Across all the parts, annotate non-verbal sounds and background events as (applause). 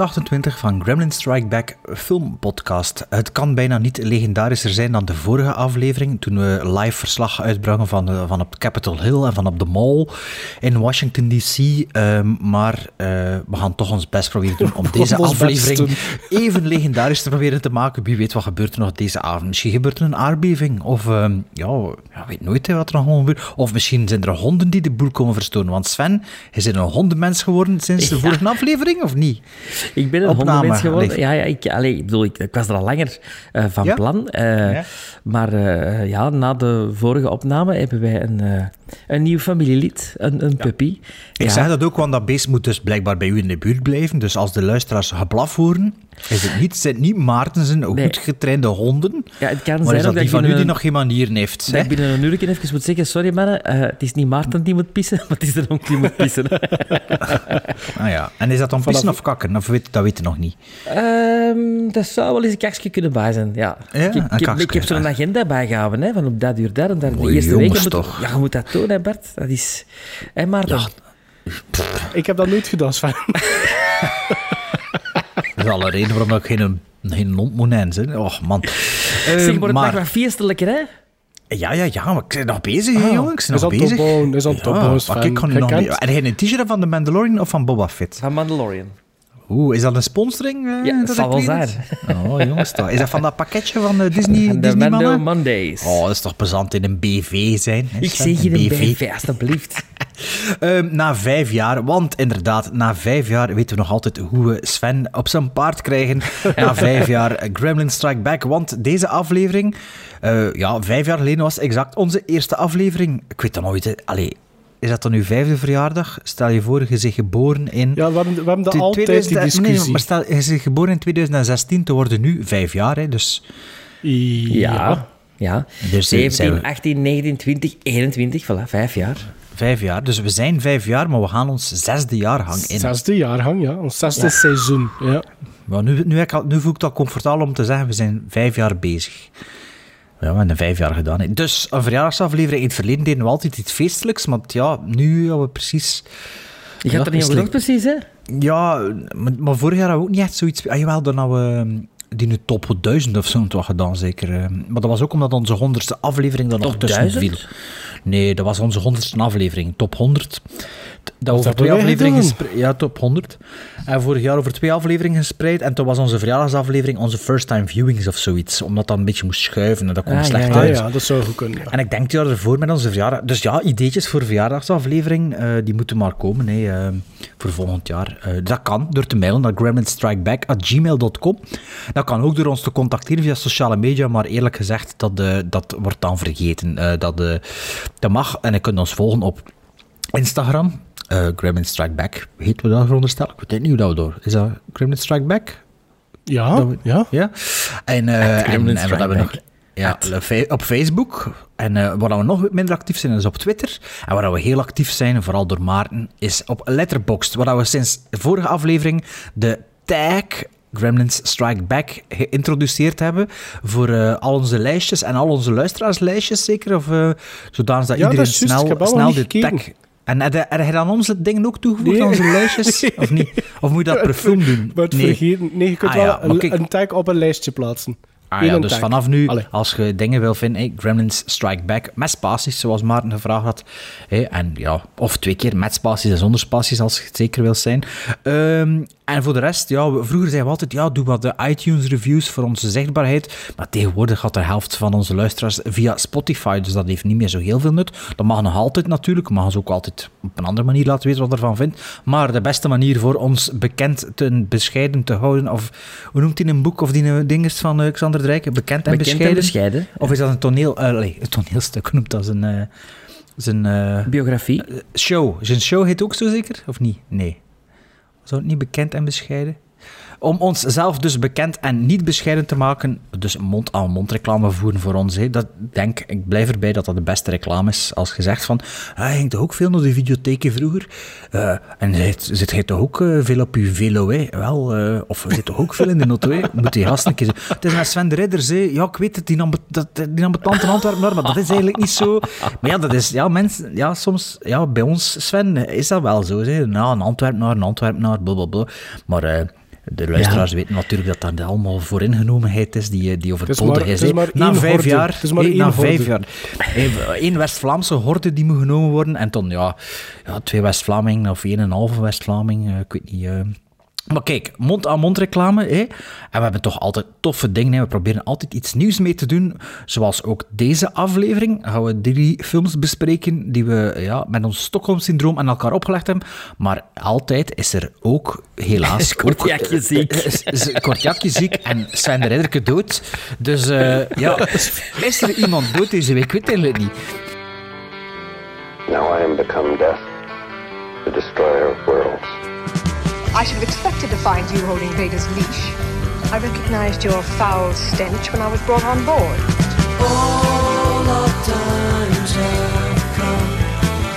128 van Gremlin Strike Back filmpodcast. Het kan bijna niet legendarischer zijn dan de vorige aflevering, toen we live verslag uitbrachten van, eh, van op Capitol Hill en van op de Mall in Washington DC. Ehm, maar eh, we gaan toch ons best proberen doen om (laughs) deze aflevering (laughs) even legendarisch te proberen te maken. Wie weet wat gebeurt er nog deze avond. Misschien gebeurt er een aardbeving. Of ehm, ja, ja, weet nooit hè, wat er nog gebeurt. Of misschien zijn er honden die de boel komen verstoren. Want Sven, is er een hondenmens geworden sinds de Ja. vorige aflevering, of niet? Ik ben een Opname, hondenmens geworden. Ja, ja ik, allee, ik bedoel, ik, ik was er al langer eh, van Ja? plan. eh, Ja. Maar eh, ja, na de vorige opname hebben wij een, een nieuw familielid, een, een puppy. Ik zeg dat ook, want dat beest moet dus blijkbaar bij u in de buurt blijven. Dus als de luisteraars geblaf horen, is het niet, zijn het niet Maarten zijn goed Nee. getrainde honden. Ja, het kan maar zijn is ook dat die van u die nog geen manieren heeft. Dat hè? ik binnen een uur even moet zeggen, sorry mannen, eh, het is niet Maarten die moet pissen, (laughs) maar het is de hond die moet pissen. (laughs) Ah, ja. En is dat dan pissen of kakken? Of weet, dat weet je nog niet. Ehm, dat zou wel eens een kakje kunnen bij zijn, ja. Ja, ik, heb- een ik, heb, ik heb zo'n agenda bijgehouden, hè, van op dat uur daar en daar. De eerste jongens, week moet, toch. Ja, je moet dat doen, hè Bart. Dat is... Hé Maarten? Ja. Ik heb dat nooit gedaan, Sven. (laughs) Dat is alle reden waarom ik geen, geen hond moet hè. Och, man. zeg, Eh, maar het mag wel feestelijker, hè? Ja, ja, ja, maar ik ben nog bezig, hè, Ah, jongen. Ik ben is nog bezig. is aan het maar ik kan nog niet... En heb je een t-shirt van de Mandalorian of van Boba Fett? Van Mandalorian. Oeh, is dat een sponsoring? eh, Ja, dat zal ik wel zijn. Oh, jongens, toch. Is dat van dat pakketje van de (laughs) Disney, de Disney Mando? Mondays. Oh, dat is toch plezant in een BV zijn. hè, ik zeg je een BV, alstublieft. (laughs) Ehm, na vijf jaar, want inderdaad, na vijf jaar weten we nog altijd hoe we Sven op zijn paard krijgen. na vijf (laughs) jaar eh, Gremlin Strike Back, want deze aflevering, eh, ja, vijf jaar geleden was exact onze eerste aflevering. Ik weet dat nooit, allee, is dat dan uw vijfde verjaardag? Stel je voor, je bent geboren in... Ja, we hebben, we hebben dat Twe- altijd, 2000 die discussie. nee, maar stel, je bent geboren in 2016, te worden nu vijf jaar, hè, dus... Ja. Ja. Dus zijn 17, we- 18, 19, 20, 21, voilà, vijf jaar. Vijf jaar, dus we zijn vijf jaar, maar we gaan ons zesde jaargang in. Zesde jaargang, ja. Ons zesde seizoen. Ja. Maar nu, nu, ik nu voel ik het al comfortabel om te zeggen, we zijn vijf jaar bezig. Ja, we hebben vijf jaar gedaan. Dus een verjaardagsaflevering. In het verleden deden we altijd iets feestelijks, maar ja, nu hebben we precies... Je Ja, gaat er niet over precies, hè? Ja, maar, maar vorig jaar hadden we ook niet echt zoiets... Ah, jawel, dan hadden we die nu top 1000 of zo toch gedaan, zeker. eh. Maar dat was ook omdat onze honderdste aflevering dan nog tussen 1000? viel. Nee, dat was onze honderdste aflevering, top 100. Dat over dat twee afleveringen gespreid. Ja, top 100. En vorig jaar over twee afleveringen gespreid. En toen was onze verjaardagsaflevering onze first time viewings of zoiets. Omdat dat een beetje moest schuiven en dat kwam Ah, slecht ja, Ah uit. ja, dat zou goed kunnen. ja. En ik denk het jaar ervoor met onze verjaardag. Dus ja, ideetjes voor verjaardagsaflevering, eh, die moeten maar komen hè, eh, voor volgend jaar. Eh, dat kan door te mailen naar gremlinstrikeback.gmail.com. Dat kan ook door ons te contacteren via sociale media, maar eerlijk gezegd, dat, dat wordt dan vergeten. Dat, dat mag en je kunt ons volgen op Instagram. Eh Gremlin Strike Back, heet we dat veronderstel? Ik weet niet hoe dat we door. Is dat Gremlin Strike Back? Ja, ja. Ja. En, eh, en, wat hebben we nog? Ja, op Facebook. En eh, waar we nog minder actief zijn, is op Twitter. En waar we heel actief zijn, vooral door Maarten, is op Letterboxd. Waar we sinds de vorige aflevering de tag Gremlins Strike Back geïntroduceerd hebben voor eh, al onze lijstjes en al onze luisteraarslijstjes zeker, of uh, zodanig dat Ja, iedereen dat snel, snel de gekeken. tag... En heb je- dan onze dingen ook toegevoegd Nee. aan onze lijstjes? (laughs) Of niet? Of moet je dat per film doen? Het vergeten. Nee, je kunt Ah, wel ja, een, tag op een lijstje plaatsen. Ah ja, dus tag. vanaf nu, Allee. als je dingen wil vinden, hey, Gremlins Strike Back met spaties, zoals Maarten gevraagd had. Hey, en ja, of twee keer met spaties en zonder spaties, als je het zeker wil zijn. Ehm, en voor de rest, ja, we- vroeger zeiden we altijd, ja, doe wat de iTunes-reviews voor onze zichtbaarheid. Maar tegenwoordig gaat de helft van onze luisteraars via Spotify, dus dat heeft niet meer zo heel veel nut. Dat mag nog altijd natuurlijk, mogen ze ook altijd op een andere manier laten weten wat ervan vindt. Maar de beste manier voor ons bekend te bescheiden te houden, of hoe noemt hij een boek, of die een ding is van eh, Xander de Rijken, bekend en Bekend bescheiden. en bescheiden. Of is dat een toneel, eh, nee, een toneelstuk, hoe noemt dat zijn, eh, zijn eh, Biografie. show? Zijn show heet ook zo zeker, of niet? Nee. Het niet bekend en bescheiden? Om onszelf dus bekend en niet bescheiden te maken, dus mond-aan-mond reclame voeren voor ons. Dat denk ik, blijf erbij dat dat de beste reclame is. Als je zegt van, ah, je ging toch ook veel naar de videotheken vroeger? Eh, en zit, jij toch ook eh, veel op je velo, hè? Wel, eh, of zit toch ook veel in de auto? Moet die gast een keer zeggen. Het is met Sven de Ridders. Ja, ik weet het, die nam, dat, die in Antwerpen, maar dat is eigenlijk niet zo. Maar ja, dat is, ja, mensen, ja, soms, ja, bij ons, Sven, is dat wel zo. Nou, een Antwerpenaar, een Antwerpenaar, blablabla. Maar... eh, de luisteraars weten natuurlijk dat dat allemaal vooringenomenheid is die, die over Het het is maar- is. het is hè. maar Na vijf horde. jaar, Het is maar na vijf jaar. Eén West-Vlaamse horde die moet genomen worden. En dan, ja, ja twee West-Vlamingen of één en een halve West-Vlaming. eh, ik weet niet. Eh. Maar kijk, mond-aan-mond reclame. Hè? En we hebben toch altijd toffe dingen. Hè? We proberen altijd iets nieuws mee te doen. Zoals ook deze aflevering. Gaan we drie films bespreken die we ja, met ons Stockholm-syndroom aan elkaar opgelegd hebben. Maar altijd is er ook, helaas... (laughs) Kortjakje ook, ziek. eh, is Kortjakje ziek en Sven de Ridderke dood. Dus eh, ja, (laughs) is er iemand dood deze week? Ik weet het niet. Now I am become death, the destroyer of worlds. I should have expected to find you holding Vader's leash. I recognized your foul stench when I was brought on board.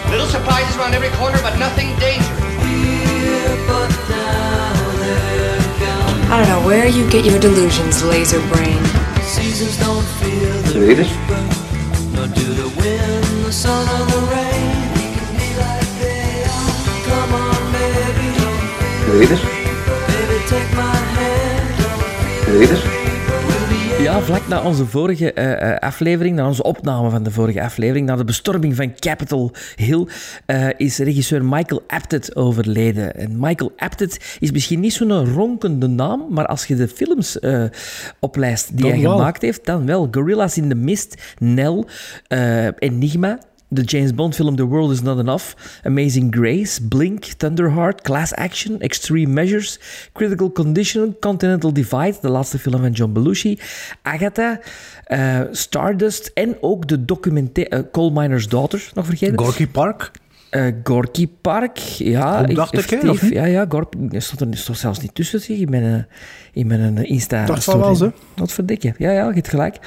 Little surprises around every corner, but nothing dangerous. I don't know where you get your delusions, laser brain. You read it? You read it? You read it? Ja, vlak na onze vorige eh, eh, aflevering, na onze opname van de vorige aflevering, na de bestorming van Capitol Hill, eh, is regisseur Michael Apted overleden. En Michael Apted is misschien niet zo'n ronkende naam, maar als je de films eh, oplijst die Dan hij wel. gemaakt heeft, dan wel. Gorillas in the Mist, Nell, eh, Enigma, de James Bond film The World Is Not Enough, Amazing Grace, Blink, Thunderheart, Class Action, Extreme Measures, Critical Condition, Continental Divide, de laatste film van John Belushi, Agatha, eh, Stardust en ook de documentaire eh, Coal Miner's Daughter, nog vergeten. Gorky Park. Eh, Gorky Park, ja. Ook dacht ik, hè, of? Ja, ja, Gorky stond er stond zelfs niet tussen, zeg, in mijn, in mijn insta Dacht van wel, story. ze. Wat verdikke. Ja, ja, je hebt gelijk.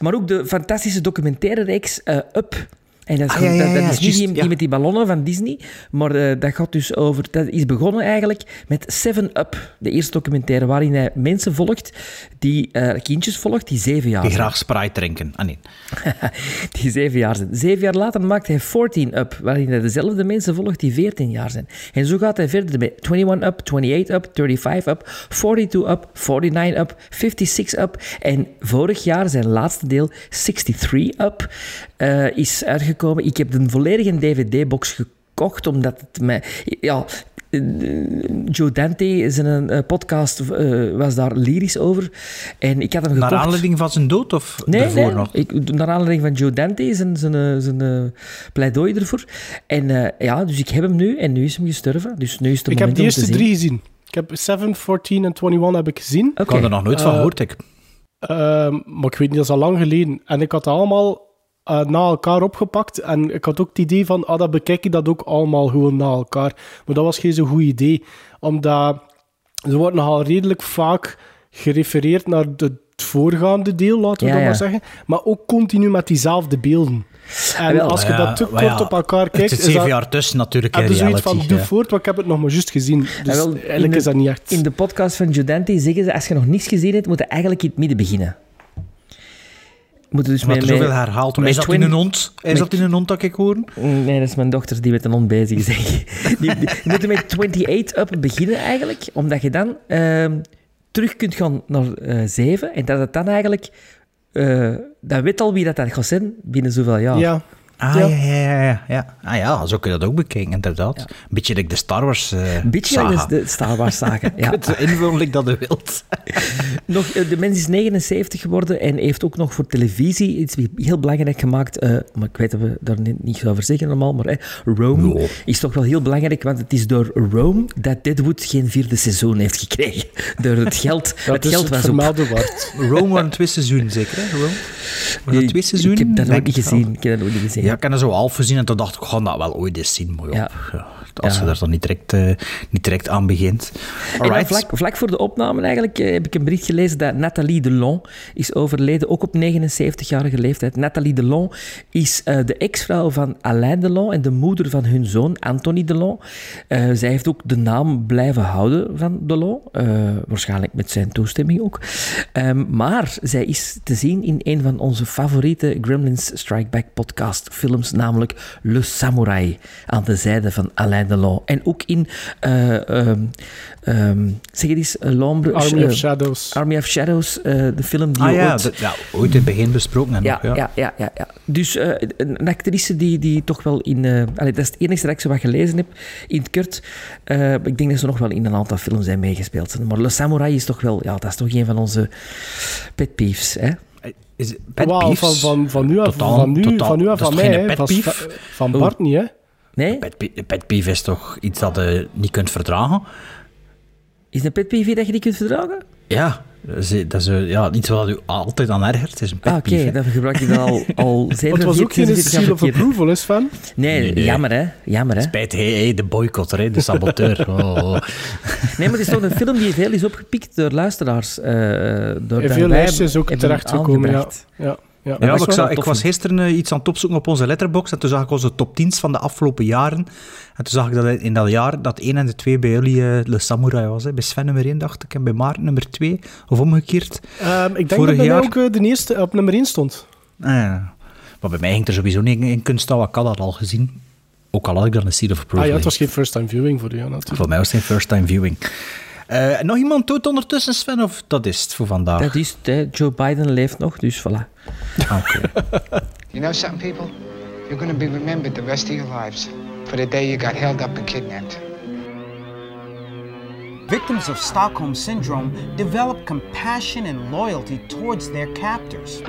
Maar ook de fantastische documentaire reeks Up. En dat is, Ah, ja, ja, dat, dat is die, die met die ballonnen van Disney, maar eh, dat gaat dus over... Dat is begonnen eigenlijk met Seven Up, de eerste documentaire, waarin hij mensen volgt, die eh, kindjes volgt, die zeven jaar Die zijn. graag Sprite drinken. Ah, nee. (laughs) die zeven jaar zijn. Zeven jaar later maakt hij 14 Up, waarin hij dezelfde mensen volgt die 14 jaar zijn. En zo gaat hij verder met 21 Up, 28 Up, 35 Up, 42 Up, 49 Up, 56 Up. En vorig jaar zijn laatste deel, 63 Up, eh, is uitgekomen. Ik heb de volledige DVD-box gekocht, omdat het mij... Ja, eh, Joe Dante, zijn eh, podcast, eh, was daar lyrisch over. En ik had hem gekocht. Naar aanleiding van zijn dood of Nee, nee. nog? Ik, naar aanleiding van Joe Dante, zijn, zijn, zijn pleidooi ervoor. En eh, ja, dus ik heb hem nu en nu is hem gestorven. Dus nu is het Ik heb de eerste drie gezien. Ik heb 7, 14 en 21 heb ik gezien. Ik had er nog nooit van Eh, gehoord, ik. Ehm, maar ik weet niet, dat is al lang geleden. En ik had het allemaal eh, na elkaar opgepakt. En ik had ook het idee van, ah, dan bekijk je dat ook allemaal gewoon na elkaar. Maar dat was geen zo goed idee. Omdat ze wordt nogal redelijk vaak gerefereerd naar de, het voorgaande deel, laten we Ja, dat ja. maar zeggen. Maar ook continu met diezelfde beelden. En als je Ja, dat te kort ja, op elkaar kijkt, Het zit is zeven jaar tussen natuurlijk in heb je zoiets reality. van, doe voort, want ik heb het nog maar juist gezien. Dus wel, eigenlijk de- is dat niet echt... In de podcast van Joe Dante zeggen ze, als je nog niets gezien hebt, moet je eigenlijk in het midden beginnen. Moet je dus Omdat er zoveel met- herhaald wordt. Is dat in een hond? Is met- dat in een hond dat ik hoor? Nee, dat is mijn dochter die met een hond bezig is. denk ik. (laughs) Die, die, je moet er met 28 up beginnen eigenlijk, omdat je dan ehm, terug kunt gaan naar eh 7 en dat het dan eigenlijk... eh dat weet al wie dat, dat gaat zijn binnen zoveel jaar. Ja, Ah, Ja. ja, ja, ja. ja. Ah ja, zo kun je dat ook bekijken, inderdaad. Een beetje like de Star Wars Een beetje saga. like de Star Wars (laughs) saga. Ja. het invullen dat je wilt. (laughs) Nog, eh, de mens is 79 geworden en heeft ook nog voor televisie iets heel belangrijk gemaakt. eh, maar ik weet dat we daar niet, niet over zeggen allemaal, maar Rome is toch wel heel belangrijk, want het is door Rome dat Deadwood geen vierde seizoen heeft gekregen. (laughs) Door het geld. dat het is geld het was waard. Rome waren twee seizoenen, zeker, hè? Rome? Was dat twee seizoenen? Ik heb dat nooit niet gezien. Ik heb dat nooit niet gezien. Ja, ik heb dat zo half gezien en toen dacht ik, ik ga dat wel ooit eens zien. Maar Ja. ja. Als Ja. je daar dan niet direct, eh, niet direct aan begint. Vlak, vlak voor de opname eigenlijk eh, heb ik een bericht gelezen dat Nathalie Delon is overleden, ook op 79-jarige leeftijd. Nathalie Delon is eh, de ex-vrouw van Alain Delon en de moeder van hun zoon Anthony Delon. Zij heeft ook de naam blijven houden van Delon, waarschijnlijk met zijn toestemming ook. Ehm, maar zij is te zien in een van onze favoriete Gremlins Strike Back podcast films, namelijk Le Samurai, aan de zijde van Alain En ook in, eh, ehm, ehm, zeg het eens, eh, L'Ombre... Army of eh, Shadows. Army of Shadows, eh, de film die Ah ja, ooit... dat- ja, ooit in het begin besproken. En Ja, nog, ja. Ja, ja, ja, Dus eh, een een actrice die, die toch wel in... eh, allee, dat is het enige dat ik zo wat gelezen heb in het kort. Eh, ik denk dat ze nog wel in een aantal films zijn meegespeeld. Maar Le Samurai is toch wel... Ja, dat is toch een van onze pet peeves, hè? Is het pet peeves? van, van, van nu af Totaal- van, nu, totaal- van nu af van mij. Van, van Bart niet, hè? Nee? Pet, pe- pet peeve is toch iets dat je niet kunt verdragen? Is een pet peeve dat je niet kunt verdragen? Ja, dat is, ja, iets wat je altijd aan ergert. Het is een pet Ah, oké. Dan gebruik ik dat (laughs) al, al 47, het was ook geen 47 jaar seal of approval, is van. Nee, Nee, nee. jammer hè. Jammer hè. Spijt, hey, hey, de boycotter, hè, de saboteur. (laughs) Oh, oh. Nee, maar het is toch een film die veel is opgepikt door luisteraars. eh door En veel lijstjes ook hebben terechtgekomen, ja. ja. Ja. Ja, ik, was gisteren eh, iets aan het opzoeken op onze letterbox en toen zag ik onze top 10's van de afgelopen jaren. En toen zag ik dat in dat jaar dat 1 en de 2 bij jullie eh, Le Samurai was. Hè. Bij Sven nummer 1 dacht ik en bij Maarten nummer 2. Of omgekeerd. Ehm, ik denk Vorig dat bij mij jaar- ook eh, de eerste op nummer 1 stond. Ah, ja. Maar bij mij ging er sowieso niet in, in kunst staan, want ik had dat al gezien. Ook al had ik dan een Seed of Approval. Ah ja, het was geen first time viewing voor jou natuurlijk. Voor mij was het geen first time viewing. Eh, nog iemand doet ondertussen, Sven, of dat is het voor vandaag? Dat is het, hè. Joe Biden leeft nog, dus voilà. Oké. You know something, people? You're gonna be remembered the rest of your lives for the day you got held up and kidnapped. Victims of Stockholm Syndrome develop compassion and loyalty towards their captors.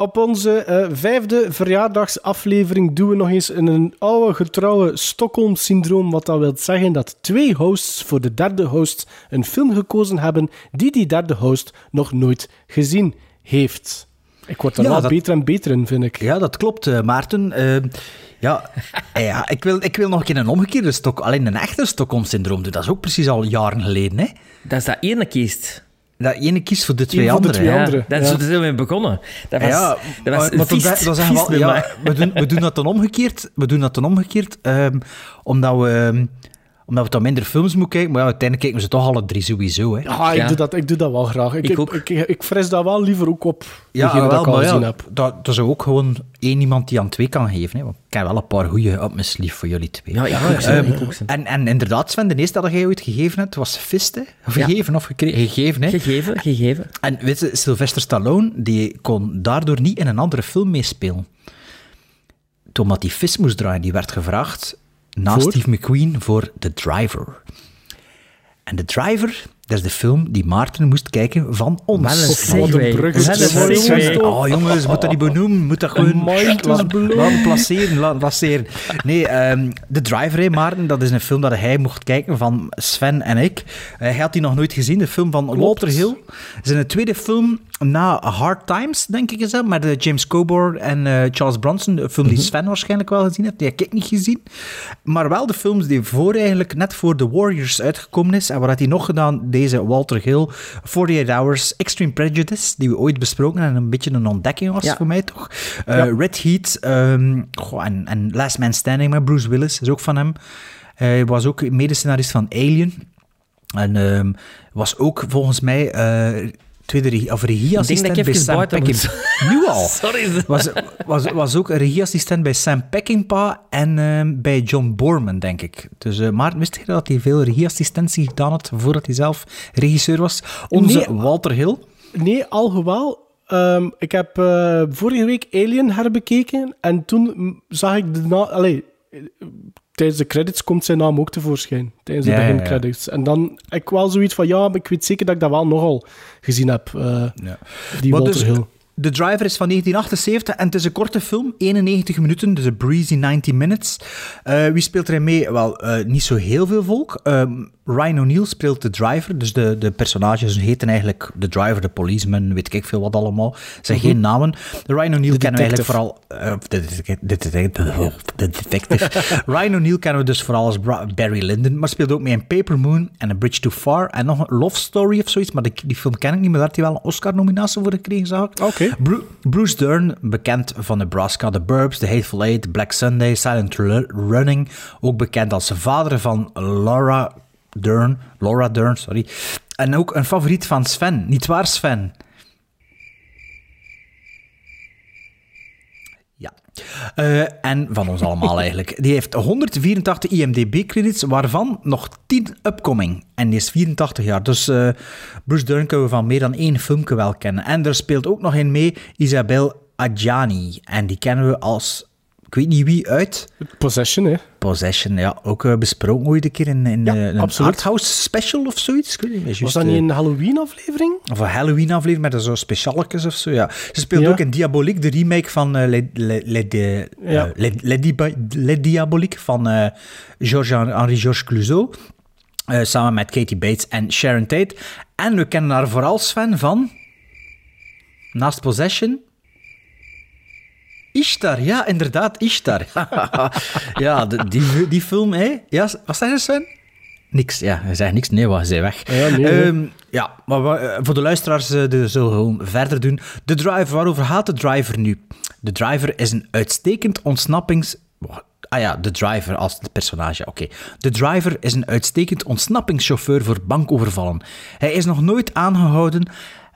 Op onze eh, vijfde verjaardagsaflevering doen we nog eens een oude getrouwe Stockholm-syndroom. Wat dat wil zeggen dat twee hosts voor de derde host een film gekozen hebben die die derde host nog nooit gezien heeft. Ik word er Ja, wel dat- beter en beter in, vind ik. Ja, dat klopt, eh, Maarten. Eh, ja, eh, ja ik, wil, ik wil nog een keer een omgekeerde stok, alleen een echte Stockholm-syndroom doen. Dat is ook precies al jaren geleden, hè? Dat is dat ene kiest. Dat ene kiest voor de twee Eén voor de anderen. twee hè. anderen. Dat ja. is zo zijn we begonnen. Dat was, ja, dat was maar- vies- wel, bij ja, we, doen, we doen dat dan omgekeerd. We doen dat dan omgekeerd, ehm, omdat we... ehm, omdat we dan minder films moeten kijken, maar ja, uiteindelijk kijken we ze toch alle drie sowieso. Hè. Ah, ik, Ja. doe dat, ik doe dat wel graag. Ik, Ik ik, ook. ik, ik fris dat wel liever ook op. Ja, wel, dat ik al maar gezien ja, heb. dat, dat is ook gewoon één iemand die aan twee kan geven. Hè. Want ik heb wel een paar goede op mijn sleeve voor jullie twee. Ja, ik ook Ehm, ik ook en, en inderdaad, Sven, de eerste dat jij ooit gegeven hebt, was Fist. Hè? Of Ja. gegeven of gekregen? Gegeven, hè? Gegeven, gegeven. En weet je, Sylvester Stallone die kon daardoor niet in een andere film meespelen. Toen dat die Fist moest draaien, die werd gevraagd na Voor? Steve McQueen voor The Driver. En The Driver, dat is de film die Maarten moest kijken van ons. Wat een bruggetje. Oh jongens, moet dat niet benoemen, moet dat gewoon laten, laten placeren, laten placeren. Nee, ehm The Driver, hè, Maarten, dat is een film dat hij mocht kijken van Sven en ik. Eh, hij had die nog nooit gezien, de film van Walter Hill. Het is een tweede film na Hard Times, denk ik is dat, met eh, James Coburn en eh, Charles Bronson. De film die Sven waarschijnlijk wel gezien heeft, die heb ik niet gezien. Maar wel de films die voor eigenlijk net voor The Warriors uitgekomen is. En wat had hij nog gedaan? Deze Walter Hill, 48 Hours, Extreme Prejudice, die we ooit besproken en een beetje een ontdekking was Ja. voor mij toch. Eh, Ja. Red Heat ehm, goh, en, en Last Man Standing met Bruce Willis, is ook van hem. Hij was ook medescenarist van Alien. En ehm, was ook volgens mij tweede regie, of regieassistent bij Sam. Peckinpah. Nu al. (laughs) Sorry. Was, was, was ook een regieassistent bij Sam Peckinpah en ehm, bij John Borman, denk ik. Dus uh, Maarten, wist je dat hij veel regieassistentie gedaan had voordat hij zelf regisseur was? Onze Nee. Walter Hill. Nee, alhoewel. ehm, ik heb eh, vorige week Alien herbekeken en toen zag ik de. Allee, eh, tijdens de credits komt zijn naam ook tevoorschijn. Tijdens de Ja, ja, ja. begincredits. En dan heb ik wel zoiets van, ja, maar ik weet zeker dat ik dat wel nogal gezien heb. eh, Die Maar Walter dus, Hill. The Driver is van 1978 en het is een korte film, 91 minuten, dus een breezy 90 minutes. Eh, wie speelt erin mee? Wel, eh, niet zo heel veel volk. Ehm, Ryan O'Neill speelt de driver, dus de, de personages heten eigenlijk de driver, de policeman, weet ik veel wat allemaal. Het zijn geen namen. De Ryan O'Neill kennen we eigenlijk vooral... eh, de, de, de, de, de- de detective. (laughs) Ryan O'Neill kennen we dus vooral als Barry Lyndon, maar speelt ook mee in Paper Moon en A Bridge Too Far en nog een Love Story of zoiets, maar die, die film ken ik niet, maar daar had hij wel een Oscar-nominatie voor gekregen, zag ik. Oké. Bru- Bruce Dern, bekend van Nebraska, The Burbs, The Hateful Eight, Black Sunday, Silent Ru- Running. Ook bekend als de vader van Laura Dern. Laura Dern, sorry. En ook een favoriet van Sven. Niet waar, Sven? Eh, en van ons allemaal (laughs) eigenlijk. Die heeft 184 IMDb-credits, waarvan nog 10 upcoming. En die is 84 jaar. Dus eh, Bruce Dern kunnen we van meer dan één filmpje wel kennen. En er speelt ook nog in mee Isabel Adjani. En die kennen we als... Ik weet niet wie uit. Possession, hè? Possession, ja. Ook eh, besproken ooit een keer in, in Ja, eh, een arthouse special of zoiets. Ik weet niet meer Was dat niet eh, een Halloween-aflevering? of een Halloween-aflevering met zo specialekes of zo, ja. Ze speelt Ja. ook in Diabolique, de remake van eh, Le, Le, Ja. Le, Diabolique van eh Georges-Henri Georges Clouseau. samen met Katie Bates en Sharon Tate. En we kennen haar vooral, Sven, van... Naast Possession... Ishtar, ja, inderdaad, Ishtar. (laughs) ja, de- die, die film, hè. Ja, wat zei Sven? Niks, ja, hij zei niks. Nee, wat, hij zei weg. Ja, nee, nee. Ehm, ja, maar eh, voor de luisteraars eh, de zullen we gewoon verder doen. De Driver, waarover gaat de Driver nu? De Driver is een uitstekend ontsnappings... Ah ja, de Driver als het personage, oké. De Driver is een uitstekend ontsnappingschauffeur voor bankovervallen. Hij is nog nooit aangehouden.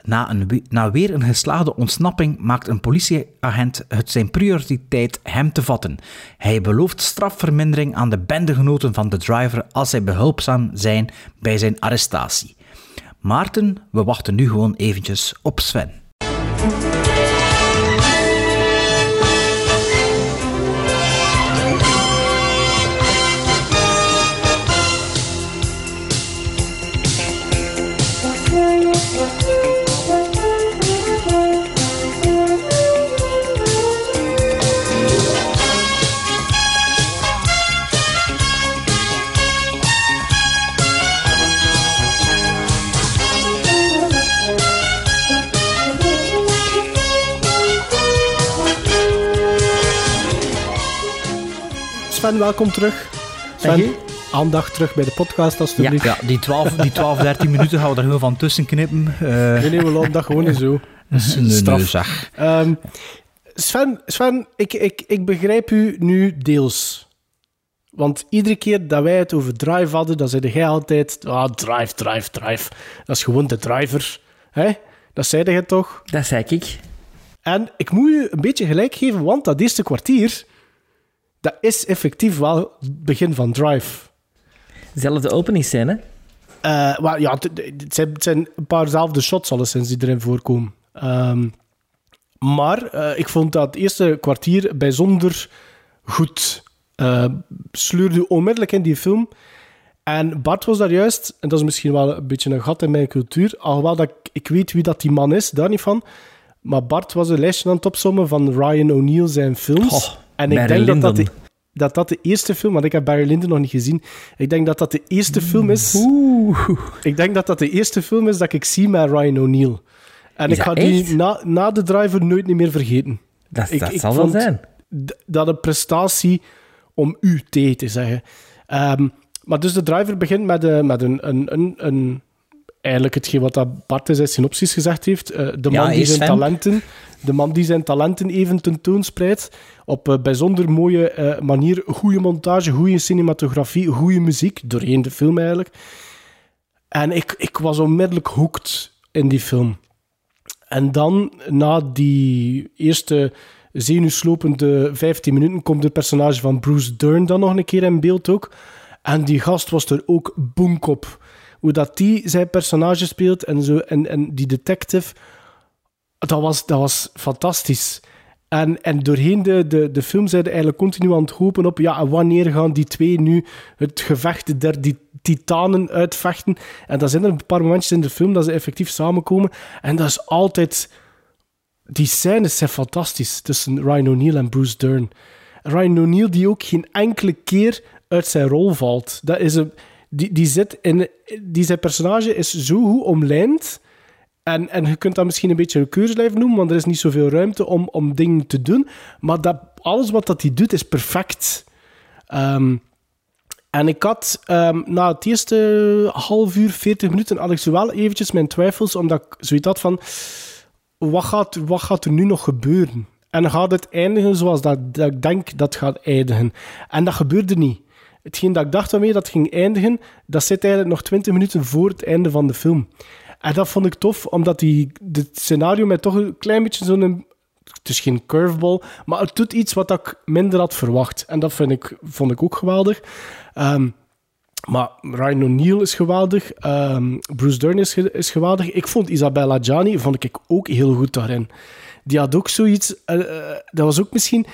Na, een, na weer een geslaagde ontsnapping maakt een politieagent het zijn prioriteit hem te vatten. Hij belooft strafvermindering aan de bendegenoten van de driver als zij behulpzaam zijn bij zijn arrestatie. Maarten, we wachten nu gewoon eventjes op Sven. Sven, welkom terug. Sven, aandacht terug bij de podcast, alstublieft. Ja, die 12, die 12 13 (laughs) minuten gaan we er gewoon van tussen knippen. Eh, Nee, nee, we laten dat gewoon niet zo. nee, straf. Ehm, Sven, Sven ik, ik, ik begrijp u nu deels. Want iedere keer dat wij het over drive hadden, dan zei jij altijd... Ah, drive, drive, drive. Dat is gewoon de driver. hè? Dat zei je toch? Dat zei ik. En ik moet u een beetje gelijk geven, want dat eerste kwartier... Dat is effectief wel het begin van drive. Zelfde openingsscène. Eh, maar ja, het, zijn, het zijn een paar zelfde shots alleszins die erin voorkomen. Ehm, maar eh, ik vond dat het eerste kwartier bijzonder goed. Eh sleurde onmiddellijk in die film. En Bart was daar juist, en dat is misschien wel een beetje een gat in mijn cultuur, alhoewel dat ik, ik weet wie dat die man is, daar niet van. Maar Bart was een lijstje aan het opzommen van Ryan O'Neill zijn films. Oh, en ik Barry denk dat dat, de, dat dat de eerste film, want ik heb Barry Lyndon nog niet gezien. Ik denk dat dat de eerste film is. Ik denk dat dat de eerste film is dat ik zie met Ryan O'Neill. En Is ik ga die na, na de driver nooit niet meer vergeten. Dat, Ik- dat ik zal wel zijn. Dat een prestatie om u te zeggen. Ehm, maar dus de driver begint met, eh, met een, een, een, een... Eigenlijk hetgeen wat dat Bart in zijn synopsis gezegd heeft. eh, de, Ja, man die zijn talenten, de man die zijn talenten even tentoonspreidt. Op een bijzonder mooie eh, manier. Goede montage, goede cinematografie, goede muziek. Doorheen de film eigenlijk. En ik, ik was onmiddellijk hooked in die film. En dan, na die eerste zenuwslopende 15 minuten, komt het personage van Bruce Dern dan nog een keer in beeld ook. En die gast was er ook boomkop. Hoe dat die zijn personage speelt en, zo, en, en die detective, dat was, dat was fantastisch. En, en doorheen de, de, de film zijn eigenlijk continu aan het hopen op ja, wanneer gaan die twee nu het gevecht der die titanen uitvechten. En dan zijn er een paar momentjes in de film dat ze effectief samenkomen. En dat is altijd die scènes zijn fantastisch tussen Ryan O'Neill en Bruce Dern. Ryan O'Neill die ook geen enkele keer uit zijn rol valt. Dat is een, die, die, zit in, die zijn personage is zo goed omlijnd. En, en je kunt dat misschien een beetje een keurslijf noemen, want er is niet zoveel ruimte om, om dingen te doen. Maar dat, alles wat dat hij doet is perfect. Ehm, en ik had ehm, na het eerste half uur, 40 minuten, had ik zo wel eventjes mijn twijfels, omdat ik zoiets had van, wat gaat, wat gaat er nu nog gebeuren? En gaat het eindigen zoals dat, dat ik denk dat gaat eindigen? En dat gebeurde niet. Hetgeen dat ik dacht waarmee dat ging eindigen, dat zit eigenlijk nog 20 minuten voor het einde van de film. En dat vond ik tof, omdat die, het scenario mij toch een klein beetje zo'n... Het is geen curveball, maar het doet iets wat ik minder had verwacht. En dat vind ik, vond ik ook geweldig. Ehm, maar Ryan O'Neill is geweldig. Ehm, Bruce Dern is geweldig. Ik vond Isabella Gianni vond ik ook heel goed daarin. Die had ook zoiets... eh, eh, dat was ook misschien...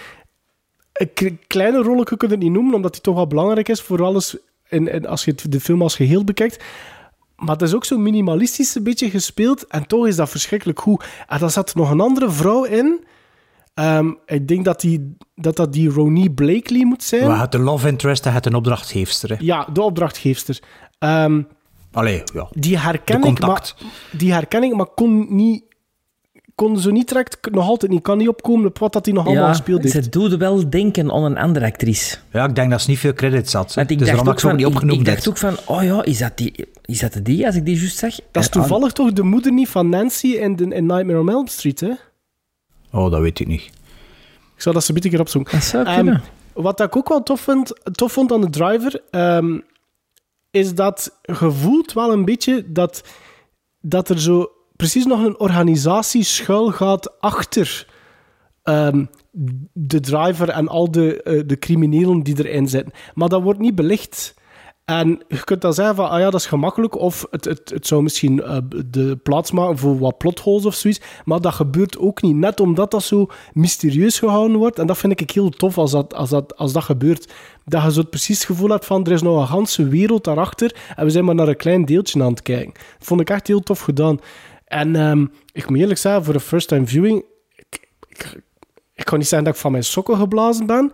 Een k- kleine rolletje kun je het niet noemen, omdat die toch wel belangrijk is voor alles... In, als je de film als geheel bekijkt. Maar het is ook zo minimalistisch een beetje gespeeld. En toch is dat verschrikkelijk goed. En daar zat nog een andere vrouw in. Ehm, ik denk dat, die, dat dat die Ronnie Blakely moet zijn. We hadden de love interest en het een opdrachtgeefster. hè. Ja, de opdrachtgeefster. Ehm, Allee, ja. die herken ik, maar, die herken ik, maar kon niet... Kon zo niet direct, nog altijd niet, kan niet opkomen op wat dat hij nog allemaal Ja, gespeeld heeft. ze doet wel denken aan een andere actrice. Ja, ik denk dat ze niet veel credits had. Want ik dus dacht, daarom ook ze van, niet ik, ik opgenoemd. dacht ook van, oh ja, is dat die, is dat die als ik die juist zag? Dat is toevallig toch de moeder niet van Nancy in, de, in Nightmare on Elm Street, hè? Oh, dat weet ik niet. Ik zal dat ze een beetje opzoeken. Dat zou Ehm, wat ik ook wel tof, vind, tof vond aan de driver, ehm, is dat je voelt wel een beetje dat, dat er zo precies nog een organisatie schuil gaat achter ehm, de driver en al de, eh, de criminelen die erin zitten. Maar dat wordt niet belicht. En je kunt dan zeggen van, ah ja, dat is gemakkelijk, of het, het, het zou misschien eh, de plaats maken voor wat plotholes of zoiets, maar dat gebeurt ook niet, net omdat dat zo mysterieus gehouden wordt. En dat vind ik heel tof als dat, als dat, als dat gebeurt. Dat je zo precies het gevoel hebt van, er is nog een ganse wereld daarachter, en we zijn maar naar een klein deeltje aan het kijken. Dat vond ik echt heel tof gedaan. En ehm, ik moet eerlijk zeggen, voor een first-time viewing, ik, ik, ik kan niet zeggen dat ik van mijn sokken geblazen ben,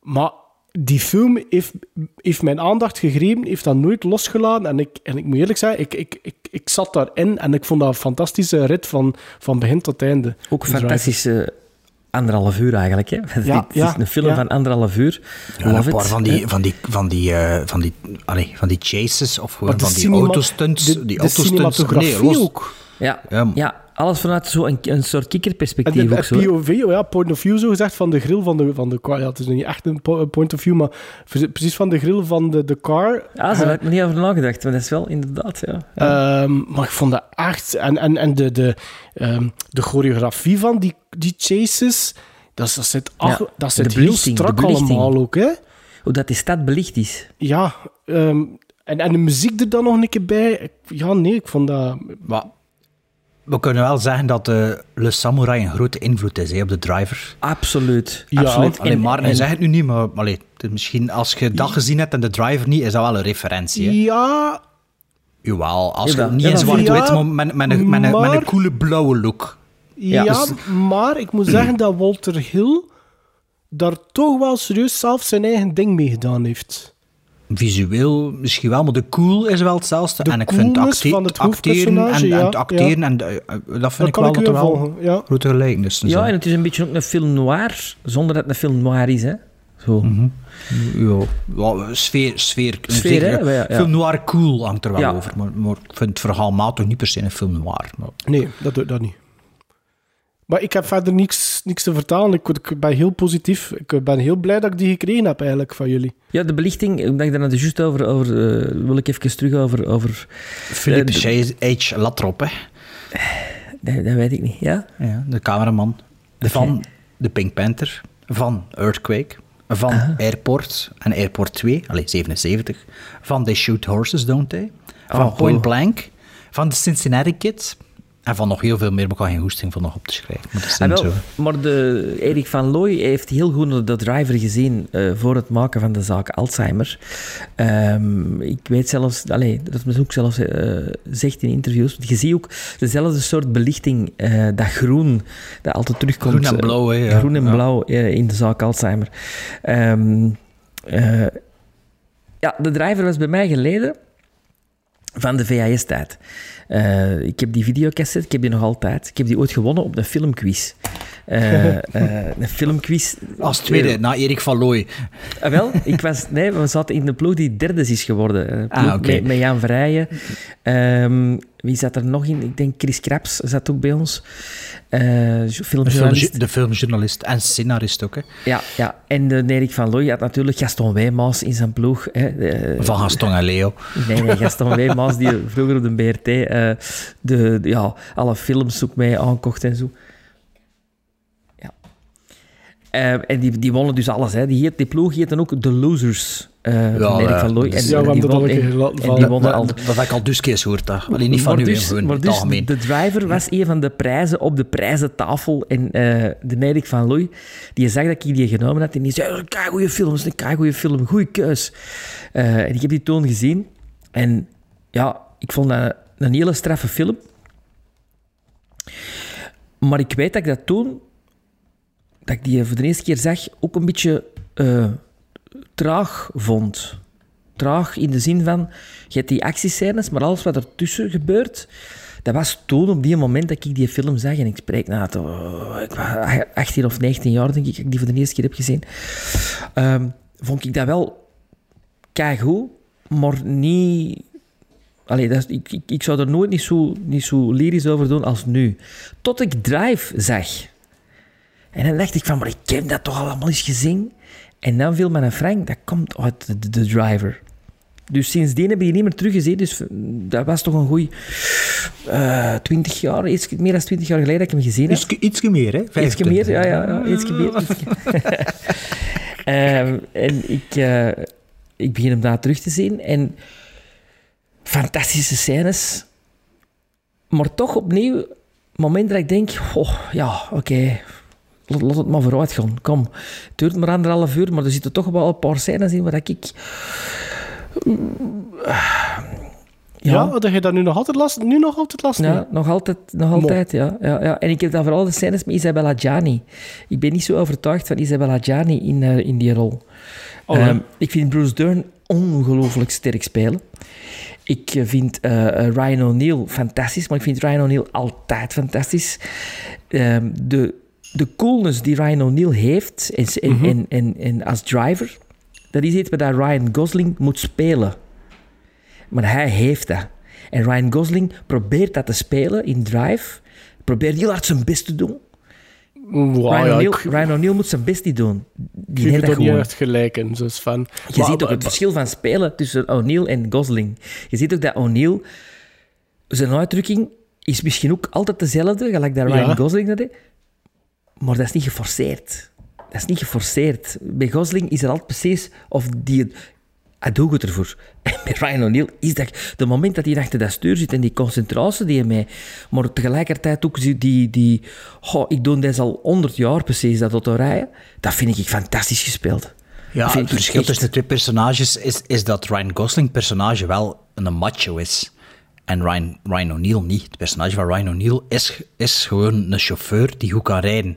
maar die film heeft, heeft mijn aandacht gegrepen, heeft dat nooit losgelaten. En ik, en ik moet eerlijk zeggen, ik, ik, ik, ik zat daarin en ik vond dat een fantastische rit van, van begin tot einde. Ook De Driver. fantastische anderhalf uur eigenlijk. Hè? (laughs) Het Ja, is ja, een film ja. van anderhalf uur. Ja, een paar van die, van die, van die, eh, van die, allee, van die chases of gewoon de van die autostunts. de- die de autostunts. cinematografie los. ook. Ja, Ja, ja, alles vanuit zo'n een soort En kikkerperspectief de, zo. hè. POV, oh ja, point of view zo gezegd, van de grill van de, van de car. Ja, het is niet echt een po- point of view, maar pre- precies van de grill van de, de car. Ja, daar heb ik nog niet over nagedacht, maar dat is wel inderdaad, ja. Ehm, maar ik vond dat echt... En, en, en de, de, ehm, de choreografie van die, die chases, dat, is- dat zit, ach- Ja, dat de zit heel belichting, de strak belichting. allemaal ook, hè. Hoe dat die stad belicht is. Ja, ehm, en, en de muziek er dan nog een keer bij. Ja, nee, ik vond dat... maar we kunnen wel zeggen dat eh, Le Samurai een grote invloed is hè, op de driver. Absoluut. Ja. absoluut. Maar, hij zegt het nu niet, maar allee, misschien als je dat gezien hebt en de driver niet, is dat wel een referentie. Hè? Ja, Jawel, als je niet in jawel. zwart-wit, Ja, maar met, met, een, met, een, met maar- een coole blauwe look. ja, dus- maar ik moet zeggen dat Walter Hill daar toch wel serieus zelf zijn eigen ding mee gedaan heeft. Visueel misschien wel, maar de cool is wel hetzelfde. De en ik vind acte- van het acteren en, en het acteren, en, eh, eh, dat vind ik wel ik dat er wel volgen, ja. grote gelijkenissen Ja, en het is een beetje ook een film noir, zonder dat het een film noir is, hè. Zo. Ja, ja, sfeer, sfeer. Sfeer, hè? zeker, Ja, ja. Film noir cool hangt er wel Ja. over, maar, maar ik vind het verhaal maat toch niet per se een film noir. Maar, Nee, dat doe dat niet. Maar ik heb verder niks, niks te vertalen. Ik, ik ben heel positief. Ik ben heel blij dat ik die gekregen heb eigenlijk van jullie. Ja, de belichting, ik denk daar net juist over, over eh, wil ik even terug over, over Philippe Eh, H. Latrop, hè? dat, dat weet ik niet, ja? Ja, de cameraman van The Pink Panther, van Earthquake, van Airport en Airport 2, allez, 77, van They Shoot Horses, Don't They, van Oh, Point oh. Blank, van de Cincinnati Kids En van nog heel veel meer, maar ik had geen goesting van nog op te schrijven. Maar dat is Ah, wel, maar de, Erik van Looy heeft heel goed de driver gezien eh, voor het maken van de zaak Alzheimer. Ehm, ik weet zelfs, allee, dat is ook zelfs eh, zegt in interviews, je ziet ook dezelfde soort belichting, eh, dat groen, dat altijd terugkomt. Groen en blauw, hè, ja. Groen en Ja. blauw in de zaak Alzheimer. Ehm, eh, ja, de driver was bij mij geleden van de VHS-tijd. Eh, ik heb die videocassette, ik heb die nog altijd. Ik heb die ooit gewonnen op een filmquiz. Eh, (laughs) eh, een filmquiz. Als tweede, na Erik van Looy. ah, wel, ik was, nee, we zaten in de ploeg die derde is geworden. Ah, met, met Jan Verrijen. Ehm, wie zat er nog in? Ik denk Chris Kraps zat ook bij ons. Eh, De, filmjournalist. film, de filmjournalist en scenarist ook. Hè. Ja, ja, en de Erik van Looy had natuurlijk Gaston Wijmaas in zijn ploeg. Hè. Van Gaston en Leo. Nee, nee, Gaston (laughs) Wijmaas, die vroeger op de BRT eh, de, ja, alle films ook mee aankocht en zo. Ja. Eh, en die, die wonnen dus alles. Hè. Die, heet, die ploeg heette ook de Losers. Eh van Erik ja, van Looy. dat is- Ja, we die hebben dat al won- een keer en- gelaten en vallen. die wonnen Dat, al dat, dat heb ik al dus keer gehoord. Dat. Alleen niet van maar nu, dus, maar dus de driver was een van de prijzen op de prijzentafel. En eh, de Erik van Looy, die zag dat ik die genomen had. En die zei, kijk goede film, dat is een goede film, goede keus. Eh, en ik heb die toen gezien. En ja, ik vond dat een hele straffe film. Maar ik weet dat ik dat toen, dat ik die voor de eerste keer zag, ook een beetje eh, traag vond. Traag in de zin van, je hebt die actiescènes, maar alles wat ertussen gebeurt, dat was toen op die moment dat ik die film zag. En ik spreek na, het, oh, ik was 18 of 19 jaar, denk ik, ik die voor de eerste keer heb gezien. Ehm, vond ik dat wel keigoed, maar niet... Allee, dat ik, ik zou er nooit niet zo, niet zo lyrisch over doen als nu. Tot ik Drive zag. En dan dacht ik van, maar ik heb dat toch allemaal eens gezien? En dan viel een Frank, dat komt uit de, driver. Dus sindsdien heb ik die niet meer teruggezien. Dus dat was toch een goeie eh 20 jaar, iets meer dan 20 jaar geleden dat ik hem gezien heb. Ietsje meer, hè? Ietsje meer, ja, ja, ja ietsje meer. ietsje- (laughs) Ehm, en ik, eh, ik begin hem daar terug te zien. En fantastische scènes. Maar toch opnieuw, het moment dat ik denk, oh, ja, oké, laat het maar vooruit gaan. Kom, het duurt maar anderhalf uur, maar er zitten toch wel een paar scènes in waar ik... Ja, had je dat nu nog altijd last, nu nog altijd last Ja, nog altijd, nog altijd ja, ja, ja. En ik heb dan vooral de scènes met Isabella Gianni. Ik ben niet zo overtuigd van Isabella Gianni in, eh, in die rol. Oh? Ehm, ik vind Bruce Dern ongelooflijk sterk spelen. Ik eh, vind eh, Ryan O'Neill fantastisch, maar ik vind Ryan O'Neill altijd fantastisch. Ehm, de, de coolness die Ryan O'Neill heeft Mhm. en, en, en als driver, dat is iets waar Ryan Gosling moet spelen. Maar hij heeft dat. En Ryan Gosling probeert dat te spelen in Drive. Probeert heel hard zijn best te doen. Wow, Ryan O'Neill moet zijn best niet doen. Die heeft het dat niet echt gelijk in. Dus van, Je Maar- ziet ook het verschil van spelen tussen O'Neill en Gosling. Je ziet ook dat O'Neill, zijn uitdrukking is misschien ook altijd dezelfde, gelijk dat Ryan Ja. Gosling dat deed. Maar dat is niet geforceerd. Dat is niet geforceerd. Bij Gosling is er altijd precies of die... Hij doet het ervoor. (laughs) En bij Ryan O'Neill is dat... De moment dat hij achter dat stuur zit en die concentratie die hij mee... Maar tegelijkertijd ook die... die, oh, ik doe deze al 100 jaar precies, dat autorijden. Dat vind ik fantastisch gespeeld. Ja, het verschil tussen de twee personages is, is dat Ryan Gosling personage wel een macho is. En Ryan, Ryan O'Neill niet. Het personage van Ryan O'Neill is, is gewoon een chauffeur die goed kan rijden.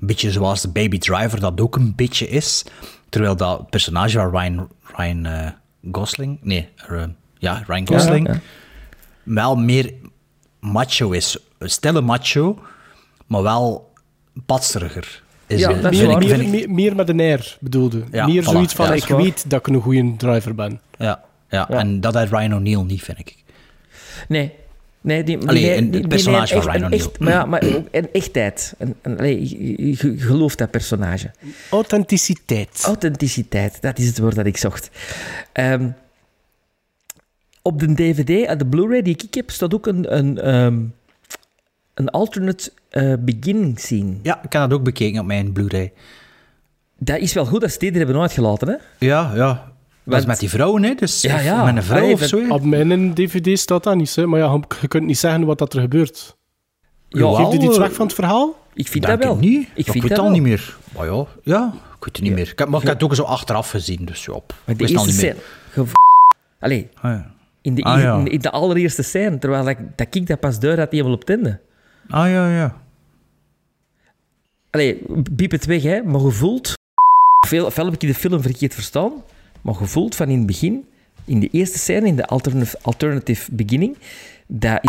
Een beetje zoals de Baby Driver dat ook een beetje is. Terwijl dat personage van Ryan, Ryan eh, Gosling... Nee, eh, ja, Ryan Gosling... ja. wel meer macho is. Een stille macho, maar wel patseriger. Is Ja, het. dat meer, meer, vind ik- meer, meer met een air, bedoelde. Ja, meer voilà. zoiets van, Ja, ik waar. weet dat ik een goede driver ben. Ja, ja, en dat heeft Ryan O'Neill niet, vind ik. Nee. Nee, die, die, Allee, die- een- die- het die- personage van echt- Ryan O'Neill. maar, ja, maar ook een echtheid. Een, een, allee, je, je- je gelooft dat personage. Authenticiteit. Authenticiteit, dat is het woord dat ik zocht. Ehm, op de DVD, en de Blu-ray die ik heb, staat ook een, een, ehm, een alternate eh, beginning scene. Ja, ik heb dat ook bekeken op mijn Blu-ray. Dat is wel goed dat ze die er hebben uitgelaten, hè? Ja, ja. Dat is met die vrouwen, hè? Dus Ja, ja. met een vrouw of zo. hè? Op mijn DVD staat dat niet, hè. maar ja, je kunt niet zeggen wat dat er gebeurt. Ja, Geeft dit iets weg van het verhaal? ik vind Denk dat wel. ik niet. Ik ik vind weet dat het al wel. niet meer. Maar ja, ja, ik weet het niet meer. Ik heb, maar ik heb het ook zo achteraf gezien, dus ja. op. Maar de eerste niet meer. scène... Allee, Ah, ja. in de, Ah, ja. in, in de allereerste scène, terwijl ik, dat ik dat pas deur had helemaal op het einde. Ah ja, ja. Allee, biep het weg, hè. Maar je voelt... Veel, veel heb ik in de film verkeerd verstaan. Maar je voelt van in het begin, in de eerste scène, in de alternative, alternative beginning, dat...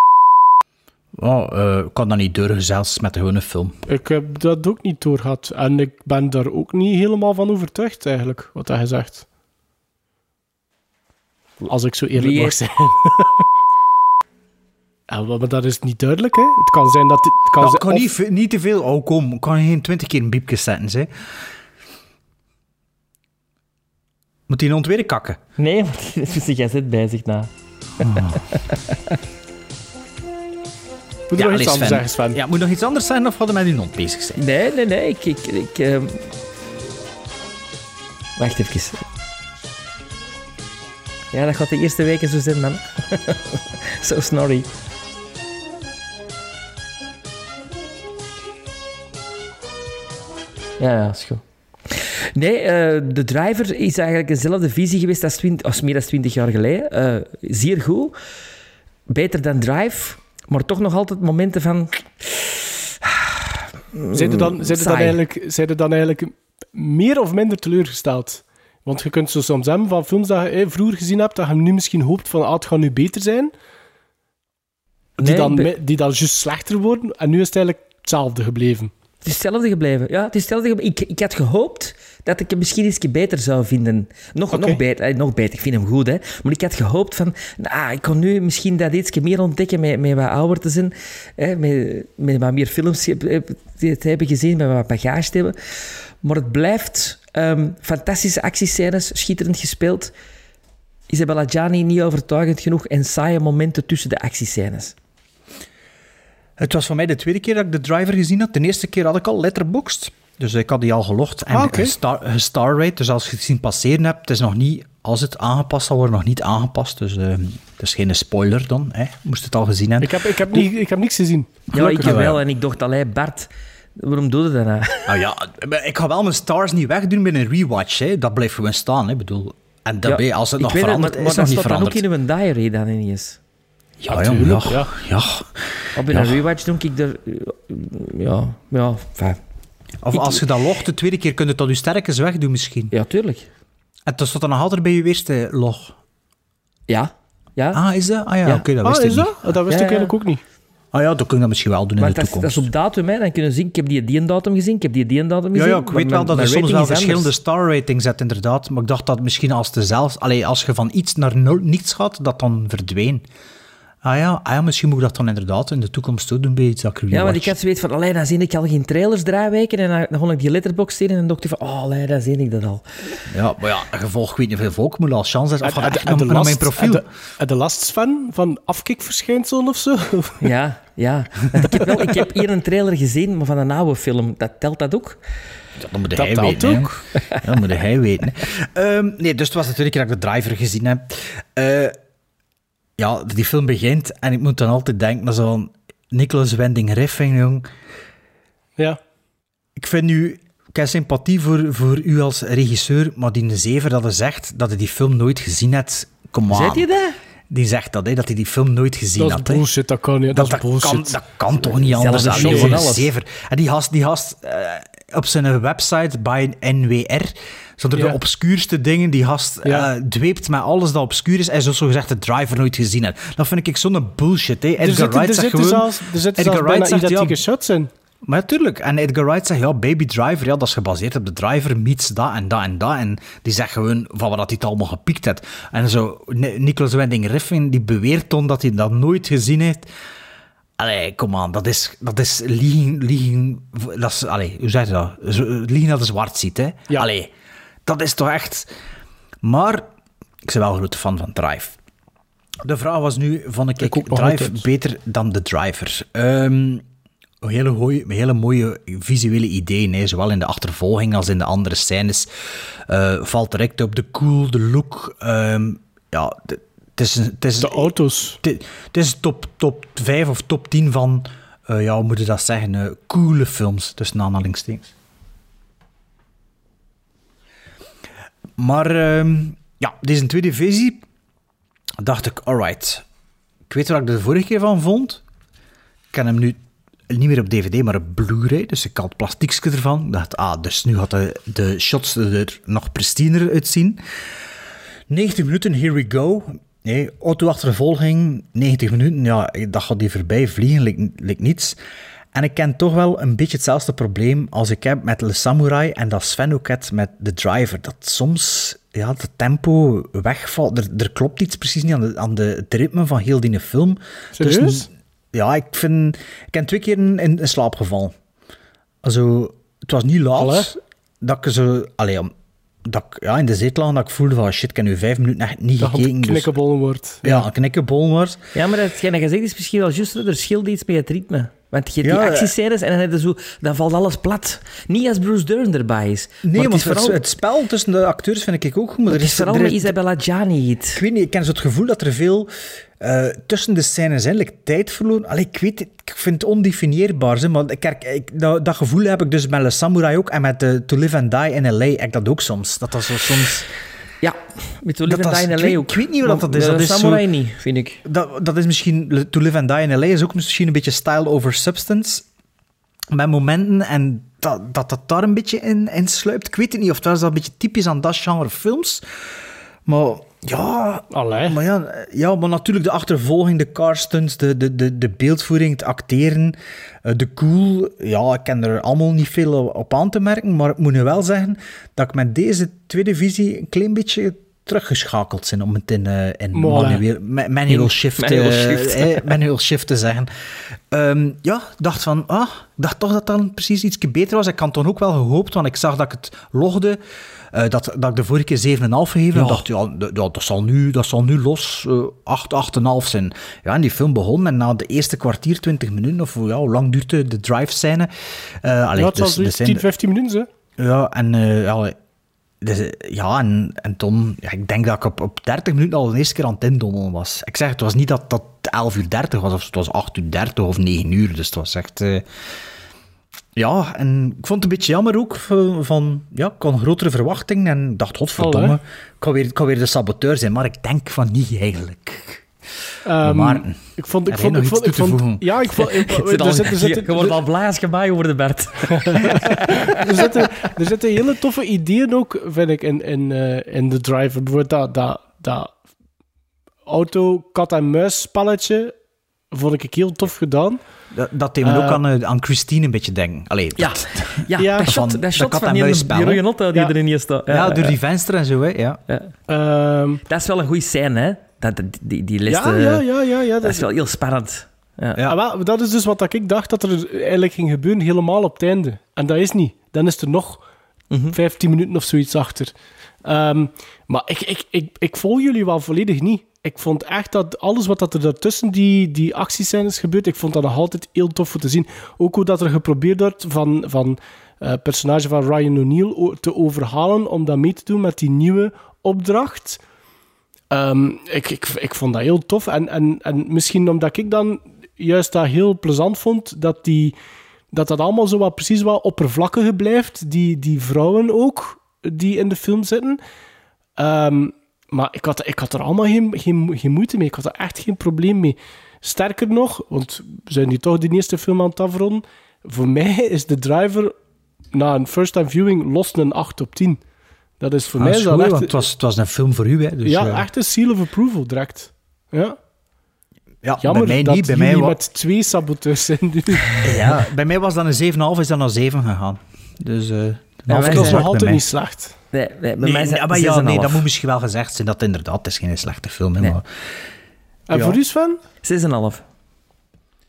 Oh, eh, ik kan dat niet durven, zelfs met de gewone film. Ik heb dat ook niet doorgehad. En ik ben daar ook niet helemaal van overtuigd, eigenlijk, wat hij zegt. Als ik zo eerlijk Wie mag zijn. (laughs) Ja, maar dat is niet duidelijk, hè. Het kan zijn dat... Het kan Ja, zijn, ik kan of- niet, niet te veel... Oh, kom. Ik kan geen twintig keer een biepje zetten, hè. Moet hij een ontweren kakken? Nee, dus (laughs) jij zit bij zich na. Moet er nog iets anders zeggen, Sven? Ja, moet nog iets anders zijn of hadden we met die hond bezig zijn? Nee, nee, nee. Ik... ik, ik ehm, Wacht even. Ja, dat gaat de eerste weken zo zijn, man. (laughs) zo snorry. Ja, ja, is goed. Nee, eh, de driver is eigenlijk dezelfde visie geweest als, 20, als meer dan 20 jaar geleden. Eh, zeer goed. Beter dan Drive, maar toch nog altijd momenten van... Zijn er dan, zijn er dan, eigenlijk, zijn er dan eigenlijk meer of minder teleurgesteld? Want je kunt zo soms hebben van films dat je eh, vroeger gezien hebt, dat je nu misschien hoopt van, ah, het gaat nu beter zijn. Die, Nee, dan, ben- die dan juist slechter worden. En nu is het eigenlijk hetzelfde gebleven. Het is hetzelfde gebleven. Ja, het is hetzelfde. Ik, ik had gehoopt dat ik hem misschien iets beter zou vinden. Nog, nog, beter, eh, nog beter, ik vind hem goed, hè. Maar ik had gehoopt van... Nou, ik kon nu misschien dat iets meer ontdekken met, met wat ouder te zijn. Hè, met, met wat meer films te te hebben gezien, met wat bagage te hebben. Maar het blijft ehm, fantastische actiescènes, schitterend gespeeld. Isabella Gianni niet overtuigend genoeg en saaie momenten tussen de actiescènes. Het was voor mij de tweede keer dat ik de driver gezien had. De eerste keer had ik al letterboxd. Dus ik had die al gelogd en Ah, gestar, gestarrate. Dus als je het zien passeren hebt, het is nog niet... Als het aangepast zal worden, nog niet aangepast. Dus eh, het is geen spoiler dan. Hè. Moest het al gezien hebben. Ik heb, ik heb, niet, ik heb niks gezien. Ja, ik heb wel. En ik dacht, allee, Bart, waarom doe je dat nou? Nou (laughs) ja, ik ga wel mijn stars niet wegdoen met een rewatch. Hè. Dat blijft gewoon staan. Hè. Ik bedoel, en daarbij, als het nog verandert, maar, is het dat nog niet staat dan ook veranderd. in uw diary dan ineens. Ja, ja, ja, ja. ja. Op in Ja. een rewatch doe ik er... Ja, ja, fijn. Of Ik- als je dat logt de tweede keer, kun je dat je sterkens wegdoen misschien. Ja, tuurlijk. En dan staat dan nog altijd bij je eerste log. Ja. Ja. Ah, is dat? Ah ja, Ja. oké, dat Ah, wist is ik dat? niet. Ah, Dat wist Ja, ik ja. eigenlijk ook niet. Ah ja, dat kun je dat misschien wel doen maar in de dat is, dat is toekomst. op datum, hè. Dan kunnen zien, ik heb die die datum gezien, ik heb die die datum Ja, gezien. ja, ik maar weet wel dat er soms wel verschillende star ratings zet, inderdaad. Maar ik dacht dat misschien als, de zelfs, allee, als je van iets naar nul, niets gaat, dat dan verdween. Ah ja, ah ja, misschien moet ik dat dan inderdaad in de toekomst ook doen bij iets dat ik Ja, want ik had zoiets van, allee, dan zie ik al geen trailers drie weken. En dan, dan kon ik die letterbox zien en dan dacht ik van, oh, allee, dan zie ik dat al. Ja, maar ja, gevolg weet niet hoeveel volk moet al chance hebben. Of de mijn profiel. en de- de last fan van afkikverschijnselen of zo? (laughs) Ja, ja. Want ik heb, wel, ik heb hier een trailer gezien, maar van een oude film. Dat telt dat ook? Ja, dat moet Dat hij telt weten. ook. Ja, dat moet hij weten. Ehm, nee, dus het was keer dat ik de driver gezien heb. Eh, ja, die film begint en ik moet dan altijd denken naar zo'n Nicholas Wending Refn, jong. Ja. Ik vind nu... Ik heb sympathie voor, voor u als regisseur, maar die zever dat hij zegt dat hij die film nooit gezien heeft... Kom aan. Zet je dat? Die zegt dat, hè, dat hij die film nooit gezien Dat is had. hè. bullshit, dat kan niet. Dat, Dat, kan, dat kan toch niet anders dan een alles. zever. En die gast, die gast eh, op zijn website bij NWR, zonder Ja. de obscuurste dingen, die gast Ja. eh, dweept met alles dat obscuur is en zo zogezegd de driver nooit gezien heeft. Dat vind ik zo'n bullshit. Hè. Er Edgar zitten, er Wright zegt zitten gewoon... zelfs, er zitten Edgar Wright zegt, ja, identieke shots in. maar natuurlijk. En Edgar Wright zegt, ja, Baby Driver, ja, dat is gebaseerd op de driver, meets dat en dat en dat. En die zegt gewoon van wat hij het allemaal gepikt heeft. En zo, Ni- Nicolas Winding Refn, die beweert dan dat hij dat nooit gezien heeft. Allee, kom aan, dat is, dat is liegen, liegen, dat is, allee, hoe zeg je dat? Zo, Liegen dat je zwart ziet, hè? Ja. Allee, dat is toch echt... Maar, ik ben wel een grote fan van Drive. De vraag was nu, vond ik, Ik Drive altijd. beter dan de Driver? Ehm, hele, goeie, hele mooie visuele ideeën, hè, zowel in de achtervolging als in de andere scènes. Eh, valt direct op de cool, de look. ehm, ja, de- het is, een- het is, De auto's. het het is top, top 5 of top 10 van eh, ja, hoe moet je dat zeggen, eh, coole films, tussen aanhalingstekens. Maar ehm, ja, deze tweede visie dacht ik, alright. Ik weet waar ik de vorige keer van vond. Ik ken hem nu niet meer op DVD, maar op Blu-ray. Dus ik had plastiekje ervan. Ik dacht, ah, dus nu had de, de shots er nog pristiner uitzien. 90 minuten, here we go. Nee, auto-achtervolging, 90 minuten. Ja, dat gaat die voorbij vliegen, lijkt niets. En ik ken toch wel een beetje hetzelfde probleem als ik heb met Le Samurai en dat Sven ook had met The Driver. Dat soms ja, het tempo wegvalt. Er, er klopt iets precies niet aan, de, aan de, het ritme van heel die film. Serieus? Dus, ja, ik vind... Ik ben twee keer in, in slaap gevallen. Also, het was niet laat Allee? dat ik zo... Allee, om- dat ik ja, in de zetel lag dat ik voelde van shit, ik heb nu vijf minuten echt niet Dat gekeken. het dus- knikkenbollen wordt. ja, een knikkenbol was. Ja, maar hetgeen dat je zegt is misschien wel juist, er scheelt iets met het ritme. Want je hebt Ja, die eh. actiescènes en dan, heb je zo, dan valt alles plat. Niet als Bruce Dern erbij is. Nee, maar want is vooral, het spel tussen de acteurs vind ik ook goed. Maar het er is vooral er met Isabella Gianni. Ik weet niet, ik ken zo het gevoel dat er veel eh, tussen de scènes eigenlijk tijd verloren. Allee, ik weet ik vind het ondefinieerbaar. Maar ik, kijk, ik, dat, dat gevoel heb ik dus met Le Samurai ook en met eh, To Live and Die in L.A. heb ik dat ook soms. Dat dat zo soms... Ja, met To Dat Live and is- Die in ik L.A. weet- ook. ik weet niet wat dat is. Dat is zo- Samurai niet, vind ik. Dat, dat is misschien... To Live and Die in L.A. is ook misschien een beetje style over substance. Met momenten en dat dat, dat daar een beetje in, in sluipt. Ik weet het niet of dat is dat een beetje typisch aan dat genre films. Maar ja, Allee. Maar ja, ja, maar natuurlijk de achtervolging, de car stunts, de, de, de, de beeldvoering, het acteren, eh, de cool. Ja, ik ken er allemaal niet veel op aan te merken, maar ik moet nu wel zeggen dat ik met deze tweede visie een klein beetje teruggeschakeld ben, om het in, in Mooi. manueel, ma- manual, shift, manual eh, shift. eh, manual shift te zeggen. Ehm, ja, ik dacht van, ah, dacht toch dat dat dan precies iets beter was. Ik had toen ook wel gehoopt, want ik zag dat ik het logde, eh, dat, dat ik de vorige keer 7,5 gegeven. Ja. Dacht, ja, d- ja, dat, zal nu, dat zal nu los eh 8, 8,5 zijn. Ja, en die film begon en na de eerste kwartier, 20 minuten, of ja, hoe lang duurt de, de drive-scène? Eh, allee, Ja, het was dus- dus 10, 15 minuten, hè. ja, en, ja, dus, eh, ja, en, en toen, ja, ik denk dat ik op, op 30 minuten al de eerste keer aan het indommelen was. Ik zeg, het was niet dat dat 11 uur 30 was, of het was 8 uur 30 of 9 uur. Dus het was echt... eh, ja, en ik vond het een beetje jammer ook van, van ja, ik had een grotere verwachting en dacht, godverdomme, ik kan, weer, ik kan weer de saboteur zijn, maar ik denk van niet eigenlijk. Ehm, Maarten, ik vond, ik vond, ik vond, ik vond, ja, (laughs) ik vond, ik, Zit al- er zit- er je wordt al je bij hoorde, Bert. (laughs) er, zitten, er zitten hele toffe ideeën ook, vind ik, in, in, eh, in The Driver. Bijvoorbeeld dat, dat, dat auto-kat-en-muis spelletje vond ik heel tof gedaan. Dat, dat deed me Eh, ook aan, eh, aan Christine een beetje denken. Allee, Ja, dat- (laughs) ja, Ja, dat shot, van- dat shot van die, die auto die Ja. erin is staat. ja, door die venster en zo, hè. Ja. ja. Ehm, Dat is wel een goede scène, hè? Dat, die, die list, ja, eh, ja, ja, ja, ja. Dat is wel heel spannend. Ja. Ja. Ah, wel, dat is dus wat ik dacht dat er eigenlijk ging gebeuren helemaal op het einde. En dat is niet. Dan is er nog Mhm. 15 minuten of zoiets achter. Ehm, maar ik, ik, ik, ik volg jullie wel volledig niet. Ik vond echt dat alles wat dat er daartussen die, die actiescènes gebeurt, ik vond dat nog altijd heel tof om te zien. Ook hoe dat er geprobeerd wordt van, van eh personage van Ryan O'Neill te overhalen om dat mee te doen met die nieuwe opdracht. Ehm, ik, ik, ik vond dat heel tof. En, en, en misschien omdat ik dan juist dat heel plezant vond, dat die, dat, dat allemaal zo wat precies wat oppervlakkiger blijft. Die, die vrouwen ook, die in de film zitten. Ehm, maar ik had, ik had er allemaal geen, geen, geen moeite mee. Ik had er echt geen probleem mee. Sterker nog, want we zijn nu toch de eerste film aan het afronden. Voor mij is de driver na een first-time viewing los een 8 op 10. Dat is voor Ah, mij is goed, echt... want het was, het was een film voor u, hè. Dus, ja, eh, echt een seal of approval direct. Ja. ja, Jammer bij mij dat niet. Bij mij, wa- met twee saboteurs zijn (laughs) ja, bij mij was dan een 7,5, is dan naar 7 gegaan. Dus Dat keer is zijn- nog altijd niet slecht. Nee, nee, bij Nee, mij is nee, het maar ja, nee, 6,5. dat moet misschien wel gezegd zijn. Dat inderdaad het is geen slechte film. Hè, Nee. maar, En Ja. voor u, Sven? 6,5.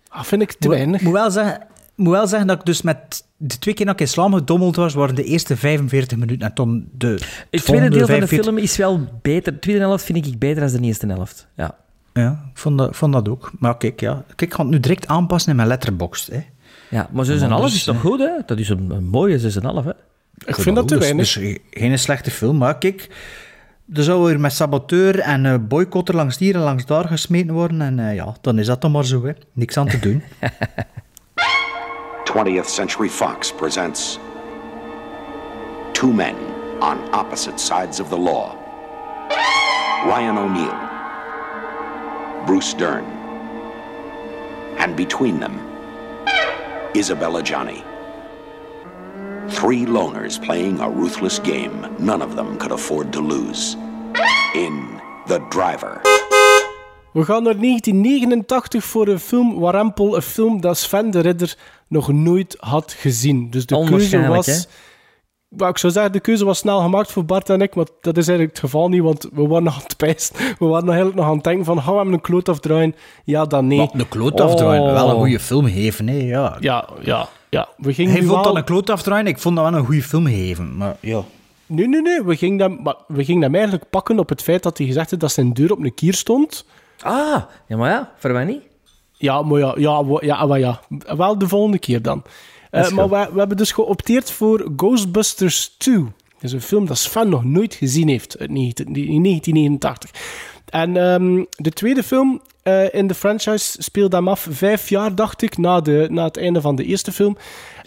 Ah, vind ik te moet, weinig. moet wel zeggen, moet wel zeggen dat ik dus met de twee keer dat ik in slaam gedommeld was, waren de eerste 45 minuten en toen de Het tweede deel van de 45 film is wel beter. De tweede helft vind ik beter dan de eerste helft. Ja. Ja, ik vond dat, vond dat ook. Maar kijk, ja, kijk, ik ga het nu direct aanpassen in mijn letterbox. Hè. Ja, maar 6,5 anders, is toch eh, goed, hè? Dat is een, een mooie 6,5, hè? Ik vind dat te Dus- weinig. Dus geen slechte film, maar kijk, er zou weer met saboteur en eh, boycotter langs hier en langs daar gesmeten worden. En eh, ja, dan is dat dan maar zo, hè. Niks aan te doen. (laughs) 20th Century Fox presents Two Men on Opposite Sides of the Law Ryan O'Neill, Bruce Dern, and between them, Isabella Johnny. Three loners playing a ruthless game none of them could afford to lose. In The Driver. We gaan naar 1989 voor een film Warempel, een film dat Sven de Ridder nog nooit had gezien. Dus de keuze was... Well, ik zou zeggen, de keuze was snel gemaakt voor Bart en ik, maar dat is eigenlijk het geval niet, want we waren nog aan het pijsten. We waren nog eigenlijk nog aan het denken van, gaan we hem een kloot afdraaien? Ja, dan nee. Wat, een kloot afdraaien. Oh. Wel een goede film geven, hè. Ja. Ja, ja, ja. We gingen Hij vond wel- dat een kloot afdraaien. Ik vond dat wel een goede film geven. Maar ja. Nee, nee, nee. We gingen, hem, maar we gingen hem eigenlijk pakken op het feit dat hij gezegd had dat zijn deur op een kier stond. Ah, ja, maar ja, voor mij niet. Ja, maar ja, ja, ja, maar ja. Wel de volgende keer dan. Eh, maar we, we hebben dus geopteerd voor Ghostbusters 2. Dat is een film dat Sven nog nooit gezien heeft uit 19 in 1989. En ehm, de tweede film in de franchise speelde hem af vijf jaar, dacht ik, na, de, na het einde van de eerste film.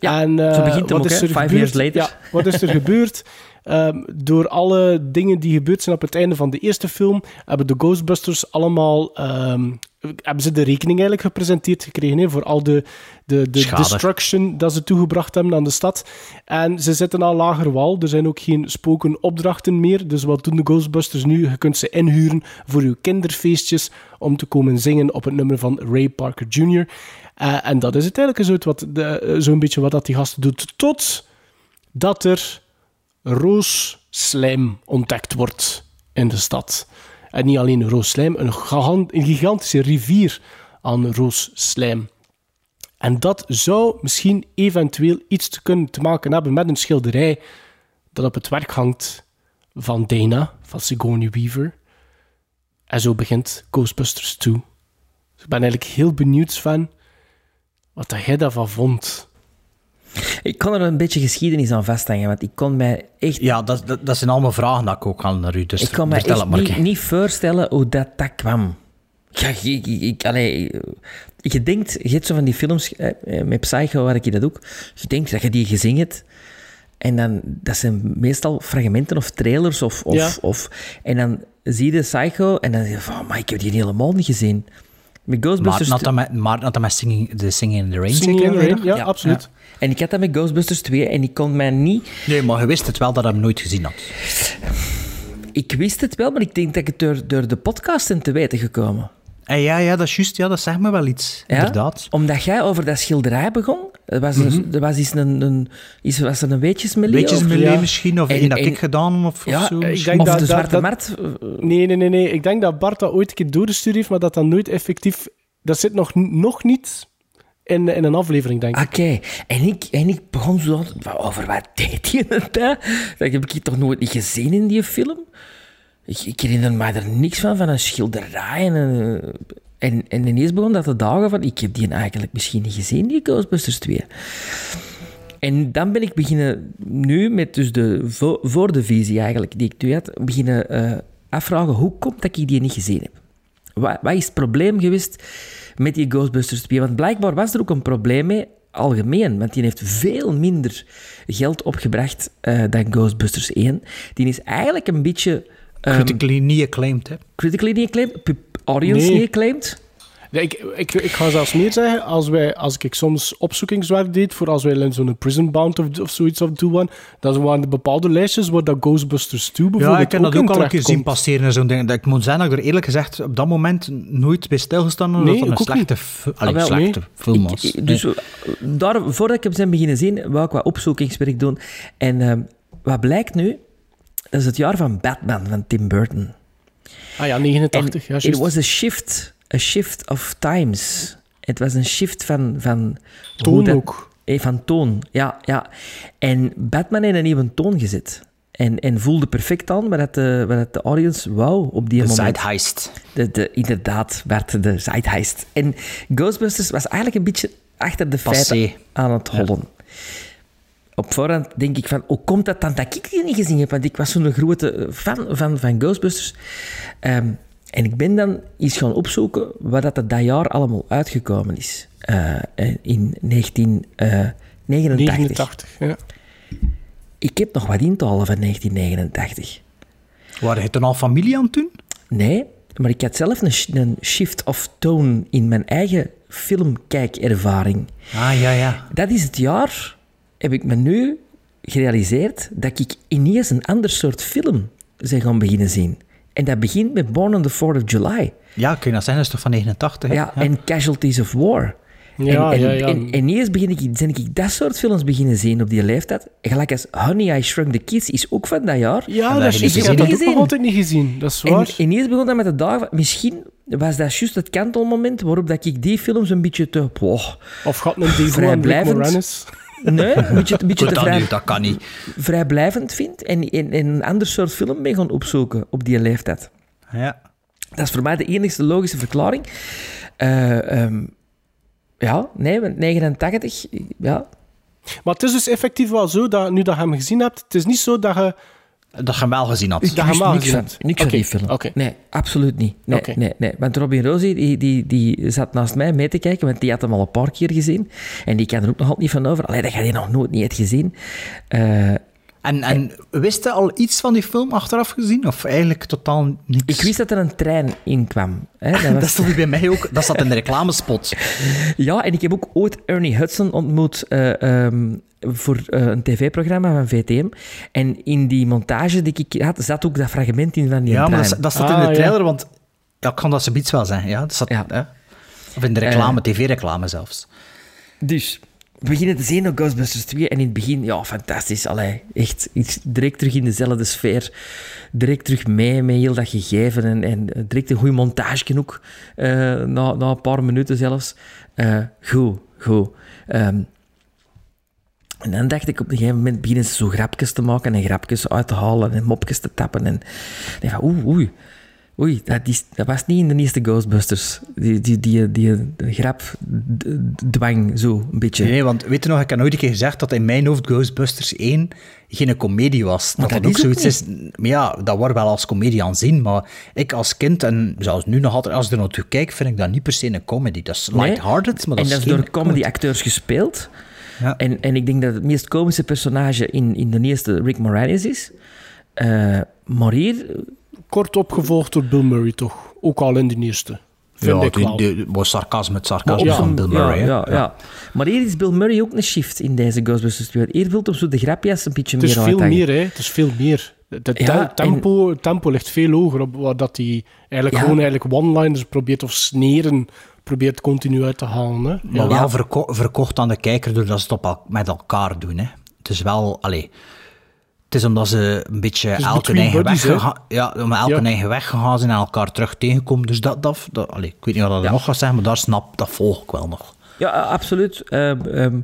Ja, en, eh, zo begint hem wat ook, is er Five gebeurd? years later. Ja, wat is er gebeurd? Ehm, door alle dingen die gebeurd zijn op het einde van de eerste film, hebben de Ghostbusters allemaal. ehm, hebben ze de rekening eigenlijk gepresenteerd gekregen hè, voor al de, de, de Schade. destruction dat ze toegebracht hebben aan de stad. En ze zitten aan lager wal. Er zijn ook geen spoken opdrachten meer. Dus wat doen de Ghostbusters nu? Je kunt ze inhuren voor uw kinderfeestjes om te komen zingen op het nummer van Ray Parker Jr. Eh, en dat is het eigenlijk zo'n wat eh, zo'n beetje wat dat die gasten doet. Tot dat er roosslijm ontdekt wordt in de stad. En niet alleen roosslijm, een, een gigantische rivier aan roosslijm. En dat zou misschien eventueel iets te kunnen maken hebben met een schilderij dat op het werk hangt van Dana, van Sigourney Weaver. En zo begint Ghostbusters 2. Dus ik ben eigenlijk heel benieuwd, Sven, wat dat jij daarvan vond. Ik kon er een beetje geschiedenis aan vasthangen, want ik kon mij echt... Ja, dat, dat, dat zijn allemaal vragen dat ik ook aan naar u. Dus ik kon echt maar. niet, niet voorstellen hoe dat, dat kwam. Ja, ik, ik, ik, allee, je denkt, je hebt zo van die films eh, eh, met Psycho, waar ik je dat ook, je denkt dat je die gezien hebt, en dan, dat zijn meestal fragmenten of trailers, of, of, Ja. of, en dan zie je Psycho, en dan zeg je van, maar ik heb die helemaal niet gezien. Met Maar Ghostbusters... had dat met, maar dat met singing, de Singing in the Rain Singing in the Rain, ja, absoluut. En ik had dat met Ghostbusters 2, en ik kon mij niet... Nee, maar je wist het wel dat hij hem nooit gezien had. Ik wist het wel, maar ik denk dat ik het door, door de podcasten te weten gekomen. Eh, ja, ja, dat is juist. Ja, dat zegt me wel iets. Ja? Inderdaad. Omdat jij over dat schilderij begon. Er was, er, er was iets een, een, iets, was er een weetjesmelee? Ja. misschien, of En- één dat en- ik gedaan of, of Ja, zo. ik denk Of dat- de dat- Zwarte dat- Markt? Nee, nee, nee, nee. Ik denk dat Bart dat ooit een keer doorgestuurd heeft, maar dat dat nooit effectief... Dat zit nog, nog niet in, in een aflevering, denk ik. Oké, en, ik, en ik begon zo... Over wat deed hij het? hè? Dat heb ik toch nooit niet gezien in die film? Ik, ik herinner me er niks van, van een schilderij. En, een- en, en ineens begon dat te dagen van... Ik heb die eigenlijk misschien niet gezien, die Ghostbusters 2. En dan ben ik beginnen, nu met dus de, vo- voor de visie eigenlijk, die ik toen had, beginnen eh, afvragen hoe komt dat ik die niet gezien heb. Wat, wat is het probleem geweest met die Ghostbusters 2? Want blijkbaar was er ook een probleem mee, algemeen, want die heeft veel minder geld opgebracht eh, dan Ghostbusters 1. Die is eigenlijk een beetje... Critically niet acclaimed, hè. critically niet acclaimed, audience Nee. niet acclaimed. Nee, Ik, ik, ik ga zelfs meer zeggen, als, wij, als ik soms opzoekingswerk deed voor als wij zo'n prison bound of, of zoiets of doen, dan waren er bepaalde lijstjes waar dat Ghostbusters 2 bijvoorbeeld Ja, ik heb dat ook al een keer zien passeren en zo'n ding. Dat Ik moet zeggen dat ik er eerlijk gezegd op dat moment nooit bij stilgestaan had Nee, dat een slechte, allee, Ah, wel, slechte nee. film was. ik- dus Nee. daar, voordat ik hem zijn beginnen zien, wou ik wat opzoekingswerk doen. En ehm, wat blijkt nu? Dat is het jaar van Batman van Tim Burton. Ah ja, 89, ja, it was a shift, a shift of times. Het was een shift van... van Toon dat- ook. eh, van toon, ja, ja. En Batman heeft een nieuwe toon gezet. En, en voelde perfect aan wat de, wat het de audience wou op die De moment. Zeitgeist. De, de, inderdaad, werd de Zeitgeist. En Ghostbusters was eigenlijk een beetje achter de Passé. feiten aan het hollen. Op voorhand denk ik van, hoe komt dat dan dat ik die niet gezien heb? Want ik was zo'n grote fan van, van Ghostbusters. Ehm, En ik ben dan eens gaan opzoeken wat dat dat jaar allemaal uitgekomen is. Eh, in 1989. 89, ja. Ik heb nog wat intallen van 1989. Waren je toen al familie aan het doen? Nee, maar ik had zelf een, een shift of tone in mijn eigen filmkijkervaring. Ah, ja, ja. Dat is het jaar, heb ik me nu gerealiseerd, dat ik ineens een ander soort film ben gaan beginnen zien. En dat begint met Born on the 4th of July. Ja, kun je dat zeggen? Dat is toch van 89? hè? Ja, en Casualties of War. Ja, en, en, ja, ja. En, en ineens begin ik, ben ik dat soort films beginnen zien op die leeftijd. Gelijk als Honey, I Shrunk the Kids is ook van dat jaar. Ja, dat is ik heb dat ook nog altijd niet gezien. Dat is En waar. ineens begon dat met de dagen... Misschien was dat juist het kantelmoment waarop dat ik die films een beetje te... Of gaat een Devo en Rick Vrijblijvend. Moranis. Nee, een (laughs) beetje, een beetje te dat, vrij, niet, dat kan niet. vrijblijvend vind. En, en, en een ander soort film ben gaan opzoeken op die leeftijd. Ja. Dat is voor mij de enigste logische verklaring. Eh, ehm, ja, nee, want 89, ja. Maar het is dus effectief wel zo, dat nu dat je hem gezien hebt, het is niet zo dat je... Dat je hem wel gezien had. Dat je niks gezien van, niks van Oké, die film. Nee, absoluut niet. Nee, nee, nee. Want Robin Rosie, die, die, die zat naast mij mee te kijken, want die had hem al een paar keer gezien. En die kan er ook nog altijd niet van over. Allee, dat had hij nog nooit niet gezien. Eh, En, en wist je al iets van die film achteraf gezien? Of eigenlijk totaal niks? ik wist dat er een trein in kwam. Hè. Dat (laughs) Dat was- stond bij mij ook. Dat zat in de reclamespot. (laughs) Ja, en ik heb ook ooit Ernie Hudson ontmoet eh, ehm, voor eh, een tv-programma van VTM. En in die montage die ik had, zat ook dat fragment in van die Ja, maar trein. dat, dat staat Ah, in de ja. trailer, want... Ja, ik kan dat zoiets wel zeggen. Ja, dat Ja. hè. Of in de reclame, tv-reclame zelfs. Dus, we beginnen te zien op Ghostbusters 2 en in het begin, ja, fantastisch. Allee, echt, direct terug in dezelfde sfeer. Direct terug mee met heel dat gegeven en, en direct een goede montage ook. eh, na, na een paar minuten zelfs. Eh, goed, goed. Ehm, en dan dacht ik op een gegeven moment beginnen ze zo grapjes te maken en grapjes uit te halen en mopjes te tappen. En van, oei, oei. Oei, dat, is, dat was niet in de eerste Ghostbusters. Die, die, die, die, die grap dwang zo een beetje. Nee, want weet je nog, ik heb nooit een keer gezegd dat in mijn hoofd Ghostbusters 1 geen komedie was. Dat dat dat, ook zoiets is. Maar ja, dat wordt wel als komedie aanzien, maar ik als kind, en zelfs nu nog altijd, als ik er naartoe kijk, vind ik dat niet per se een comedy. Dat is lighthearted, maar dat en is dat is door comedy-acteurs gespeeld. Ja. En, en ik denk dat het meest komische personage in, in de eerste Rick Moranis is. Maar hier, Kort opgevolgd door Bill Murray, toch? Ook al in de eerste. Vind Ja, ik die, wel. die, was sarcasme, het sarcasme van Bill Murray. ja, ja, ja. Maar hier is Bill Murray ook een shift in deze Ghostbusters 2. Hier wil hem zo de grapjes een beetje Het is meer veel meer, hè. Het is veel meer. Het Ja, te- tempo, tempo ligt veel hoger, op waar dat hij eigenlijk Ja. gewoon eigenlijk one-liners probeert of sneren probeert continu uit te halen. Hè. Maar wel verko- verkocht aan de kijker doordat ze het op el- met elkaar doen. Hè. Het is wel... Allee, het is omdat ze een beetje is elke eigen buddies, weg ja, om elke Ja. eigen weg gegaan zijn en elkaar terug tegenkomen. Dus dat, dat, dat allee, ik weet niet wat dat Ja. nog gaat zeggen, maar daar snap, dat volg ik wel nog. Ja, absoluut. Ehm, ehm,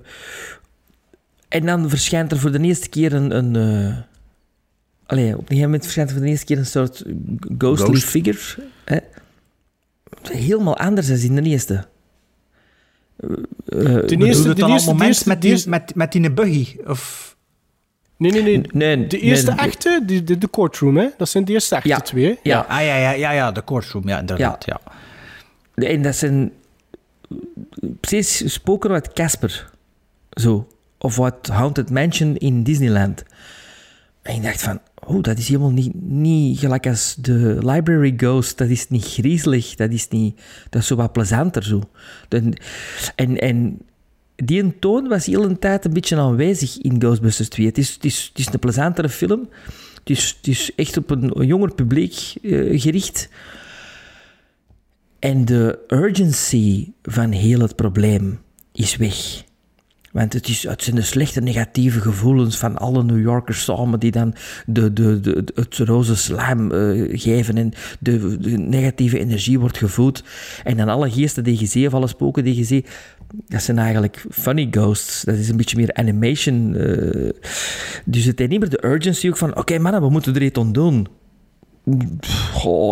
en dan verschijnt er voor de eerste keer een... een eh, allee, op een gegeven moment verschijnt er voor de eerste keer een soort ghostly Ghost. figure. Hè? Helemaal anders dan in de eerste. Eh, Ten eerste, de eerste, moment eerste, met, de die, eerste- met, met die buggy? Of... Nee, nee, nee. nee, De eerste nee, echte, de, de, de courtroom, hè? Dat zijn de eerste echte Ja. twee. hè? Ja. Ah, ja, ja, ja, ja, de courtroom, ja, inderdaad. Ja. En dat zijn precies spoken uit Casper. Zo. Of wat Haunted Mansion in Disneyland. En ik dacht van, oh, dat is helemaal niet, niet gelijk als de Library Ghost. Dat is niet griezelig. Dat is, niet, dat is zo wat plezanter zo. Dan- En, en die toon was heel een tijd een beetje aanwezig in Ghostbusters 2. Het is, het is, het is een plezantere film. Het is, het is echt op een, een jonger publiek eh, gericht. En de urgency van heel het probleem is weg. Want het, is, het zijn de slechte negatieve gevoelens van alle New Yorkers samen die dan de, de, de, het roze slijm eh, geven en de, de negatieve energie wordt gevoed. En dan alle geesten die je ziet of alle spoken die je ziet, dat zijn eigenlijk funny ghosts. Dat is een beetje meer animation. eh. dus het is niet meer de urgency ook van, oké mannen, we moeten er iets aan doen.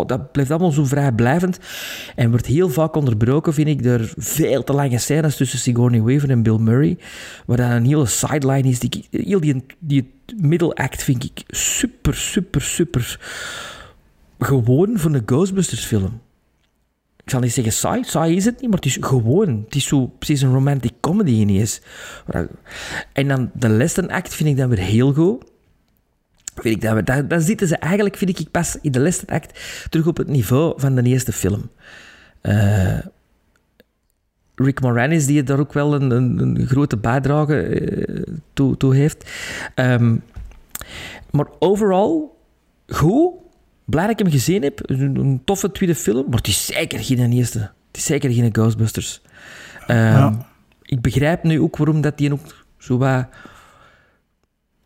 Dat blijft allemaal zo vrijblijvend. En wordt heel vaak onderbroken, vind ik, door veel te lange scènes tussen Sigourney Weaver en Bill Murray. Waar dan een hele sideline is. Die, heel die, die middle act vind ik super, super, super gewoon voor een Ghostbusters film. Ik zal niet zeggen saai, saai is het niet, maar het is gewoon. Het is zo precies een romantic comedy ineens. En dan de lesson act vind ik dan weer heel goed. Vind ik dan, weer- dan, dan zitten ze eigenlijk, vind ik, pas in de lesson act terug op het niveau van de eerste film. Eh, Rick Moranis, die daar ook wel een, een, een grote bijdrage eh, toe, toe heeft. Ehm, maar overal, goed. Blij dat ik hem gezien heb. Een, een toffe tweede film. Maar het is zeker geen eerste. Het is zeker geen Ghostbusters. Ja. Ik begrijp nu ook waarom dat die ook zo wat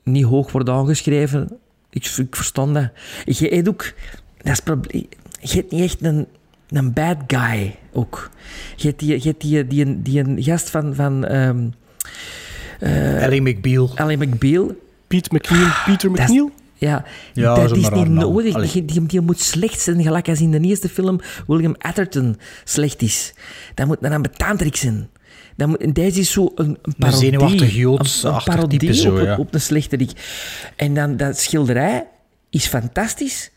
niet hoog wordt aangeschreven. Ik, ik verstand dat. Je hebt ook... Dat is probleem. Je hebt niet echt een, een bad guy ook. Je hebt die, je hebt die, die, die, een gast van... van ehm eh, Ellie McBeal. Ellie McBeal. Piet McNeil, Peter Dat is- McNeil? Ja, Ja, dat is niet nodig. Allee. Die, die, moet slecht zijn, gelijk als in de eerste film William Atherton slecht is. Dat moet een ambetanterik zijn. Moet, deze is zo een, een parodie. een, Joods-achtig een parodie op, een- ja. op een slechterik. En dan dat schilderij is fantastisch.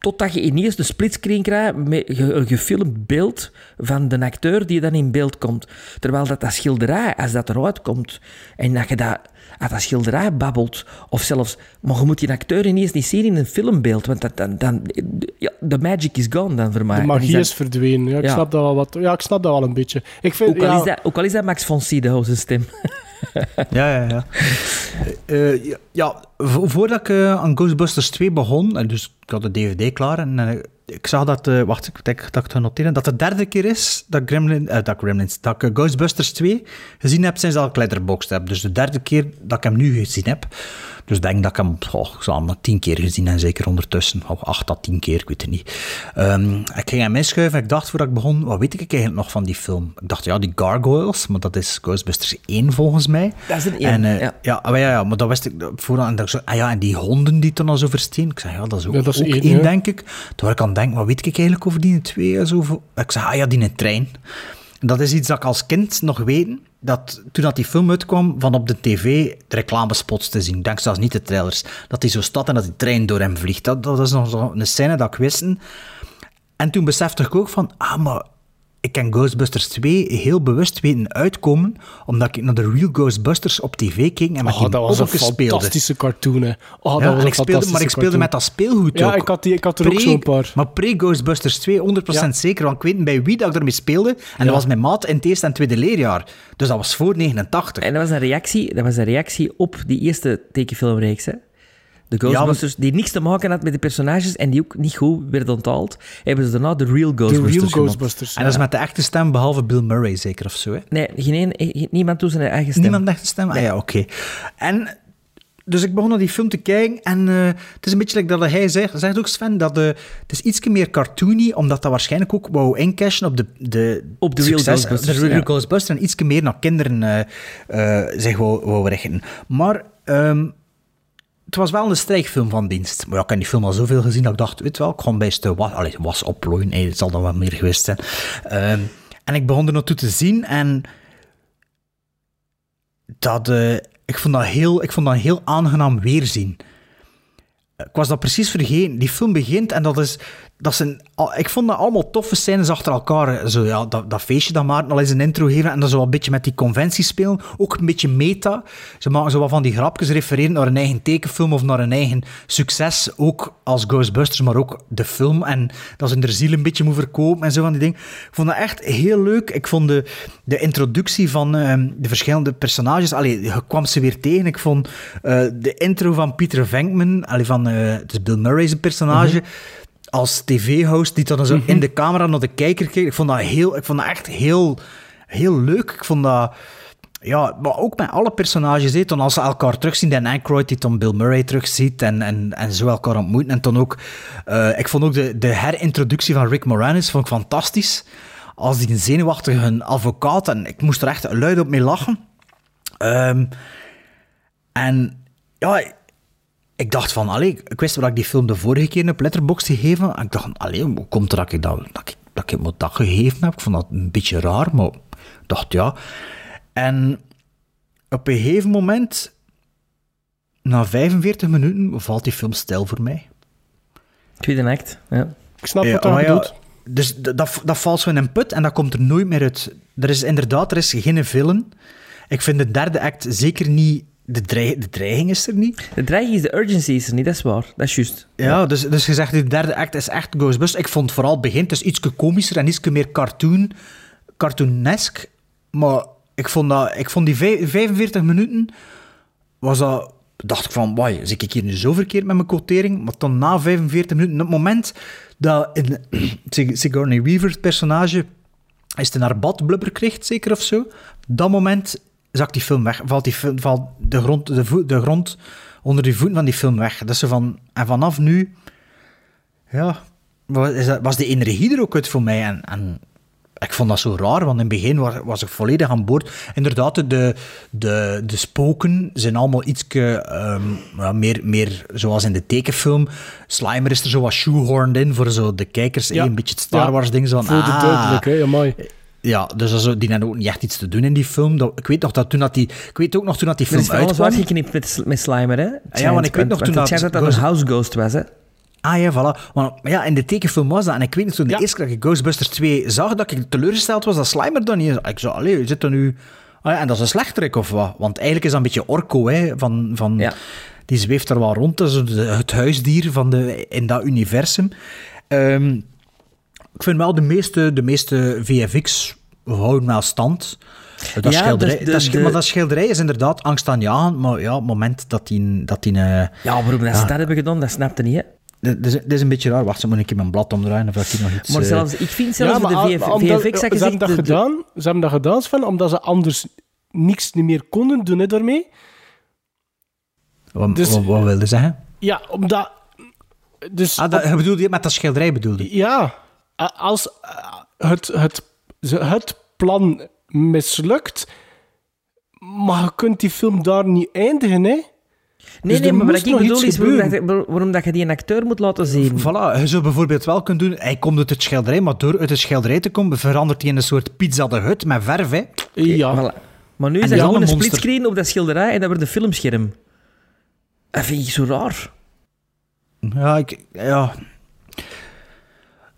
Totdat je ineens een splitscreen krijgt met een gefilmd beeld van de acteur die dan in beeld komt. Terwijl dat, dat schilderij, als dat eruit komt en dat je dat, als dat schilderij babbelt, of zelfs, maar je moet die acteur ineens niet zien in een filmbeeld, want dat, dan, dan, ja, de magic is gone dan voor mij. De magie is verdwenen. Ja, ik, Ja. Snap dat wel wat, ja, ik snap dat wel een beetje. Ik vind, ook, al ja, is dat, ook al is dat Max von Sydow zijn stem. (laughs) (laughs) Ja, ja, ja. Eh, ja, ja, vo- voordat ik eh, aan Ghostbusters 2 begon, en dus ik had de DVD klaar en eh, ik zag dat, eh, wacht, ik denk dat ik het ga noteren, dat het de derde keer is dat, Gremlin, eh, dat, Gremlins, dat ik eh, Ghostbusters 2 gezien heb sinds dat ik Letterboxd heb. Dus de derde keer dat ik hem nu gezien heb. Dus ik denk dat ik hem, oh, ik zal hem nog tien keer gezien en zeker ondertussen, of acht tot tien keer, ik weet het niet. Ehm, ik ging hem inschuiven en ik dacht voordat ik begon, wat weet ik eigenlijk nog van die film? Ik dacht, ja, die Gargoyles, maar dat is Ghostbusters 1 volgens mij. Dat is een één, En, eh, ja. ja, maar ja, ja, maar dat wist ik vooraan. En, dat ik zo, ah ja, en die honden die toen al zo versteen. Ik zei, ja, dat is ook, Ja, dat is ook één, één, denk ik. Toen was ik aan denken, wat weet ik eigenlijk over die twee? Zo, ik zei, ah ja, die trein. Dat is iets dat ik als kind nog weet. Dat toen dat die film uitkwam, van op de tv de reclamespots te zien. Denk zelfs niet de trailers. Dat hij zo staat en dat die trein door hem vliegt. Dat, dat is nog zo een scène dat ik wist. En toen besefte ik ook van, ah, maar ik ken Ghostbusters 2 heel bewust weten uitkomen, omdat ik naar de Real Ghostbusters op tv keek en met Oh, die dat was een fantastische cartoon. Hè. Oh, dat Ja, was en een speelde, maar ik speelde cartoon. met dat speelgoed Ja, ook. ik had, die, ik had er ook zo'n paar. Maar pre-Ghostbusters 2, 100% zeker, want ik weet niet bij wie dat ik ermee speelde. En Ja. dat was mijn maat in het eerste en tweede leerjaar. Dus dat was voor 89. En dat was een reactie, dat was een reactie op die eerste tekenfilmreeks, hè? De Ghostbusters, die niks te maken had met de personages en die ook niet goed werden onthaald, hebben ze daarna de Real Ghostbusters Real genoemd. Ghostbusters. En dat is met de echte stem, behalve Bill Murray zeker of zo. Hè? Nee, geen, een- eh, niemand doet zijn eigen stem. Niemand echt een stem? Ah ja, oké. En dus ik begon naar die film te kijken en eh, het is een beetje like dat hij zegt, zegt ook Sven, dat de, het is iets meer cartoony, omdat dat waarschijnlijk ook wou incashen op de, de, Op de Real succes- Ghostbusters, de Real ja. Ghostbusters en iets meer naar kinderen eh, eh, zich wou, wou richten. Maar ehm, het was wel een strijkfilm van dienst. Maar ja, ik heb die film al zoveel gezien dat ik dacht, weet wel, ik ga best de was, allee, was het zal dan wel meer geweest zijn. Ehm, en ik begon er naartoe te zien en dat, eh, ik, vond dat heel, ik vond dat heel aangenaam weerzien. Ik was dat precies vergeten. Die film begint en dat is... Dat zijn, ik vond dat allemaal toffe scènes achter elkaar. Zo, ja, dat, dat feestje dat Maarten al eens een intro geven en dan zo een beetje met die conventie spelen. Ook een beetje meta. Ze maken zo wat van die grapjes refereren naar een eigen tekenfilm of naar een eigen succes. Ook als Ghostbusters, maar ook de film. En dat ze hun ziel een beetje moet verkopen en zo van die dingen. Ik vond dat echt heel leuk. Ik vond de, de introductie van ehm, de verschillende personages... Allee, je kwam ze weer tegen. Ik vond eh, de intro van Peter Venkman... Allee, van, eh, het is Bill Murray's personage als tv-host die dan zo in de camera naar de kijker keek. Ik vond dat, heel, ik vond dat echt heel, heel leuk. Ik vond dat... Ja, maar ook met alle personages, hè, dan als ze elkaar terugzien, Dan Aykroyd die dan Bill Murray terugziet en, en, en zo elkaar ontmoeten. En dan ook... eh, ik vond ook de, de herintroductie van Rick Moranis vond ik fantastisch. Als die een zenuwachtige advocaat... En ik moest er echt luid op mee lachen. Ehm, en ja, ik dacht van, allee, ik wist dat ik die film de vorige keer op Letterboxd gegeven. En ik dacht, allee, hoe komt het dat ik dat, dat, ik, dat ik dat gegeven heb? Ik vond dat een beetje raar, maar ik dacht ja. En op een gegeven moment, na 45 minuten, valt die film stil voor mij. Tweede act, ja. Ik snap Ja, wat dat maar ja. Dus dat, dat valt zo in een put en dat komt er nooit meer uit. Er is inderdaad er is geen film. Ik vind de derde act zeker niet... De, dreig- de dreiging is er niet. De dreiging is de urgency is er niet, dat is waar. Dat is juist. Ja, dus, dus je zegt, de derde act is echt Ghostbusters. Ik vond vooral het begin, het is iets komischer en iets meer cartoon, cartoonesk. Maar ik vond, dat, ik vond die vij- 45 minuten, was dat, dacht ik van, wauw, zit ik hier nu zo verkeerd met mijn quotering? Maar dan na 45 minuten, het moment dat in, (clears throat) Sig- Sigourney Weaver's personage is een haar badblubber krijgt, zeker of zo, dat moment zakt die film weg. Valt, die film, valt de, grond, de, voet, de grond onder die voeten van die film weg. Dat zo van, en vanaf nu, ja, was, is dat, was de energie er ook uit voor mij. En, en ik vond dat zo raar, want in het begin was, was ik volledig aan boord. Inderdaad, de, de, de spoken zijn allemaal iets ja, meer, meer zoals in de tekenfilm. Slimer is er zo wat shoehorned in voor zo de kijkers. Ja. Een beetje het Star Ja. Wars ding. Zo van, Voelde ah, duidelijk, hè, amai. Ja, dus is, die hadden ook niet echt iets te doen in die film. Dat, ik weet nog dat toen dat die, ik weet ook nog toen dat die Er film is van alles uitkwam. uitgeknipt met, met Slimer, hè? Het Ja, want ik weet nog toen dat dat dat een house ghost was, hè? Ah ja, voilà. Want, maar ja, in de tekenfilm was dat. En ik weet nog toen de eerste keer dat ik Ghostbusters 2 zag, dat ik teleurgesteld was dat Slimer dan niet is. Ik zei, allee, zit er nu... Ah ja, en dat is een slechterik of wat? Want eigenlijk is dat een beetje Orko, hè. Van, van, Die zweeft er wel rond. Dat is het huisdier van de, in dat universum. Ehm, ik vind wel de meeste, de meeste VFX houden wel stand. Dat Ja, schilderij, dus de- dat sch- de- Maar dat schilderij is inderdaad angstaanjagend. Maar ja, op het moment dat die... Dat die eh, Ja, waarom dat ze Ja. dat hebben gedaan, dat snapte niet, hè? dit is, dit is een beetje raar. Wacht, moet ik in mijn blad omdraaien of dat ik hier nog iets... Maar eh, zelfs, ik vind zelfs Ja, maar de VF, omdat- VFX... Ze hebben dat de- gedaan, ze hebben dat gedaan, Sven, omdat ze anders niks niet meer konden doen hè, daarmee. Wat, Dus- wat, wat wilde zeggen? Ja, omdat... Dus Ah, dat, bedoelde je met dat schilderij bedoelde? Ja, als het, het, het plan mislukt, maar je kunt die film daar niet eindigen, hè? Nee, Dus nee, maar wat ik bedoel is waarom dat, waarom dat je die een acteur moet laten zien. Voilà, je zou bijvoorbeeld wel kunnen doen... Hij komt uit het schilderij, maar door uit het schilderij te komen verandert hij in een soort pizza de hut met verf, hè. Ja. Voilà. Maar nu is dat gewoon een monster. splitscreen op dat schilderij en dat wordt een filmscherm. Dat vind ik zo raar. Ja, ik... Ja...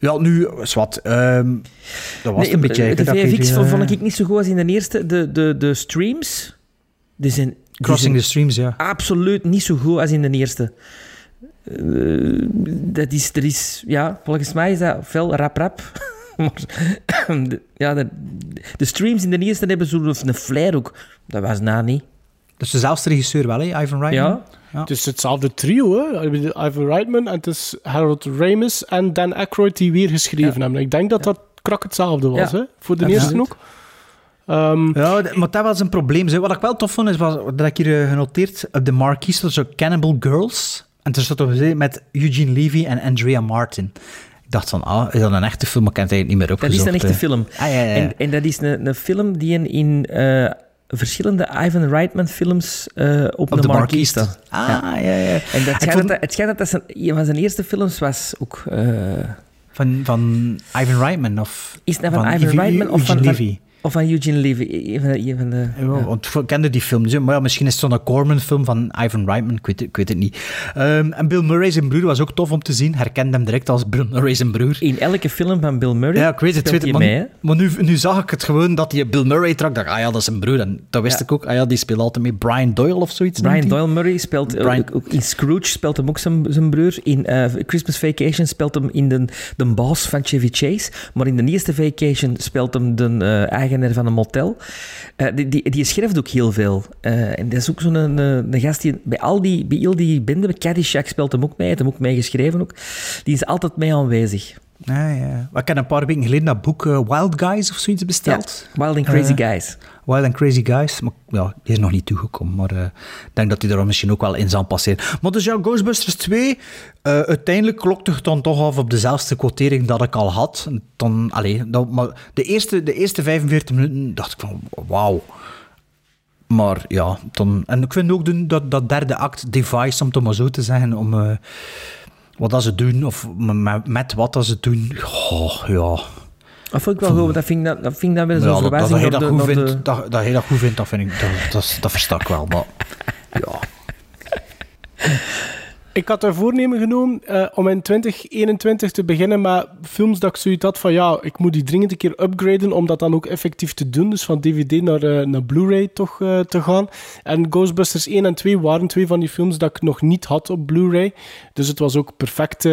Ja, nu, zwart. ehm dat was Nee, een beetje... de ik VFX die, vond, eh, vond ik niet zo goed als in de eerste. De, de, de streams, die zijn, die Crossing zijn the Streams, ja. absoluut niet zo goed als in de eerste. Eh, dat is, er is, ja, volgens mij is dat veel rap-rap. (laughs) (coughs) de, ja, de, de streams in de eerste hebben zo'n een flair ook. Dat was na niet. Dus dezelfde regisseur wel, hè, Ivan Reitman? Ja. Het is hetzelfde trio, hè? Ivan Reitman en het is Harold Ramis en Dan Aykroyd die weer geschreven hebben. Ik denk dat dat krak hetzelfde was, Ja. hè? Voor de eerste ook. Ehm, Ja, maar dat was een probleem. zeg. Wat ik wel tof vond, is was, dat ik hier eh, genoteerd op de marquee stond zo Cannibal Girls. En er stond op met Eugene Levy en Andrea Martin. Ik dacht van, ah, is dat een echte film? Maar ik heb het eigenlijk niet meer Dat opgezocht. is een echte eh. film. Ah, ja, ja, ja. En, en dat is een, een film die in, in eh, verschillende Ivan Reitman films eh, op, de de marquee. Ah, ja, ja. En dat schijnt, vond- dat, het schijnt dat dat zijn, een van zijn eerste films was ook... eh, Van, van Ivan Reitman of... is het nou van, Ivan Reitman of van, van? Of van Eugene Levy? Van de... Een van de Ja, Want ik kende die film niet, maar ja, misschien is het zo'n Corman-film van Ivan Reitman, ik weet, het- ik weet het niet. Ehm, en Bill Murray zijn broer was ook tof om te zien. Herkende hem direct als Bill Murray zijn broer. In elke film van Bill Murray Ja, ik weet het. Weet het maar mee, maar nu, nu zag ik het gewoon dat hij Bill Murray trok. dacht ah ja, dat is zijn broer. En dat wist Ja. ik ook. Ah ja, die speelt altijd mee. Brian Doyle of zoiets. Brian. Doyle Murray speelt eh, Brian- ook, in Scrooge speelt hem ook zijn, zijn broer. In eh, Christmas Vacation speelt hem in de, de baas van Chevy Chase. Maar in de eerste Vacation speelt hem de eh, eigenaar van een motel. Eh, die, die, die schrijft ook heel veel. Eh, en dat is ook zo'n een, een gast die bij al die, bij al die benden, bij Caddyshack speelt hem ook mee, hij heeft hem ook meegeschreven ook. Die is altijd mee aanwezig. Ah, ja. Ik heb een paar weken geleden dat boek eh, Wild Guys of zoiets besteld. Wild and Crazy Eh, Guys. Wild and Crazy Guys. Maar ja, die is nog niet toegekomen. Maar eh, ik denk dat hij er misschien ook wel in zal passeren. Maar dus ja, Ghostbusters 2. eh, uiteindelijk klokte het dan toch af op dezelfde quotering dat ik al had. Dan, allee, maar de eerste, de eerste 45 minuten dacht ik van wauw. Maar ja, dan... En ik vind ook dat, dat derde act device, om het maar zo te zeggen, om... eh, wat dat ze doen, of met, wat dat ze doen. Ja. Dat vond ik wel goed, dat vind ik, dat, dat vind ik dan Ja, zo'n dat, dat, verwijzing dat, de... goed naar de- vindt, dat, dat hij dat goed vindt, dat, vind ik, dat, dat, dat versta ik wel. Maar (laughs) ja, Ik had er voornemen genomen eh, om in 2021 te beginnen met films dat ik zoiets had van ja, ik moet die dringend een keer upgraden om dat dan ook effectief te doen. Dus van DVD naar, eh, naar Blu-ray toch eh, te gaan. En Ghostbusters 1 en 2 waren twee van die films dat ik nog niet had op Blu-ray. Dus het was ook perfecte,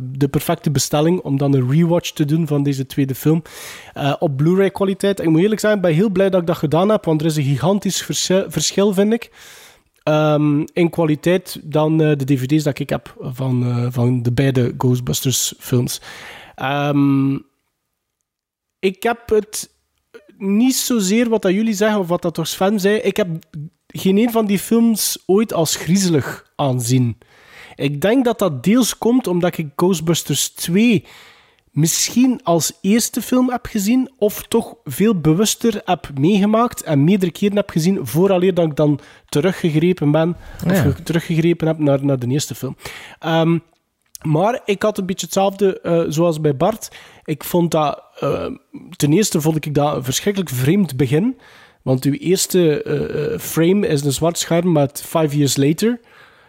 de perfecte bestelling om dan een rewatch te doen van deze tweede film. op Blu-ray kwaliteit. Ik moet eerlijk zijn, ik ben heel blij dat ik dat gedaan heb, want er is een gigantisch verschil vind ik. Ehm, in kwaliteit dan eh, de dvd's dat ik heb van, eh, van de beide Ghostbusters films. Ehm, ik heb het niet zozeer wat dat jullie zeggen of wat dat toch Sven zei. Ik heb geen een van die films ooit als griezelig aanzien. Ik denk dat dat deels komt omdat ik Ghostbusters 2 misschien als eerste film heb gezien, of toch veel bewuster heb meegemaakt en meerdere keren heb gezien, vooraleer dat ik dan teruggegrepen ben, of Ja. teruggegrepen heb naar, naar de eerste film. Ehm, maar ik had een beetje hetzelfde eh, zoals bij Bart. Ik vond dat... eh, ten eerste vond ik dat een verschrikkelijk vreemd begin. Want uw eerste eh, frame is een zwart scherm met Five Years Later.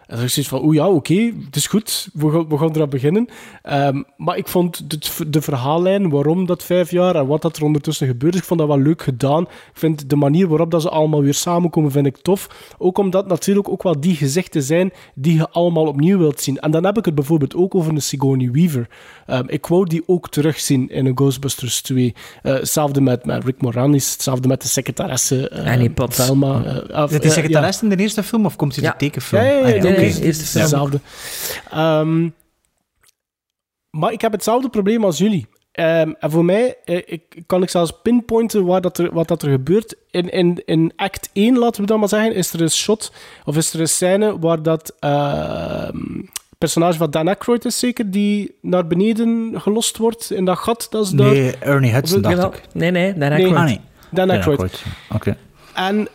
En dan is zoiets van, oeh ja, oké, het is goed, we gaan, we gaan eraan beginnen. Ehm, maar ik vond de, de verhaallijn, waarom dat vijf jaar en wat dat er ondertussen gebeurd is, ik vond dat wel leuk gedaan. Ik vind de manier waarop dat ze allemaal weer samenkomen, vind ik tof. Ook omdat natuurlijk ook wel die gezichten zijn die je allemaal opnieuw wilt zien. En dan heb ik het bijvoorbeeld ook over een Sigourney Weaver. Ehm, ik wou die ook terugzien in een Ghostbusters 2. Eh, hetzelfde met, met Rick Moranis, hetzelfde met de secretaresse uh, Annie Potts. Velma. eh, of, Zit die eh, ja. secretaresse in de eerste film of komt hij Ja. de tekenfilm? Ja, ja, ja, Ehm, maar ik heb hetzelfde probleem als jullie. Ehm, en voor mij eh, ik, kan ik zelfs pinpointen waar dat er, wat dat er gebeurt. In, in, in act 1, laten we dan maar zeggen, is er een shot, of is er een scène waar dat ehm, personage van Dan Aykroyd is zeker, die naar beneden gelost wordt in dat gat dat is daar. Nee, Ernie Hudson, dacht Jawel. ik. Nee, nee, daar Nee. Ah, nee. Dan Aykroyd. Aykroyd. Oké. En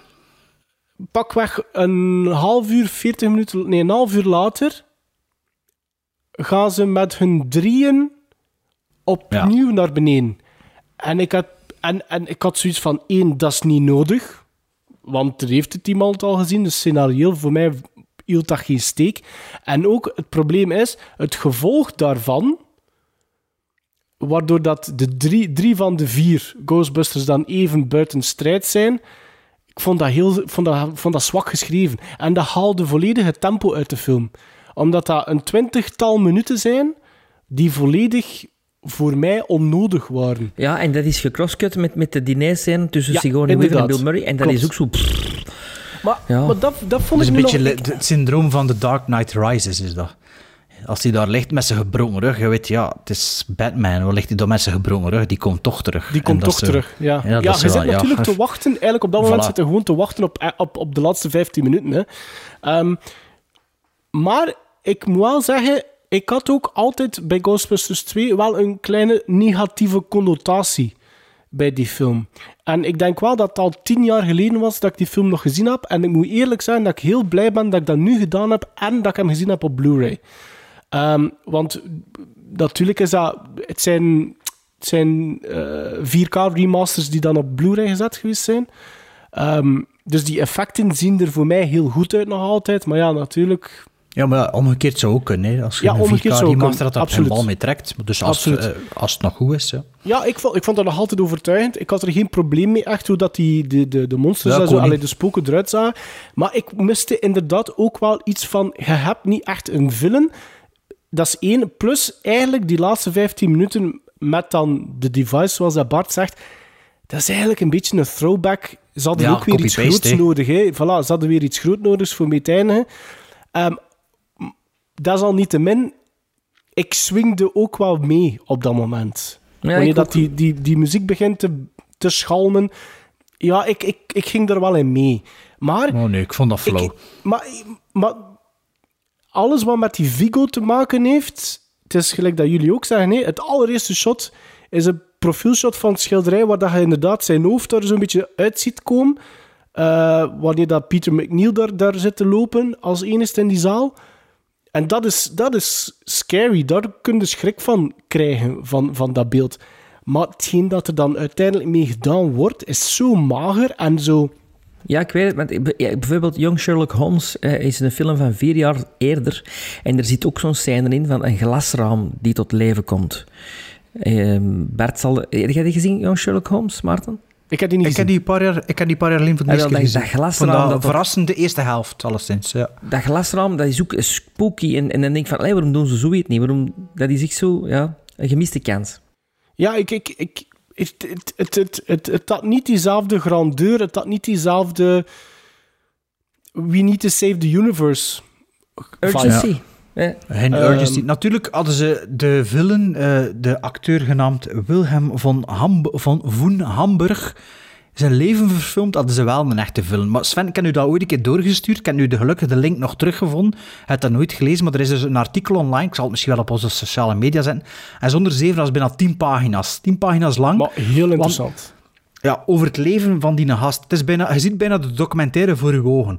pakweg een half uur, 40 minuten, nee, een half uur later gaan ze met hun drieën opnieuw naar beneden. En ik, had, en, en ik had zoiets van, één, dat is niet nodig. Want er heeft het iemand al gezien, dus scenario voor mij hield dat geen steek. En ook, het probleem is, het gevolg daarvan, waardoor dat de drie, drie van de vier Ghostbusters dan even buiten strijd zijn, ik vond dat, heel, vond dat, vond dat zwak geschreven. En dat haalde volledig het tempo uit de film. Omdat dat een twintigtal minuten zijn die volledig voor mij onnodig waren. Ja, en dat is gecrosscut met, met de dinerscène tussen Ja, Sigourney Weaver en. Bill Murray. En dat Klopt. is ook zo... Maar, Ja. maar dat, dat vond Dus ik een nu beetje nog... het syndroom van The Dark Knight Rises is dat. Als hij daar ligt met zijn gebroken rug, je weet, ja, het is Batman. Waar ligt hij dan met zijn gebroken rug? Die komt toch terug. Die komt toch eh, terug. Ja, ja, je zit natuurlijk te wachten. Eigenlijk op dat moment Voilà. zit je gewoon te wachten op, op, op de laatste 15 minuten. Hè. Ehm, maar ik moet wel zeggen, ik had ook altijd bij Ghostbusters 2 wel een kleine negatieve connotatie bij die film. En ik denk wel dat het al tien jaar geleden was dat ik die film nog gezien heb. En ik moet eerlijk zijn dat ik heel blij ben dat ik dat nu gedaan heb en dat ik hem gezien heb op Blu-ray. Ehm, want natuurlijk is dat... Het zijn, het zijn eh, 4K remasters die dan op Blu-ray gezet geweest zijn. Ehm, dus die effecten zien er voor mij heel goed uit nog altijd. Maar ja, natuurlijk... Ja, maar ja, omgekeerd zou ook kunnen. Hè. Als je Ja, een omgekeerd 4K zou remaster dat er bal mee trekt. Dus als, Absoluut. eh, als het nog goed is, ja. Ja, ik vond, ik vond dat nog altijd overtuigend. Ik had er geen probleem mee, echt, hoe dat die, de, de, de monsters en zo, allee, de spoken eruit zagen. Maar ik miste inderdaad ook wel iets van... Je hebt niet echt een villain. Dat is één. Plus, eigenlijk die laatste 15 minuten met dan de device, zoals dat Bart zegt... Dat is eigenlijk een beetje een throwback. Ze hadden Ja, ook weer iets groots nodig. Hè. Voilà, ze hadden weer iets groots nodig voor mee te eindigen. Ehm, dat is al niet te min. Ik swingde ook wel mee op dat moment. Ja, Wanneer dat die, die, die muziek begint te, te schalmen. Ja, ik, ik, ik ging er wel in mee. Maar, Oh nee, ik vond dat flow. ik, maar, maar alles wat met die Vigo te maken heeft... Het is gelijk dat jullie ook zeggen. Nee, het allereerste shot is een profielshot van het schilderij waar dat je inderdaad zijn hoofd er zo'n beetje uit ziet komen. Eh, wanneer dat Peter McNeil daar, daar zit te lopen als enigste in die zaal. En dat is, dat is scary. Daar kun je schrik van krijgen, van, van dat beeld. Maar hetgeen dat er dan uiteindelijk mee gedaan wordt, is zo mager en zo Ja, ik weet het. Want ik- ja, bijvoorbeeld Young Sherlock Holmes eh, is een film van vier jaar eerder. En er zit ook zo'n scène in van een glasraam die tot leven komt. Ehm, Bert zal... Heb jij die gezien, Young Sherlock Holmes, Maarten? Ik heb die niet Ik heb die paar jaar, ik heb die paar jaar alleen voor de Ah, gezien. dat Van glasraam, dat verrassende eerste helft, alleszins. Ja. Dat glasraam, dat is ook spooky. En, en dan denk ik van, waarom doen ze zoiets niet? Waarom, dat is echt zo, ja, een gemiste kans. Ja, ik... ik, ik het, het, het, het, het, het had niet diezelfde grandeur, het had niet diezelfde... We need to save the universe. Urgency. Ja. Geen Ehm, urgency. Natuurlijk hadden ze de villain, eh, de acteur genaamd Wilhelm von, Hamb van Voen Hamburg, zijn leven verfilmd, hadden ze wel een echte film. Maar Sven, ik heb u dat ooit een keer doorgestuurd. Ik heb nu de gelukkig de link nog teruggevonden. Ik heb dat nooit gelezen, maar er is dus een artikel online. Ik zal het misschien wel op onze sociale media zetten. Hij is onderzeven als bijna 10 pagina's. 10 pagina's lang. Maar heel interessant. Ja, over het leven van die gast. Het is bijna, je ziet bijna de documentaire voor je ogen.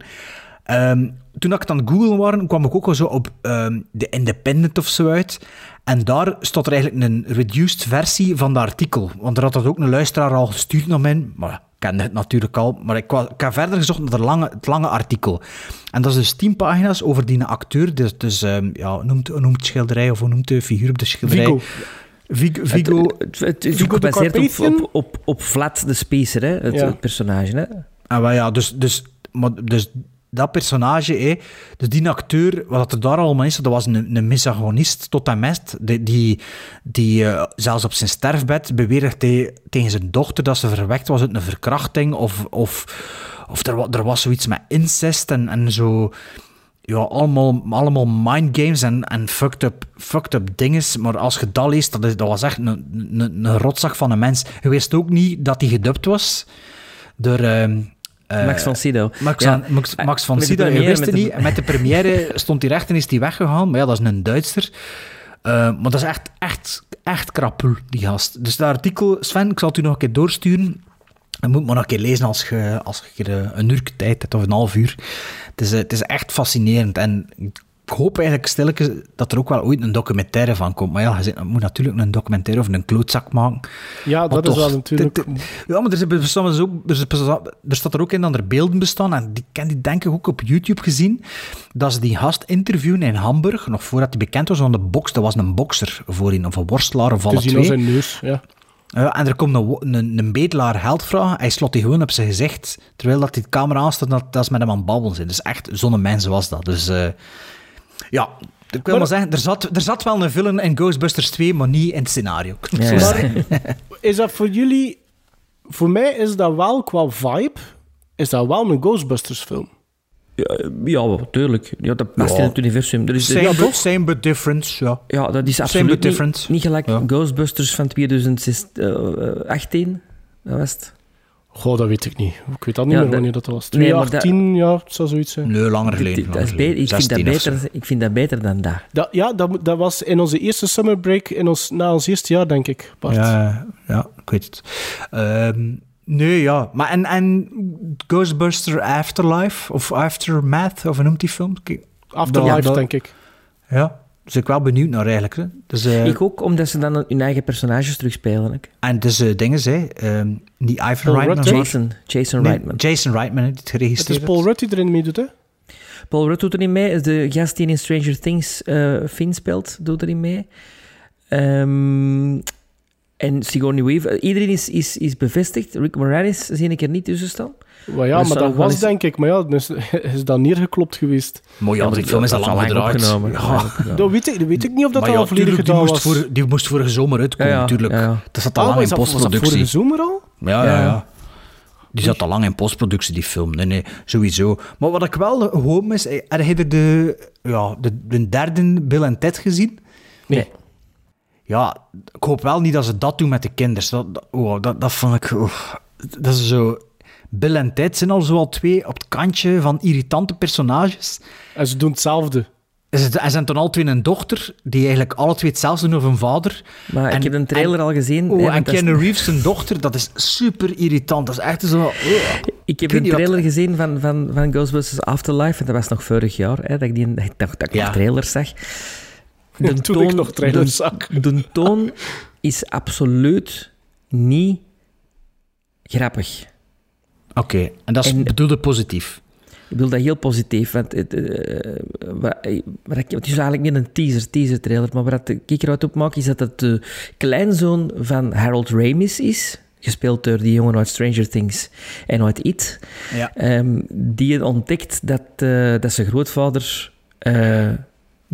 Ehm, toen ik het aan het googlen was, kwam ik ook al zo op ehm The Independent of zo uit. En daar stond er eigenlijk een reduced versie van dat artikel. Want er had dat ook een luisteraar al gestuurd naar mij. Maar ik kende het natuurlijk al. Maar ik, ik heb verder gezocht naar het lange, het lange artikel. En dat is dus tien pagina's over die acteur. Dus, dus ja, noemt, noemt schilderij of hoe noemt de figuur op de schilderij? Vigo. Vigo. Vigo Het, het Vigo de gebaseerd op, op, op, op Vlad de Spacer, hè, het, Ja. personage. Hè. Ah, wel ja, dus, dus, maar, dus dat personage, hé, dus die acteur, wat er daar allemaal is, dat was een, een misogynist tot en met, die, die, die eh, zelfs op zijn sterfbed beweerde te- tegen zijn dochter dat ze verwekt was uit een verkrachting, of, of, of er, er was zoiets met incest en, en zo... Ja, allemaal, allemaal mindgames en, en fucked, up, fucked up dinges. Maar als je dat leest, dat, is, dat was echt een, een, een rotzak van een mens. Je wist ook niet dat hij gedubt was door... ehm, eh, Max van Sydow. Max, Ja. van, Max, Max van Sydow, je wist het niet. Met de première (laughs) stond hij recht en is hij weggegaan. Maar ja, dat is een Duitser. Eh, maar dat is echt, echt, echt krapul, die gast. Dus dat artikel, Sven, ik zal het u nog een keer doorsturen. Je moet maar nog een keer lezen als je, als je een uur tijd hebt, of een half uur. Het is, eh, het is echt fascinerend. En ik hoop eigenlijk stilletjes dat er ook wel ooit een documentaire van komt. Maar ja, je moet natuurlijk een documentaire over een klootzak maken. Ja, Maar dat is wel natuurlijk... Ja, maar er, is- bestaan ook, er, is- er staat er ook in dat er beelden bestaan, en die ken die denk ik ook op YouTube gezien, dat ze die gast interviewen in Hamburg, nog voordat hij bekend was, want de box, dat was een bokser voorin, of een worstelaar, of alle Te zien aan twee. zijn neus, ja. En er komt een, een, een bedelaar geld vragen, hij slot die gewoon op zijn gezicht, terwijl dat die de camera aanstaat, dat, dat is met hem aan het babbelen zijn. Dus echt, zo'n mens was dat. Dus eh, ja... Ik wil maar, zeggen, er zat, er zat wel een film in Ghostbusters 2, maar niet in het scenario. Ja. Is dat voor jullie... Voor mij is dat wel, qua vibe, is dat wel een Ghostbusters film. Ja, ja, tuurlijk. Ja, dat past Ja. in het universum. Er is, Same, ja, but, same but different, ja. ja, dat is Same absoluut but niet, different. niet gelijk Ja. Ghostbusters van 2018. Dat was het. Goh, dat weet ik niet. Ik weet dat niet Ja, meer dat- wanneer dat was. Nee, maar 2018, ja, het zou zoiets zijn. Nee, langer geleden. dit- dat is langer beter, ik, vind dat 16 of zo. beter, ik vind dat beter dan dat. Dat, ja, dat, dat was in onze eerste summer break, in ons, na ons eerste jaar, denk ik, Bart. Ja, ja, ik weet het. Ehm, nee, ja. Maar en, en Ghostbuster Afterlife, of Aftermath, of hoe noemt die film? Afterlife, dat- dat- denk ik. Ja, dus ik wel benieuwd naar eigenlijk. Hè. Dus, eh, Ik ook, omdat ze dan hun eigen personages terugspelen. hè. en dus uh, dingen, hè. ehm die Ivan Paul Reitman. Jason, Jason Nee, Reitman. Jason Reitman heeft het Het geregistreerd. is Paul Rudd die erin meedoet, hè? Paul Rudd doet erin mee. Is de gast die in Stranger Things eh Finn speelt, doet erin mee. Ehm, en Sigourney Weaver. Iedereen is, is, is bevestigd. Rick Moranis zie ik er niet tussen staan. Maar ja, Dus maar dat was eens- denk ik... Maar ja, dus, is dat neergeklopt geweest. Mooi, ja, maar die film is al dat lang gedraaid. opgenomen. Ja. (laughs) Dat weet ik, dat weet ik niet of dat Maar al ja, volledig gedaan moest, was. voor, die moest vorige zomer uitkomen, Ja, ja, natuurlijk. ja, ja. Dat zat al Ah, lang in dat, was dat postproductie. vorige zomer al? Ja, ja, Ja. ja. Die zat al lang in postproductie, die film. Nee, nee, sowieso. Maar wat ik wel hoop is... eh, Heb je de, ja, de, de derde Bill en Ted gezien? Nee. Ja, ik hoop wel niet dat ze dat doen met de kinderen. Dat, dat, oh, dat, dat vond ik... oh, dat is zo... Bill en Ted zijn al zo al twee op het kantje van irritante personages. En ze doen hetzelfde. Er zijn- zijn dan al twee een dochter, die eigenlijk alle twee hetzelfde doen of een vader. Maar En- ik heb een trailer en- al gezien. Oh, en is- Keanu Reeves, zijn dochter, dat is super irritant. Dat is echt zo... oh. Ik heb een wat- trailer gezien van, van, van Ghostbusters Afterlife, en dat was nog vorig jaar, hè, dat ik, die, dat, dat ik Ja. (laughs) nog trailers zag. Toen ik nog trailers zag. De toon is absoluut niet grappig. Oké, en dat is bedoelde positief. Ik bedoel dat heel positief. Want het, eh, wat, wat ik, het is eigenlijk meer een teaser, teaser trailer. Maar wat ik er uit opmaak is dat het de kleinzoon van Harold Ramis is. Gespeeld door die jongen uit Stranger Things en uit It. Ja. Ehm, die ontdekt dat, eh, dat zijn grootvader. eh,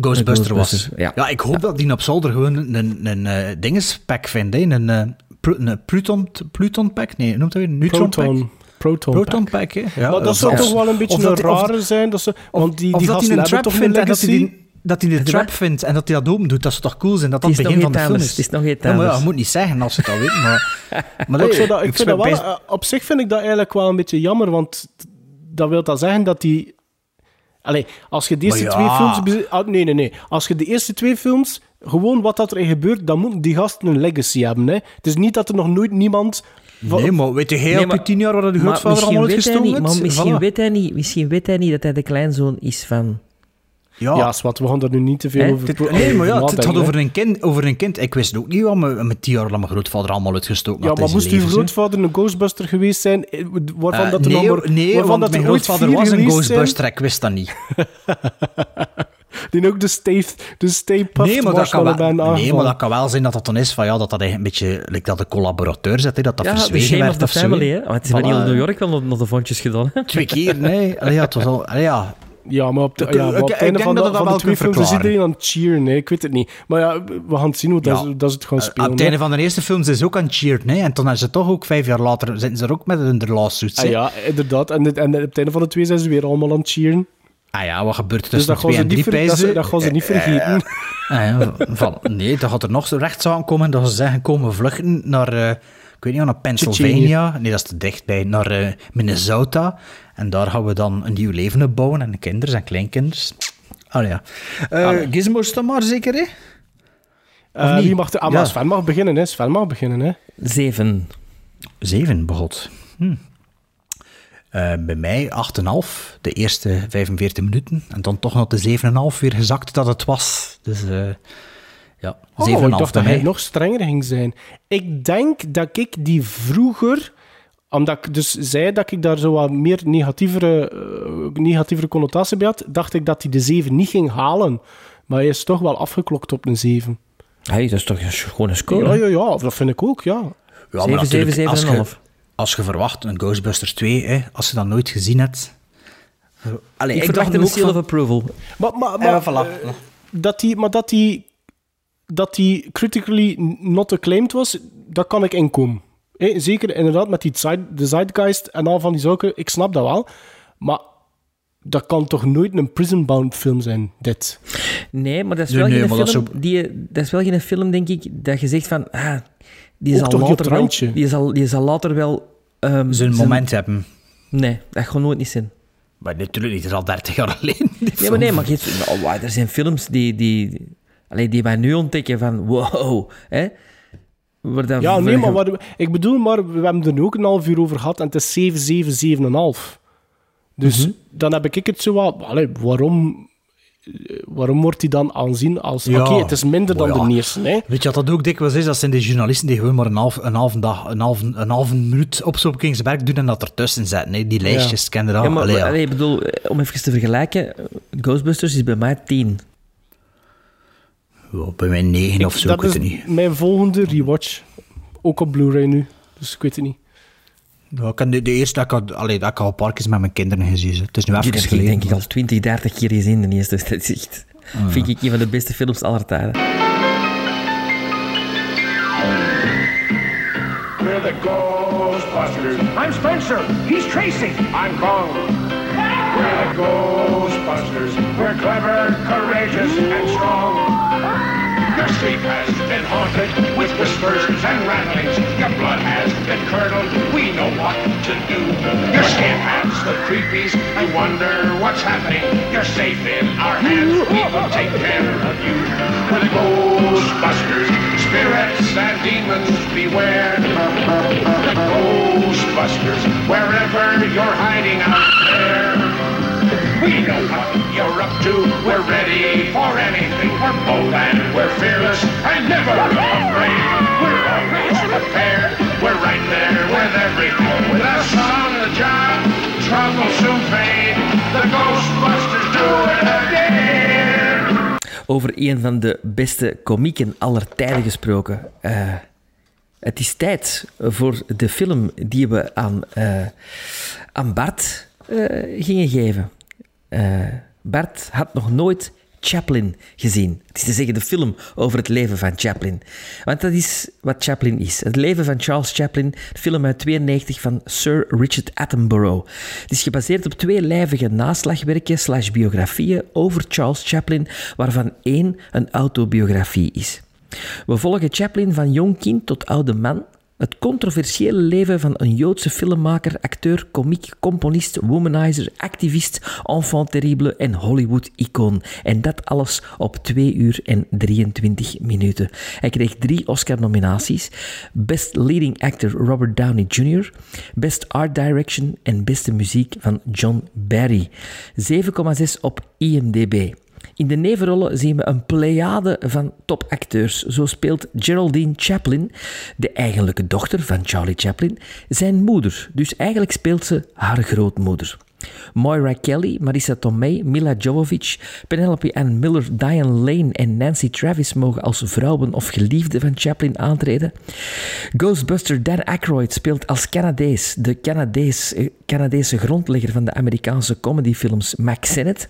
Ghostbuster was. Ja. Ja, ik hoop dat die op zolder gewoon een, een, een eh, dingespack vindt. hè. Een, eh, Pluton, Pluton pack? Nee, noemt dat weer? Neutron Proton. pack? Proton, Proton pack. pack, hè? Ja, maar dat zou of- toch wel een beetje of een die- of- rare zijn. Dat ze, want die, of die dat gasten hij een hebben toch dat hij legacy. die, dat hij de trap vindt en dat hij dat open doet. Dat zou toch cool zijn? Dat dat Het het is begin nog van de film is. Het is nog iets Ja, maar ja, anders. je moet niet zeggen als ze het al weten. Maar, (laughs) maar ik nee, vind dat, ik vind dat wel, best- eh, op zich vind ik dat eigenlijk wel een beetje jammer, want dat wil dat zeggen dat die... Allee, als je de eerste twee films... ah, nee, nee, nee. Als je de eerste twee films, gewoon wat dat erin gebeurt, dan moeten die gasten een legacy hebben. Hè. Het is niet dat er nog nooit niemand... Nee, maar weet je heel Nee, op maar- je tien jaar waar de grootvader allemaal uitgestoken maar misschien, Voilà. weet hij niet, misschien weet hij niet dat hij de kleinzoon is van... Ja, Ja, zwart, we gaan daar nu niet te veel over nee, maar ja, het, gaat over een, kind, over een kind. Ik wist ook niet wat me- met tien jaar lang mijn grootvader allemaal uitgestoken Ja, had in maar moest uw grootvader een Ghostbuster geweest zijn, eh, waarvan Eh, dat er nee, nog maar... nee waarvan want dat mijn er grootvader was een zijn, Ghostbuster, ik wist dat niet. (laughs) (laughs) Die ook de Stay, de Stay Puft Nee maar, dat kan wel, nee, maar dat kan wel zijn dat dat dan is van ja, dat dat eigenlijk een beetje, like dat de collaborateur zit, hè, dat dat Ja, verzwegen of werd of zo. family, hè. Maar het is Voilà. heel New York wel nog, nog de vondjes gedaan, hè. Twee keer, nee. Allee, ja, het was al, allee, ja. Ja, maar op, de, ja, maar op het einde van, dat de, van de twee films is iedereen aan het cheeren. Nee, ik weet het niet. Maar ja, we gaan het zien hoe dat, Ja. dat ze het gaan Uh, spelen. op het einde van de eerste films is ook aan het cheeren, hè. En toen zijn ze toch ook vijf jaar later, zitten ze er ook met hun lawsuits, Ah, ja, inderdaad. En, en op het einde van de twee zijn ze weer allemaal aan het cheeren. Ah ja, wat gebeurt er Dus tussen dat gaan, twee ze en drie dat, prijzen? dat gaan ze niet vergeten. Ah ja, van, nee, dan gaat er nog zo rechtszaak komen dat ze zeggen, komen we vluchten naar, eh, ik weet niet, naar Pennsylvania. Nee, dat is te dichtbij. Naar eh, Minnesota. En daar gaan we dan een nieuw leven op bouwen. En kinderen en kleinkinders. Ah ja. Eh Gizmo, sta maar zeker, hè? Eh, niet? wie mag er, ah, Ja. maar Sven mag beginnen, hè. Sven mag beginnen, hè. Zeven. Zeven, begot. Hm. Eh, bij mij 8,5, de eerste 45 minuten. En dan toch nog de 7,5 weer gezakt dat het was. Dus eh ja, 7,5 Oh, ik dacht dat hij nog strenger ging zijn. Ik denk dat ik die vroeger... Omdat ik dus zei dat ik daar zo wat meer negatievere, eh, negatievere connotatie bij had, dacht ik dat hij de 7 niet ging halen. Maar hij is toch wel afgeklokt op een 7. Hey, dat is toch een- gewoon een score? Ja, ja, ja, dat vind ik ook, ja. Ja, maar Zeven, natuurlijk, zeven, als je- verwacht, een Ghostbusters 2, hè, als je dat nooit gezien hebt... Allee, Ik dacht verwacht een ook seal van- of approval. Maar, maar, Ja, maar, voilà. eh, dat die, maar dat die, dat die critically not acclaimed was, dat kan ik inkomen. Eh, zeker inderdaad met die zeit- de zeitgeist en al van die zaken, ik snap dat wel. Maar dat kan toch nooit een prison-bound film zijn, dit. Nee, maar dat is wel nee, geen dat film... is Die, dat is wel geen film, denk ik, dat je zegt van... Ah, die Ook op later wel... Die zal, die zal later wel... ehm, Zijn moment hebben. Nee, dat gaat nooit niet zijn. Maar natuurlijk niet, het is al 30 jaar die Ja, maar nee, maar je, nou, wa- er zijn films die, die, allee, die wij nu ontdekken van wow, hè? Waar dat- Ja, nee, waar- maar wat, ik bedoel, maar we hebben er nu ook een half uur over gehad en het is 7, 7, 7,5. Dus dan heb ik het zo wat... Allee, waarom, waarom wordt hij dan aanzien als... Ja. Oké, het is minder dan ja. de eerste, hè? Weet je wat dat ook dikwijls is? Dat zijn de journalisten die gewoon maar een half, een halve dag, een halve, een halve minuut op zo'n werk doen en dat ertussen zetten. hè. Die lijstjes, ken je dat? Ja, maar Allee, ja. allee, ik bedoel, eh, om even te vergelijken, eh, Ghostbusters is bij mij 10. Ja, bij mij 9 of zo, ik weet het niet. mijn volgende rewatch. Ook op Blu-ray nu. Dus ik weet het niet. Ja, ik heb de, de eerste dat ik, al, allee, dat ik al keer met mijn kinderen gezien. Het is nu even heb ik geleden. denk ik al 20, 30 keer gezien, de eerste. Dat is echt, vind ik een van de beste films aller tijden. We're the Ghostbusters. I'm Spencer. He's Tracy. I'm Kong. We're the Ghostbusters. We're clever, courageous, and strong. Your sleep has been haunted with whispers and rattlings. Your blood has been curdled. We know what to do. Your skin has the creepies. You wonder what's happening. You're safe in our hands. We will take care of you. We're the Ghostbusters. Spirits and demons beware. Ghostbusters. Wherever you're hiding out. We know what you're up to. We're ready for anything. We're bold and we're fearless and never afraid. We're always prepared. We're right there with everything. With us on the job, trouble soon fade. The Ghostbusters do it again. Over een van de beste komieken aller tijden gesproken. Uh, het is tijd voor de film die we aan, uh, aan Bart uh, gingen geven. Eh, Bart had nog nooit Chaplin gezien. Het is te zeggen de film over het leven van Chaplin. Want dat is wat Chaplin is. Het leven van Charles Chaplin, de film uit 92 van Sir Richard Attenborough. Het is gebaseerd op twee lijvige naslagwerken slash biografieën over Charles Chaplin, waarvan één een autobiografie is. We volgen Chaplin van jong kind tot oude man. Het controversiële leven van een Joodse filmmaker, acteur, komiek, componist, womanizer, activist, enfant terrible en Hollywood-icoon. En dat alles op 2 uur en 23 minuten. Hij kreeg drie Oscar-nominaties. Best Leading Actor Robert Downey Jr., Best Art Direction en Beste Muziek van John Barry. 7,6 op IMDb. In de nevenrollen zien we een pleiade van topacteurs. Zo speelt Geraldine Chaplin, de eigenlijke dochter van Charlie Chaplin, zijn moeder. Dus eigenlijk speelt ze haar grootmoeder. Moira Kelly, Marissa Tomei, Mila Jovovich, Penelope Ann Miller, Diane Lane en Nancy Travis mogen als vrouwen of geliefden van Chaplin aantreden. Ghostbuster Dan Aykroyd speelt als Canadees, de Canadees, eh, Canadese grondlegger van de Amerikaanse comedyfilms Max Sennett.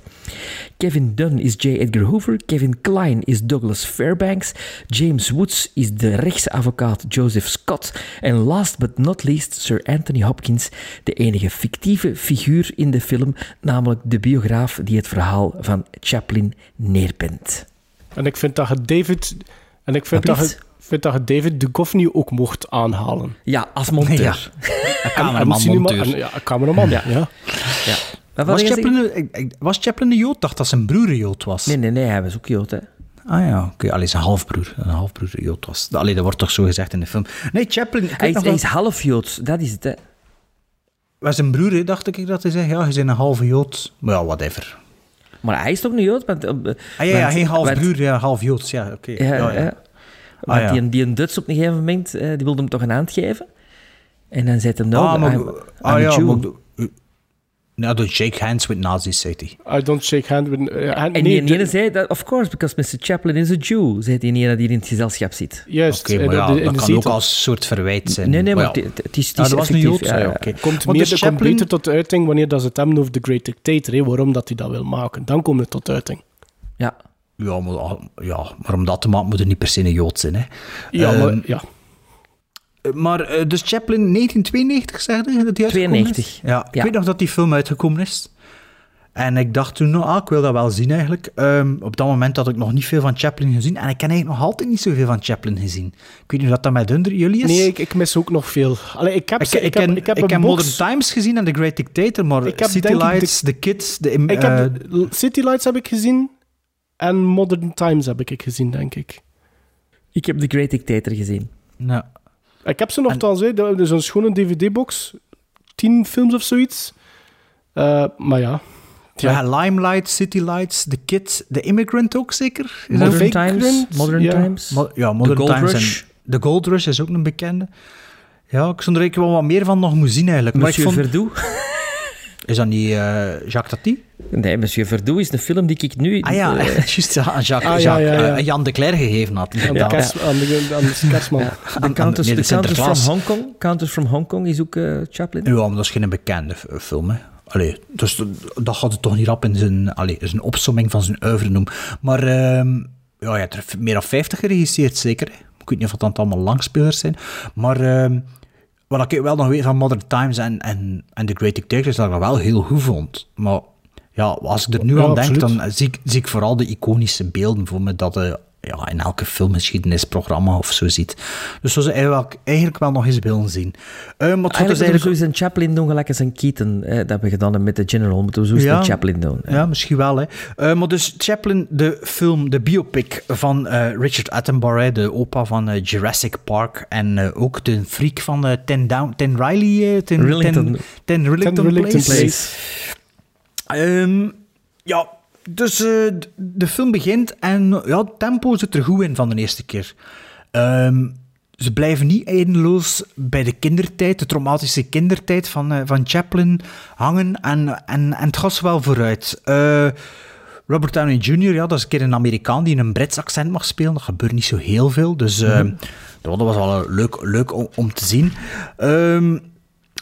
Kevin Dunn is J. Edgar Hoover, Kevin Klein is Douglas Fairbanks, James Woods is de rechtsadvocaat Joseph Scott en last but not least Sir Anthony Hopkins, de enige fictieve figuur in de film, namelijk de biograaf die het verhaal van Chaplin neerpent. En ik vind dat je David... En ik vind, dat je, vind dat je David Duchovny ook mocht aanhalen. Ja, als monteur. Ja. (laughs) Een cameraman-monteur. En- en- Ja, een cameraman, ja. Ja. Was Chaplin, een- ik- ik- was Chaplin een Jood? Ik dacht dat zijn broer een Jood was. Nee, nee, nee, hij was ook Jood, hè. Ah ja, oké. Allee, zijn halfbroer. Een halfbroer Jood was. Allee, dat wordt toch zo gezegd in de film. Nee, Chaplin... Ik Hij is, nog hij is half Joods, dat is het, hè. Was zijn broer, hè, dacht ik dat hij zei. Ja, je bent een halve Jood. Maar ja, whatever. Maar hij is toch een Jood? Want, eh, Ah ja, ja geen want- halfbroer, ja, half Joods. Ja, oké. Ja, Ja, ja. ja. Ah, ja. die, die een Duits op een gegeven moment, eh, die wilde hem toch een hand geven. En dan zei hij, no, Ah, maar- I'm, I'm ah, ja, Jew. Maar- Nou, don't shake hands with Nazis, zei hij. I don't shake hand with... eh, hand- En nee, die ene zei, dat, of course, because Mr. Chaplin is a Jew, zei die ene die in het gezelschap zit. Juist. Oké, eh, maar ja, de- in dat de kan zetel. ook als soort verwijt zijn. Nee, nee, maar ja. het- is, het Ah, is dat was een effectief, Jood, ja, ja, ja. oké. Komt, Want meer, dus de Chaplin- beter tot uiting wanneer dat ze het hebben over The Great Dictator. Hè, waarom dat hij dat wil maken. Dan komt het tot uiting. Ja. Ja, maar, ja, maar om dat te maken moet er niet per se een Jood zijn. Hè. Ja, Ehm, maar, ja. Maar eh, dus Chaplin 1992, zeg je dat die uitgekomen 92, is? Ja, ik weet nog dat die film uitgekomen is. En ik dacht toen, nou, ah, ik wil dat wel zien eigenlijk. Ehm, op dat moment had ik nog niet veel van Chaplin gezien. En ik ken eigenlijk nog altijd niet zoveel van Chaplin gezien. Ik weet niet of dat, dat met onder jullie is. Nee, ik, ik mis ook nog veel. Allee, ik heb, ik, ze- ik, ik, heb, ik heb ik. Modern Times gezien en The Great Dictator, maar Ik heb City ik de- Lights, The Kids, de, Ik eh, heb City Lights heb ik gezien. En Modern Times heb ik gezien, denk ik. Ik heb The Great Dictator gezien. nou, Ik heb ze nogthans, hè. Dat is een schone DVD-box. Tien films of zoiets. Eh, maar ja. ja. Limelight, City Lights, The Kids, The Immigrant ook zeker? Is Modern fake? Times. Modern ja. Times. Mo- ja, Modern Gold Times Rush. en The Gold Rush is ook een bekende. Ja, ik zou er eigenlijk wel wat meer van nog moeten zien eigenlijk. Maar ik Monsieur vond- Verdoux. (laughs) Is dat niet eh, Jacques Tati? Nee, Monsieur Verdoux is een film die ik nu... Ah ja, eh, (laughs) juist ja, aan Jacques, Ah, ja, Jacques, ja, ja. eh, Jan de Cler gegeven had. Aan de, kers, aan de, aan de Countess, nee, de Countess from. Hong Kong. Countess from Hong Kong is ook eh, Chaplin. Ja, maar dat is geen bekende film, hè. Allee, dus dat- dat gaat het toch niet rap in zijn, allee, zijn opsomming van zijn oeuvre noemen. Maar ehm, ja, je hebt er meer dan 50 geregisseerd, zeker. hè. Ik weet niet of dat allemaal langspelers zijn. Maar ehm, wat ik wel nog weet van Modern Times en, en, en The Great Dictator is dat ik dat wel heel goed vond. Maar ja, als ik er nu Ja, aan denk, dan zie ik, zie ik vooral de iconische beelden voor me dat je ja, in elke filmgeschiedenisprogramma of zo ziet. Dus zo zou eigenlijk, eigenlijk wel nog eens willen zien. Eh, maar gaat dus Eigenlijk eigenlijk... een Chaplin doen, gelijk als een Keaton. Eh, dat hebben we gedaan met de General. Moeten we zo eens Ja. een Chaplin doen. Ja, misschien wel. Hè. Eh, maar dus Chaplin, de film, de biopic van eh, Richard Attenborough, hè, de opa van Jurassic Park en ook de freak van Ten, Down, Ten Riley, ten, Rillington. Ten, Ten Rillington, Ten Rillington Place. Place. Ehm, ja, dus eh, de film begint en ja, het tempo zit er goed in van de eerste keer. Ehm, ze blijven niet eindeloos bij de kindertijd, de traumatische kindertijd van, eh, van Chaplin hangen en, en, en het gaat wel vooruit. Eh, Robert Downey Jr., ja, dat is een keer een Amerikaan die een Brits accent mag spelen. Dat gebeurt niet zo heel veel. Dus eh, dat was wel leuk, leuk om, om te zien. Ehm,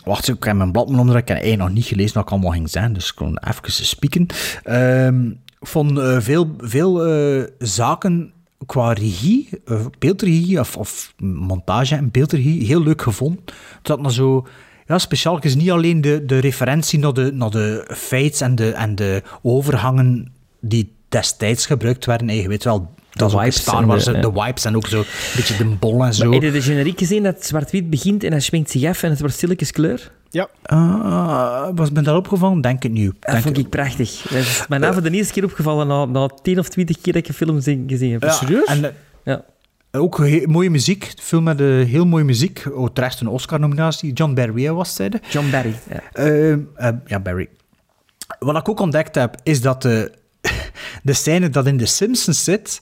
wacht, ik heb mijn blad onder. Ik heb eigenlijk nog niet gelezen wat ik allemaal ging zijn. Dus ik kon even spieken. Ehm, ik vond eh, veel, veel eh, zaken qua regie, eh, beeldregie of, of montage en beeldregie heel leuk gevonden. Dat nou zo... Ja, speciaal is niet alleen de, de referentie naar de, naar de feits en de, en de overgangen die destijds gebruikt werden. Weet wel, dat in wipes Star Wars, de- de, wipes en ook zo een beetje de bol en zo. Heb je de generiek gezien dat zwart-wit begint en hij schminkt zich af en het wordt stilletjes kleur? Ja. Ah, was me dat opgevallen? Denk het nu. Dat Denk vond ik prachtig. Dat is mij voor de eerste keer opgevallen na, na 10 of 20 keer dat ik een film zi- gezien heb. Ja, En, eh, Ja. Ook mooie muziek. De film met eh, heel mooie muziek. Oh, terecht een Oscar-nominatie. John Barry was zeiden. John Barry. Ja. Ehm, eh, ja, Barry. Wat ik ook ontdekt heb, is dat de, (laughs) de scène dat in The Simpsons zit,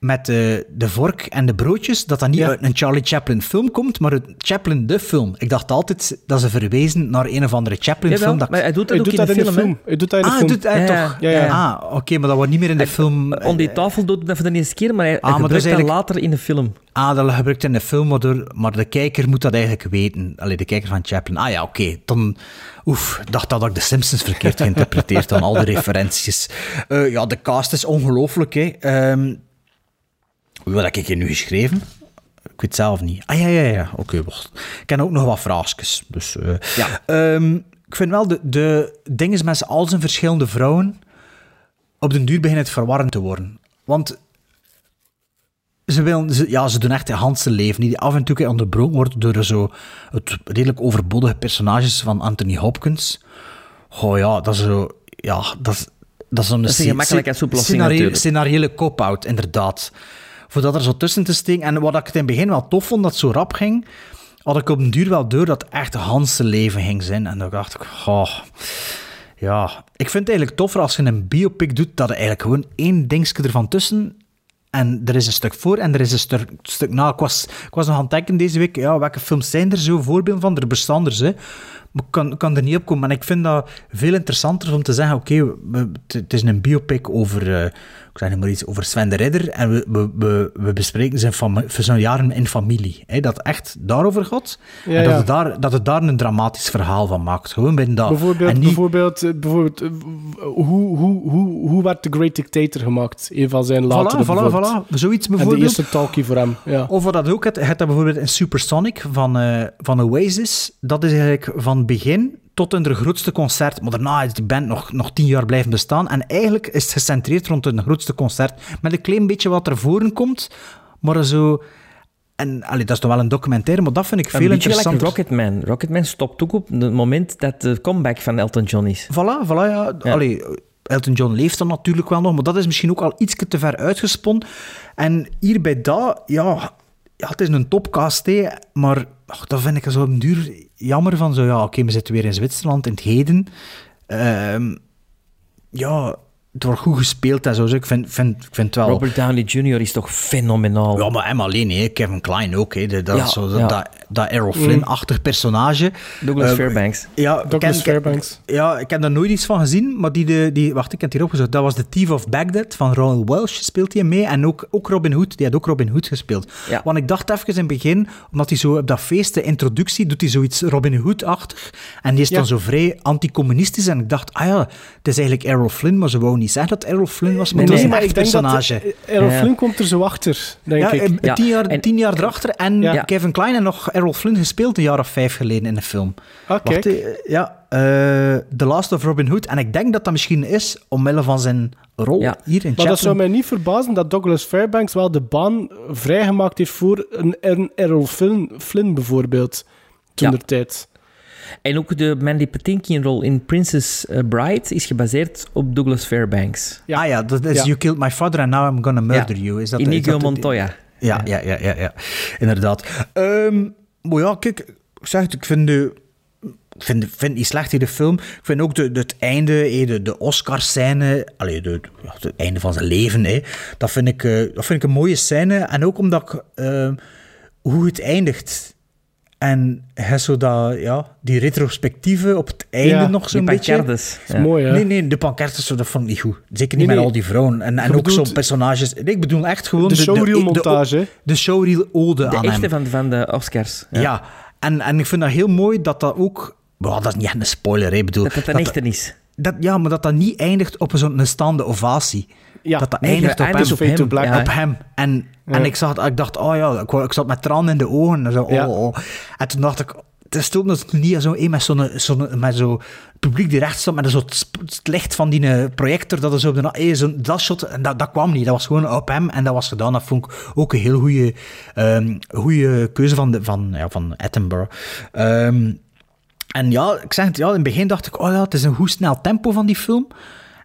met de, de vork en de broodjes, dat dat niet Ja. uit een Charlie Chaplin film komt, maar uit Chaplin de film. Ik dacht altijd dat ze verwezen naar een of andere Chaplin Jawel, film. Dat... maar hij doet dat Hij ook doet in dat de in de film. film. Hij doet dat in de ah, film. doet hij Ja, toch? ja, ja. Ah, oké, maar dat wordt niet meer in de film. On die tafel doet dat voor de eerste keer, maar hij, hij Ah, maar dat is gebruikt dat eigenlijk- later in de film. Ah, dat gebruikt in de film, maar, door, maar de kijker moet dat eigenlijk weten. Allee, de kijker van Chaplin. Ah ja, oké. Dan, oef, dacht dat ik de Simpsons verkeerd geïnterpreteerd dan al de (laughs) referenties. Eh, ja, de cast is ongelooflijk, hè. Ehm, wat heb ik hier nu geschreven? Ik weet het zelf niet. Ah ja, ja, ja. Oké, wacht. Ik ken ook nog wat vraagjes. Dus, eh, Ja. Ehm, ik vind wel, de, de dingen met al zijn verschillende vrouwen, op den duur beginnen het verwarrend te worden. Want ze, willen, ze, ja, ze doen echt de handse leven, die af en toe onderbroken wordt door zo het redelijk overbodige personages van Anthony Hopkins. Oh ja, dat is zo... Ja, dat is... Dat is, zo'n Dat is een scenario- natuurlijk. Scenariële cop-out, inderdaad. Voordat er zo tussen te steken. En wat ik het in het begin wel tof vond, dat het zo rap ging, had ik op den duur wel door dat echt het handse leven ging zijn. En dan dacht ik, oh, ja. Ik vind het eigenlijk toffer als je een biopic doet, dat er eigenlijk gewoon één dingetje ervan tussen en er is een stuk voor en er is een stuk, stuk na. Ik was, ik was nog aan het denken deze week, ja, welke films zijn er zo voorbeelden van? Er bestaan er. Maar ik kan, kan er niet op komen. Maar ik vind dat veel interessanter om te zeggen, oké, het is een biopic over, eh, ik zeg maar iets, over Sven de Ridder en we, we, we, we bespreken zijn, zijn jaren in familie. Hè, dat echt daarover gaat Ja, en dat, ja. het daar, dat het daar een dramatisch verhaal van maakt. Gewoon binnen dat. Bijvoorbeeld, en niet, bijvoorbeeld, eh, bijvoorbeeld eh, hoe, hoe, hoe, hoe werd The Great Dictator gemaakt? Een van zijn latere voilà, bijvoorbeeld. voilà, zoiets En de bijvoorbeeld. eerste talkie voor hem. Ja. Of wat dat ook, het, het bijvoorbeeld in Supersonic van, eh van Oasis, dat is eigenlijk van begin tot hun grootste concert. Maar daarna is die band nog, nog tien jaar blijven bestaan. En eigenlijk is het gecentreerd rond hun grootste concert. Met een klein beetje wat er voren komt, maar zo... En allee, dat is toch wel een documentaire, maar dat vind ik Een veel interessanter. like Rocketman. Rocketman stopt ook op het moment dat de comeback van Elton John is. Voilà, voilà, ja. Ja. Allee, Elton John leeft dan natuurlijk wel nog, maar dat is misschien ook al iets te ver uitgespond. En hier bij dat, ja, ja het is een topcast, hè, maar ach, dat vind ik zo duur jammer van zo, ja, oké, we zitten weer in Zwitserland, in het heden. Ehm, ja, het wordt goed gespeeld en zo, dus ik vind, vind, ik vind het wel... Robert Downey Jr. is toch fenomenaal. Ja, maar hem alleen, hè. Kevin Klein ook. Hè. Dat, Ja, zo, dat, ja. dat, dat Errol Flynn-achtig personage. Douglas Eh, Fairbanks. Ja, Douglas ken- Fairbanks. Ja, ik heb daar nooit iets van gezien, maar die, de, die wacht, ik heb het hier opgezocht. Dat was de Thief of Baghdad van Ronald Welsh, speelt hij mee. En ook, ook Robin Hood, die had ook Robin Hood gespeeld. Ja. Want ik dacht even in het begin, omdat hij zo op dat feest, de introductie, doet hij zoiets Robin Hood-achtig. En die is Ja. dan zo vrij anticommunistisch. En ik dacht, ah ja, het is eigenlijk Errol Flynn, maar ze wou niet zeggen dat Errol Flynn was, maar Nee, het was nee, een maar ik denk dat personage. eh, Errol Ja. Flynn komt er zo achter, denk Ja, ik. Ja. Tien, jaar, En- tien jaar erachter. En Ja. Kevin Klein en nog Errol Flynn gespeeld een jaar of vijf geleden in een film. Ah, Wacht, eh, ja, eh, The Last of Robin Hood. En ik denk dat dat misschien is omwille van zijn rol Ja. hier in Maar dat zou Chaplin. mij niet verbazen dat Douglas Fairbanks wel de baan vrijgemaakt heeft voor een, een Errol Flynn, Flynn bijvoorbeeld, toen Ja. der tijd. En ook de Mandy Patinkin-rol in Princess eh, Bride is gebaseerd op Douglas Fairbanks. Ja. Ah ja, dat is Ja. You Killed My Father and Now I'm Gonna Murder Ja. You. Is dat, is Inigo dat- Montoya. Ja, ja, ja, ja, ja. inderdaad. Ehm, maar ja, kijk, ik zeg het, ik vind de... Ik vind, vind niet slecht in de film. Ik vind ook de, de, het einde, eh, de, de Oscar-scène, allee, de, ja, het einde van zijn leven, hè, dat, vind ik, eh, dat vind ik een mooie scène. En ook omdat ik, ehm, hoe het eindigt. En hij zo dat, ja, die retrospectieve op het einde Ja, nog zo'n beetje. pancartes. Dat is mooi, hè? Nee, nee, de pancartes, zo, dat vond ik niet goed. Zeker niet Nee, met nee. al die vrouwen. En, en Je ook bedoelt- zo'n personages. Nee, ik bedoel echt gewoon... De de showreel-montage? De, de showreel-ode De aan echte hem. van, van de Oscars. Ja, En, en ik vind dat heel mooi dat dat ook... Well, dat is niet echt een spoiler, hè. Ik bedoel, Dat het een echte is. Dat, ja, maar dat dat niet eindigt op zo'n een staande ovatie. Ja. dat dat Nee, eindigt dat op hem. op hem, Black. ja. Op hem. En, en ik, zag, ik dacht, oh ja, ik, ik zat met tranen in de ogen. En, zo, oh, Ja. oh. en toen dacht ik, het is toch niet zo een met zo'n zo met zo publiek die recht stond, met zo het, licht van die eh, projector, dat zo op de na- eh, zo'n dat shot, en dat, dat kwam niet. Dat was gewoon op hem en dat was gedaan. Dat vond ik ook een heel goede ehm goede keuze van, de, van, ja, van Attenborough. Ehm, en ja, ik zeg het, ja, in het begin dacht ik, oh ja, het is een goed snel tempo van die film.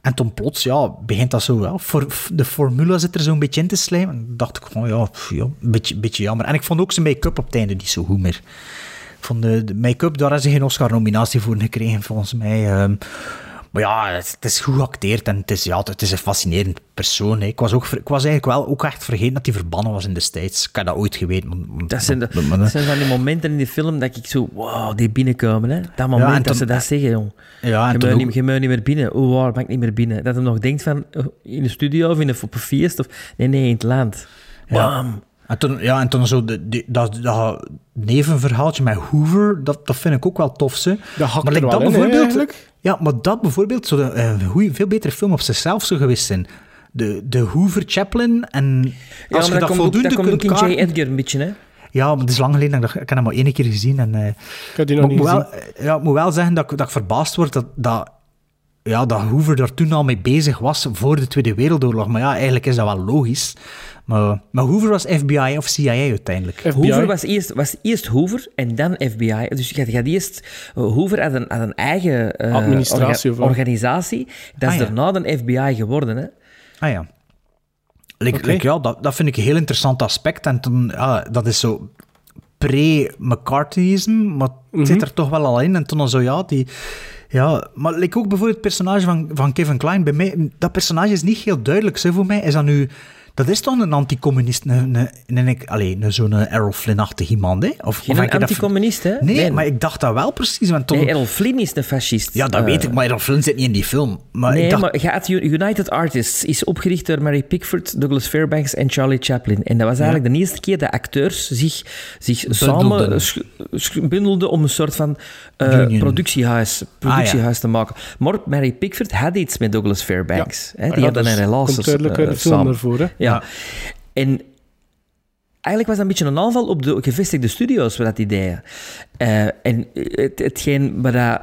En toen plots, ja, begint dat zo, ja, voor, de formule zit er zo'n beetje in te slijmen. En dacht ik, oh ja, pff, ja een beetje, beetje jammer. En ik vond ook zijn make-up op het einde niet zo goed meer. Vond de, de make-up, daar hebben ze geen Oscar-nominatie voor gekregen, volgens mij. Ehm, maar ja, het, het is goed geacteerd en het is, ja, het is een fascinerend persoon. Hè. Ik, was ook, ik was eigenlijk wel ook echt vergeten dat hij verbannen was in de States. Ik had dat ooit geweten. Dat zijn, de, dat zijn van die momenten in de film dat ik zo, wow, die binnenkomen. Hè? Dat moment en dat toen- ze dat zeggen, jong. Ja, je, ook- niet, je niet meer binnen. Hoe waar mag ik niet meer binnen? Dat hij nog denkt van, oh, in de studio of in een, op een feest. Of, nee, nee, in het land. Bam. En toen, ja, en toen zo de, dat, dat nevenverhaaltje met Hoover, dat, dat vind ik ook wel tof. Ze. Dat hakt maar like wel dat in, bijvoorbeeld, ja, maar dat bijvoorbeeld zou een, goeie, veel betere film op zichzelf zou geweest zijn. De, de Hoover Chaplin en Ja, als je dat dat komt ook, voldoende dat ook kunt in J. kaarten- Edgar een beetje, hè. Ja, maar het is lang geleden. dat Ik, ik heb hem maar één keer gezien. En, eh, Ik heb die nog niet moet gezien. wel, ja, ik moet wel zeggen dat, ik- dat ik verbaasd word dat, dat, ja, dat Hoover daar toen al mee bezig was voor de Tweede Wereldoorlog. Maar ja, eigenlijk is dat wel logisch. Maar, maar Hoover was FBI of CIA uiteindelijk. FBI. Hoover was eerst, was eerst Hoover en dan FBI. Dus je gaat eerst... eh, Hoover had een, had een eigen eh, Administratie orga- of wat? organisatie. Dat is Ah, ja. daarna de FBI geworden, hè. Ah ja. Like, ja dat, dat vind ik een heel interessant aspect. En toen, ja, dat is zo pre-McCarthyisme, maar het zit er toch wel al in. En toen dan zo, ja, die... Ja, maar like ook bijvoorbeeld het personage van, van Kevin Klein. Bij mij, dat personage is niet heel duidelijk. Zo voor mij is dat nu... Dat is toch een anticommunist, een, een, een, een, een zo'n Errol Flynn-achtig iemand, hè? Of, Geen dat- anticommunist, hè? Nee, maar ik dacht dat wel precies. Want toen, Nee, Errol Flynn is een fascist. ja, dat Eh, weet ik, maar Errol Flynn zit niet in die film. Maar nee, ik dacht, maar je had U- United Artists is opgericht door Mary Pickford, Douglas Fairbanks en Charlie Chaplin. En dat was eigenlijk de eerste keer dat acteurs zich, zich samen bundelden om een soort van eh, productiehuis, productiehuis te maken. Maar Mary Pickford had iets met Douglas Fairbanks. Hè? Die Ja, hadden dat een is- relatie komt duidelijk uit eh, de film samen. ervoor, hè. Ja. En eigenlijk was dat een beetje een aanval op de gevestigde studio's, wat dat idee. Eh en het, hetgeen waar, dat,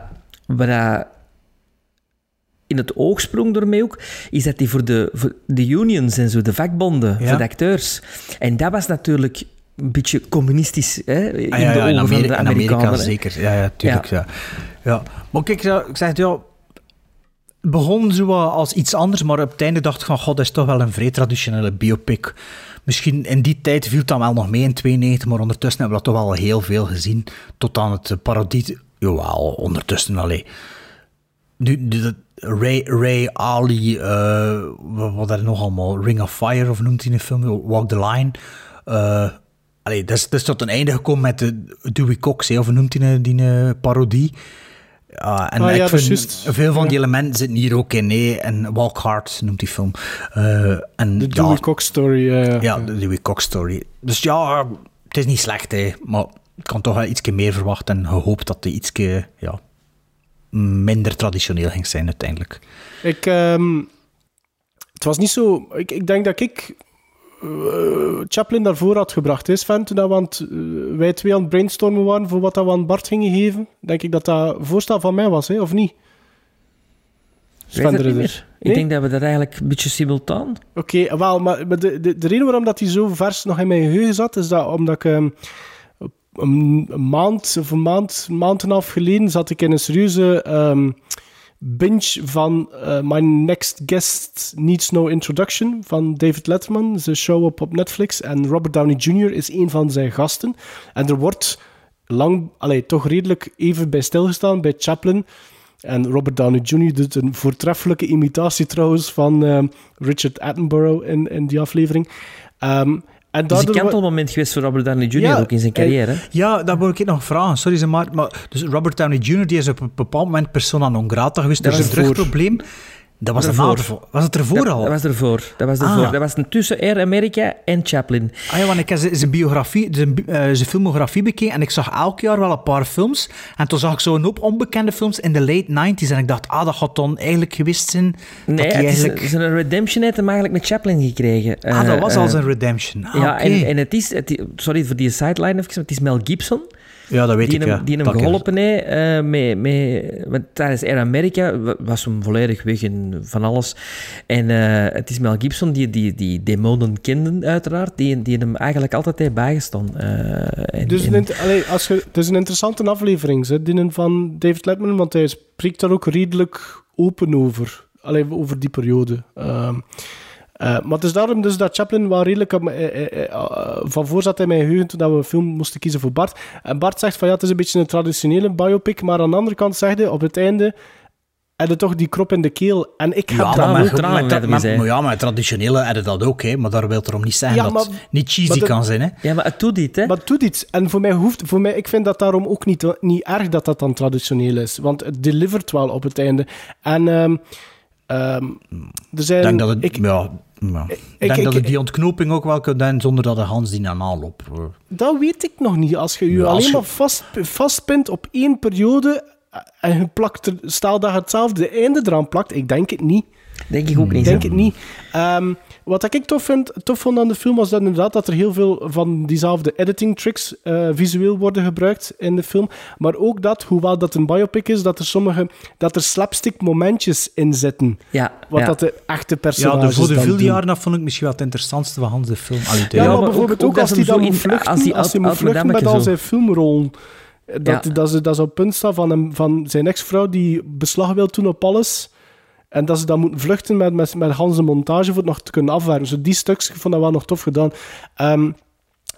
waar dat in het oog sprong door mij ook, is dat die voor de, voor de unions en zo, de vakbonden, Ja. voor de acteurs. En dat was natuurlijk een beetje communistisch hè, in Ah, ja, de ogen in van Amerika, de Amerika Amerikanen. hè. zeker. Ja, ja, tuurlijk. Ja. Ja. Maar kijk, ik zeg het, ja, het begon zo als iets anders, maar op het einde dacht ik van, god, dat is toch wel een vrij traditionele biopic. Misschien in die tijd viel het dan wel nog mee in 92, maar ondertussen hebben we dat toch wel heel veel gezien. Tot aan het eh, parodie... Jawel, ondertussen alleen. Nu, dat Ray, Ray Ali, eh, wat, er nog allemaal, Ring of Fire, of noemt hij in de film, Walk the Line. Allee, dat is, dat tot een einde gekomen met de Dewey Cox, of noemt hij die, die parodie. Ja, en Ah, ik ja, vind, veel van die elementen zitten hier ook in. hè. En Walk Hard noemt die film. Eh, en, De Dewey Cox story. ja, de Dewey Cox story. Dus ja, het is niet slecht, hè, maar ik kan toch wel iets meer verwachten en gehoopt dat het iets ja, minder traditioneel ging zijn uiteindelijk. Ik, ehm, het was niet zo... Ik, ik denk dat ik Chaplin daarvoor had gebracht, is Sven, toen dat we aan het, eh, wij twee aan het brainstormen waren voor wat dat we aan Bart gingen geven. Denk ik dat dat voorstel van mij was, hè, of niet? De. Nee? Ik denk dat we dat eigenlijk een beetje simultaan... Oké, wel, maar, maar de, de, de reden waarom dat hij zo vers nog in mijn geheugen zat, is dat omdat ik ehm, een, maand of een maand, en een half geleden zat ik in een serieuze ehm, binge van eh, My Next Guest Needs No Introduction van David Letterman. Zijn show op, op Netflix. En Robert Downey Jr. is een van zijn gasten. En er wordt lang, allee, toch redelijk even bij stilgestaan bij Chaplin. En Robert Downey Jr. doet een voortreffelijke imitatie trouwens van ehm, Richard Attenborough in, in die aflevering. Ehm, En Het is een kantelmoment geweest voor Robert Downey Jr. Ja, ook in zijn carrière. Ja, dat wil ik nog vragen. Sorry, ze maar, maar dus Robert Downey Jr. die is op een bepaald moment persona non grata geweest Dat door zijn was voor. Dat was Ervoor. ervoor. Was het ervoor dat, al? Dat was ervoor. Dat was Ah. ervoor. Dat was tussen Air America en Chaplin. Ah ja, want ik heb zijn biografie, zijn, eh, zijn filmografie bekeken en ik zag elk jaar wel een paar films. En toen zag ik zo'n hoop onbekende films in de late 90s. En ik dacht, ah, dat gaat dan eigenlijk geweest zijn. Nee, dat is, eigenlijk... is een redemption heeft hem eigenlijk met Chaplin gekregen. Ah, dat Eh, was al eh, zijn redemption. Ah, ja, en, en het is... Het, sorry voor die sideline even, maar het is Mel Gibson. Ja, dat weet die ik, hem, ja. Die hem geholpen heeft eh, met, met, want tijdens Air America wa- was hem volledig weg in van alles. En eh, het is Mel Gibson die die, die demonen kende, uiteraard, die, die hem eigenlijk altijd heeft bijgestaan. Eh, en- Dus en- een, allee, als je, het is een interessante aflevering, hè, die van David Letterman, want hij spreekt daar ook redelijk open over. Allee, over die periode. Ehm, eh, maar het is daarom dus dat Chaplin wel redelijk eh, eh, eh, van voor zat in mijn geheugen toen dat we een film moesten kiezen voor Bart. En Bart zegt van ja, het is een beetje een traditionele biopic, maar aan de andere kant zegt hij op het einde heb je toch die krop in de keel. En ik heb Ja, dat maar, ook. tranen met, met, maar ja, met traditionele hadden dat ook, hè, maar daar wil het erom niet zeggen Ja, dat maar- het niet cheesy maar dat- kan zijn. Hè. Ja, maar het doet dit, hè. Maar het doet iets. En voor mij hoeft, voor mij, ik vind dat daarom ook niet, niet erg dat dat dan traditioneel is. Want het delivert wel op het einde. En ehm, ehm, er zijn... Ik denk dat het, ik- ja, ja. Ik, ik- denk ik- dat het die ontknoping ook wel kan doen zonder dat de Hans die naam loopt. Dat weet ik nog niet. Als je je Ja, alleen je- maar vast, vastpint op één periode en je plakt er, stel dat je hetzelfde einde eraan plakt, ik denk het niet. Denk ik ook Ik niet. denk het niet. Ehm, wat ik tof, vind, tof vond aan de film was dat inderdaad dat er heel veel van diezelfde editing tricks eh, visueel worden gebruikt in de film. Maar ook dat, hoewel dat een biopic is, dat er sommige dat er slapstick momentjes in zitten. Ja, Wat ja. dat de echte Ja, personages de, voor de doen. jaren dat vond ik misschien wel het interessantste van Hans de film. Allee, de- Ja, Ja, maar, maar bijvoorbeeld ook- als dat hij dan moet vluchten, als als die hij, oud- moet vluchten met al zijn filmrollen. Dat, Ja. dat, ze, dat ze op punt staan van, hem, van zijn ex-vrouw die beslag wil doen op alles. En dat ze dan moeten vluchten met, met, met Hans de montage voor het nog te kunnen afwerken. Zo die stuks, ik vond dat wel nog tof gedaan. Ehm,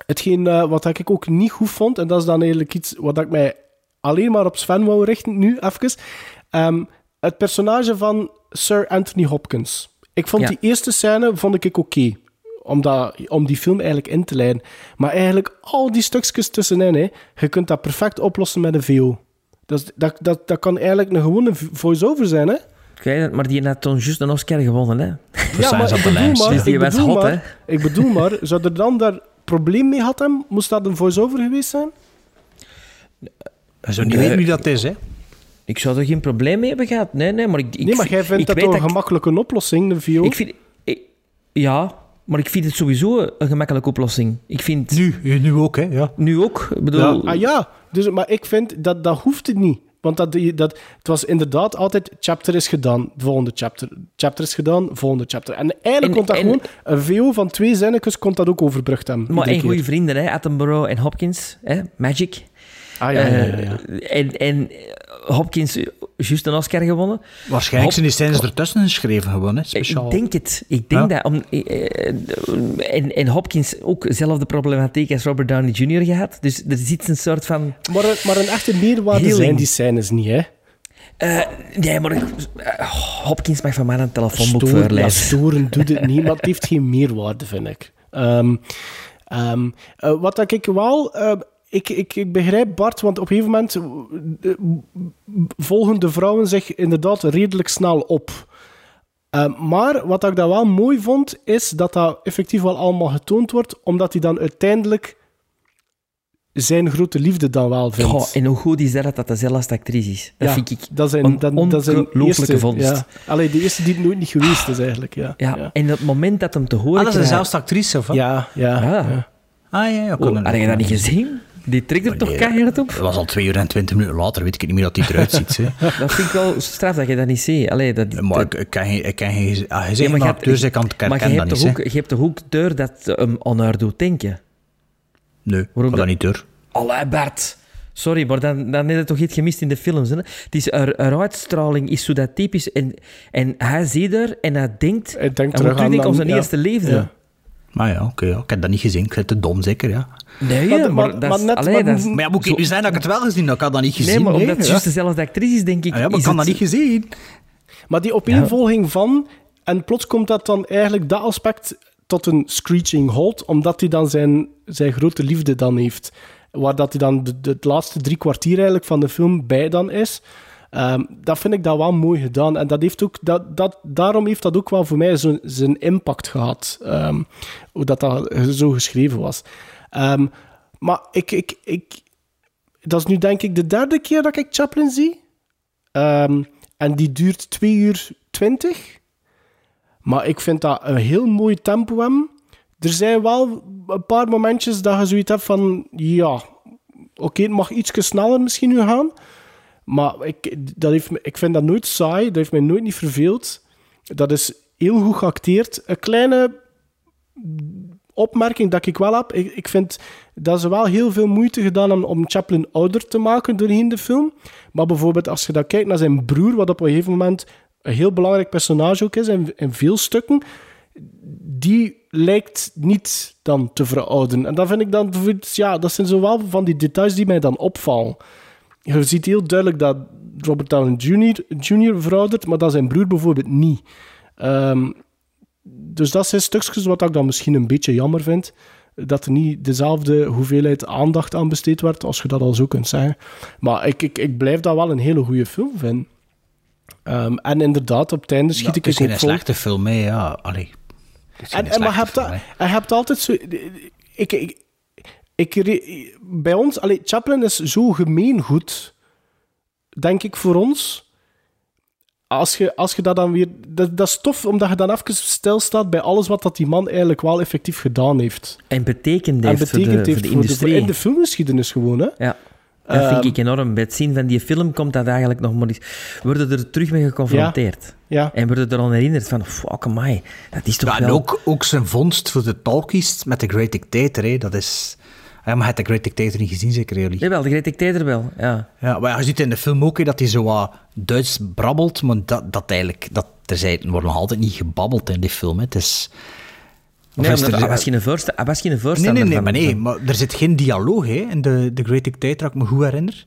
hetgeen eh, wat ik ook niet goed vond, en dat is dan eigenlijk iets wat ik mij alleen maar op Sven wou richten, nu even. Ehm, het personage van Sir Anthony Hopkins. Ik vond Ja. die eerste scène vond ik oké. omdat, om die film eigenlijk in te leiden. Maar eigenlijk al die stukjes tussenin, hè, je kunt dat perfect oplossen met een VO. Dat, dat, dat, dat kan eigenlijk een gewone voice-over zijn, hè? Ik weet maar die had toen juist een Oscar gewonnen, hè. Ja, maar ik bedoel maar, Dus die ik was hot, maar, hè. ik bedoel maar, zou er dan daar probleem mee gehad hebben? Moest dat een voice-over geweest zijn? Je zou niet weten wie dat is, hè? Ik zou er geen probleem mee hebben gehad. Nee, nee, maar ik... ik nee, maar jij vindt ik dat weet toch een ik- gemakkelijke oplossing, de VO? Ik vind... ik- ja, maar ik vind het sowieso een gemakkelijke oplossing. Ik vind... Nu, nu ook, hè? Ja. Nu ook. Ik bedoel... Ja, ah ja, dus, maar ik vind dat dat hoeft het niet. Want dat, dat, het was inderdaad altijd chapter is gedaan, volgende chapter. Chapter is gedaan, volgende chapter. En eigenlijk En- kon dat en- gewoon, een VO van twee zinnetjes kon dat ook overbrugd hebben. Maar en goede vrienden, hè? Attenborough en Hopkins. Hè? Magic. Ah ja, ja, ja, ja. Eh, en, en Hopkins, juist een Oscar gewonnen. Waarschijnlijk zijn die scènes ertussen geschreven gewoon, hè? Speciaal. Ik denk het. Ik denk Ja. dat. Om, eh, eh, en, en Hopkins ook dezelfde problematiek als Robert Downey Jr. gehad. Dus er zit een soort van... Maar, een- maar een echte meerwaarde zijn die scènes niet, hè? Eh, nee, maar ik- Hopkins mag van mij een telefoonboek ja, voorlezen. storen doet het niet, maar het (laughs) heeft geen meerwaarde, vind ik. Ehm, ehm, eh, wat dat ik wel... eh, ik, ik, ik begrijp Bart, want op een gegeven moment eh, eh, volgen de vrouwen zich inderdaad redelijk snel op. Ehm, maar wat ik dan wel mooi vond, is dat dat effectief wel allemaal getoond wordt, omdat hij dan uiteindelijk zijn grote liefde dan wel vindt. Goh, en hoe goed is dat dat dat dezelfde actrice is? Dat Ja, vind ik dat zijn, een dat, dat zijn ongelooflijke eerste, vondst. Ja. Allee, de eerste die het nooit niet geweest is, eigenlijk. Ja, Ja, en het moment dat hem te horen Ah, dat is actrice, of wat? ja, ja. Ja. ja. Ah, ja, ja. Oh, had je dat niet gezien? Die trekt er toch Nee. keihard op? Dat was al twee uur en twintig minuten later, weet ik niet meer dat hij eruit ziet. (laughs) Dat vind ik wel straf dat je dat niet ziet. Allee, dat, Maar ik, ik kan geen... Ik kan geen ah, je zegt maar acteurs, ik kan het maar je hebt, dat toch ook, je hebt toch ook deur dat hem aan haar doet denken? Nee, ik Waarom dat dat- niet door. Allee, Bart. Sorry, maar dan, dan heb je toch iets gemist in de films. Hè? Het is, haar, haar uitstraling is zo dat typisch. En, en hij ziet haar en hij denkt... Hij denkt terugdenken aan- aan zijn ja. eerste liefde. Ja. Maar ja, oké, ja. ik heb dat niet gezien. Ik het te dom, zeker, ja. Nee, Maar- maar, maar- dat maar is... net- allee, maar- ja, moet ik nu zijn dat ik het wel gezien heb? Ik had dat niet gezien. Nee, maar omdat nee, het ja. juist dezelfde actrice is, denk ik... Ah ja, maar ik kan dat niet gezien. Maar die opeenvolging van... En plots komt dat dan eigenlijk dat aspect tot een screeching halt, omdat hij dan zijn, zijn grote liefde dan heeft. Waar dat hij dan de, de, het laatste drie kwartier eigenlijk van de film bij dan is. Ehm, dat vind ik dat wel mooi gedaan. En dat heeft ook, dat, dat, daarom heeft dat ook wel voor mij zo, zijn impact gehad. ehm, hoe dat, dat zo geschreven was. Ehm, maar ik, ik, ik, dat is nu denk ik de derde keer dat ik Chaplin zie. En die duurt 2 uur 20. Maar ik vind dat een heel mooi tempo hebben. Er zijn wel een paar momentjes dat je zoiets hebt van... Ja, oké, het mag iets sneller misschien nu gaan. Maar ik, dat heeft, ik vind dat nooit saai. Dat heeft mij nooit niet verveeld. Dat is heel goed geacteerd. Een kleine opmerking dat ik wel heb. Ik, vind dat ze wel heel veel moeite gedaan hebben om Chaplin ouder te maken doorheen de film. Maar bijvoorbeeld als je dan kijkt naar zijn broer, wat op een gegeven moment een heel belangrijk personage ook is in, in veel stukken, die lijkt niet dan te verouderen. En dat vind ik dan, ja, dat zijn zo wel van die details die mij dan opvallen. Je ziet heel duidelijk dat Robert Downey Jr. Jr. veroudert, maar dat zijn broer bijvoorbeeld niet. Ehm, dus dat zijn stukjes wat ik dan misschien een beetje jammer vind. Dat er niet dezelfde hoeveelheid aandacht aan besteed werd, als je dat al zo kunt zeggen. Maar ik, ik, ik blijf dat wel een hele goede film vinden. Ehm, en inderdaad, op het einde schiet Ja, ik het is vol. slechte film, hè. Ja, allee. En, en maar hebt, je hebt altijd zo... Ik, ik, ik, re- bij ons... Allee, Chaplin is zo gemeengoed, denk ik, voor ons. Als je, als je dat dan weer... Dat, dat is tof, omdat je dan even stilstaat bij alles wat dat die man eigenlijk wel effectief gedaan heeft. En betekend En heeft voor de, voor heeft de voor de, industrie. in de filmgeschiedenis gewoon, hè. Ja. Dat vind Ehm, ik enorm. Bij het zien van die film komt dat eigenlijk nog maar eens... Worden er terug mee geconfronteerd. Ja. En worden er dan herinnerd van... Fuck, amai, dat is toch Ja, en wel... ook, ook zijn vondst voor de talkies met The Great Dictator, hè. Dat is... Ja, maar hebt The Great Dictator niet gezien, zeker, jullie? Jawel, de Great Dictator wel, ja. Ja, maar ja, je ziet in de film ook hè, dat hij zo wat Duits brabbelt, maar dat, dat eigenlijk... Dat, er zijn, wordt nog altijd niet gebabbeld in die film, hè. Het is... Nee, omdat er- hij was geen was Nee, voorstander nee, nee, van- maar nee, maar er zit geen dialoog hè, in de, de Great Dictator, als ik me goed herinner.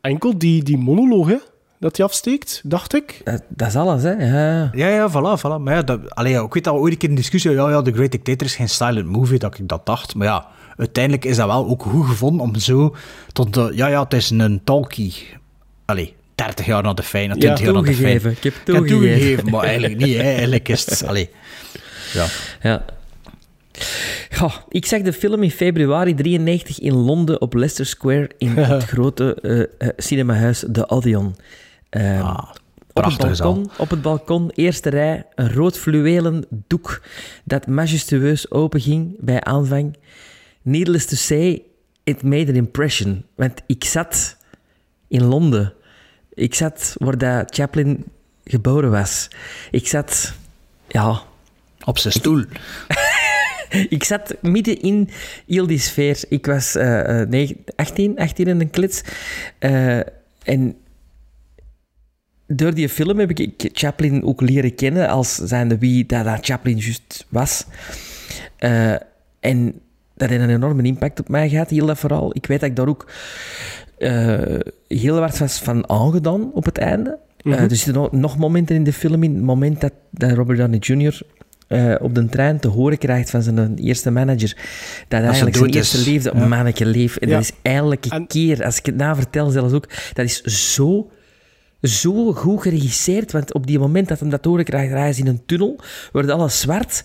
Enkel die, die monoloog, hè, dat hij afsteekt, dacht ik. Dat, dat is alles, hè. Ja. Ja, ja, voilà, voilà. Maar ja, dat, allee, ja, ik weet dat we ooit een keer in discussie ja, ja, The Great Dictator is geen silent movie, dat ik dat dacht. Maar ja, uiteindelijk is dat wel ook goed gevonden om zo tot de... Ja, ja, het is een talkie. Allee, 30 jaar na de fijn, 20 jaar na de fijn. toegegeven. Ik heb toegegeven. maar eigenlijk niet, hè. (laughs) Eigenlijk is het... Allee, ja. Ja. Goh, ik zag de film in februari 93 in Londen op Leicester Square in (laughs) het grote eh, eh, cinemahuis The Odeon. Ehm, op, het balkon, op het balkon, eerste rij, een rood fluwelen doek dat majestueus openging bij aanvang. Needless to say, it made an impression. Want ik zat in Londen. Ik zat waar dat Chaplin geboren was. Ik zat, ja... Op zijn stoel. (laughs) Ik zat midden in heel die sfeer. Ik was eh, negen- 18, 18 in een klits. Eh, en door die film heb ik Chaplin ook leren kennen als zijnde wie dat, dat Chaplin juist was. Eh, en dat heeft een enorme impact op mij gehad, heel dat verhaal. Ik weet dat ik daar ook eh, heel hard was van aangedaan op het einde. Eh, Mhm. er zitten nog, nog momenten in de film in. Het moment dat, dat Robert Downey Jr. eh, op de trein te horen krijgt van zijn eerste manager dat eigenlijk zijn is. eerste liefde op Ja. manneke leeft. En Ja. dat is elke keer, als ik het na vertel zelfs ook, dat is zo, zo goed geregisseerd. Want op die moment dat hij dat horen krijgt, rijden ze in een tunnel, wordt alles zwart,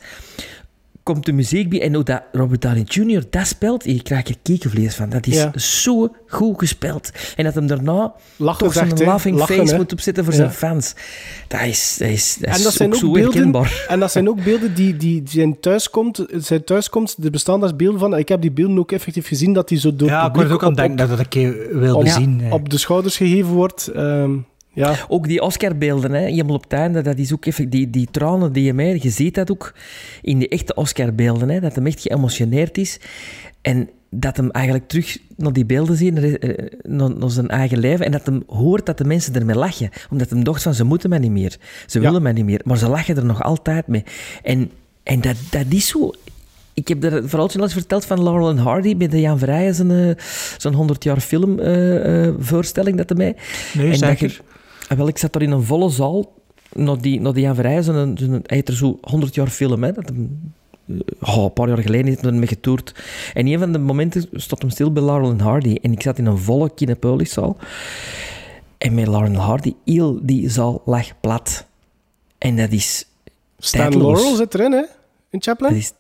komt de muziek bij en hoe dat Robert Downey Jr. dat speelt, je krijgt er kekenvlees van. Dat is Ja. zo goed gespeeld. En dat hem daarna Lachen toch zo'n hè. laughing Lachen, face moet opzetten voor Ja. zijn fans. Dat is, dat is, dat is en dat zijn ook, ook, zo beelden, herkenbaar. en dat zijn ook beelden die, die zijn thuiskomt, zijn thuiskomst, er bestaan daar beelden van. Ik heb die beelden ook effectief gezien, dat die zo door Ja, ik word publiek ook aan denken dat ik dat een keer wilde op, zien. op de schouders gegeven wordt. Ehm, ja. Ook die Oscarbeelden, hè, helemaal op het einde, dat is ook even, die, die tranen die je mij, je ziet dat ook in die echte Oscarbeelden, hè, dat hem echt geëmotioneerd is. En dat hem eigenlijk terug naar die beelden ziet, naar, eh, naar, zijn eigen leven, en dat hem hoort dat de mensen ermee lachen. Omdat hem dacht van, ze moeten mij niet meer. Ze Ja. willen mij niet meer. Maar ze lachen er nog altijd mee. En, en dat, dat is zo... Ik heb er vooral al eens verteld van Laurel en Hardy bij de Jan Vrijen zijn, eh, zo'n 100 jaar film eh, eh, voorstelling dat mij. Nee, en dat zeker. je- Ah, wel, ik zat daar in een volle zaal naar die, naar die Jan zo'n, zo'n, hij heeft er zo 100 jaar film, hè, dat hem oh, een paar jaar geleden heeft hij ermee getoerd. En een van de momenten stond hem stil bij Laurel en Hardy. En ik zat in een volle Kinepoliszaal. En met Lauren Hardy, heel die zaal lag plat. En dat is Stan tijdloos. Laurel zit erin, hè? In Chaplin? Dat is,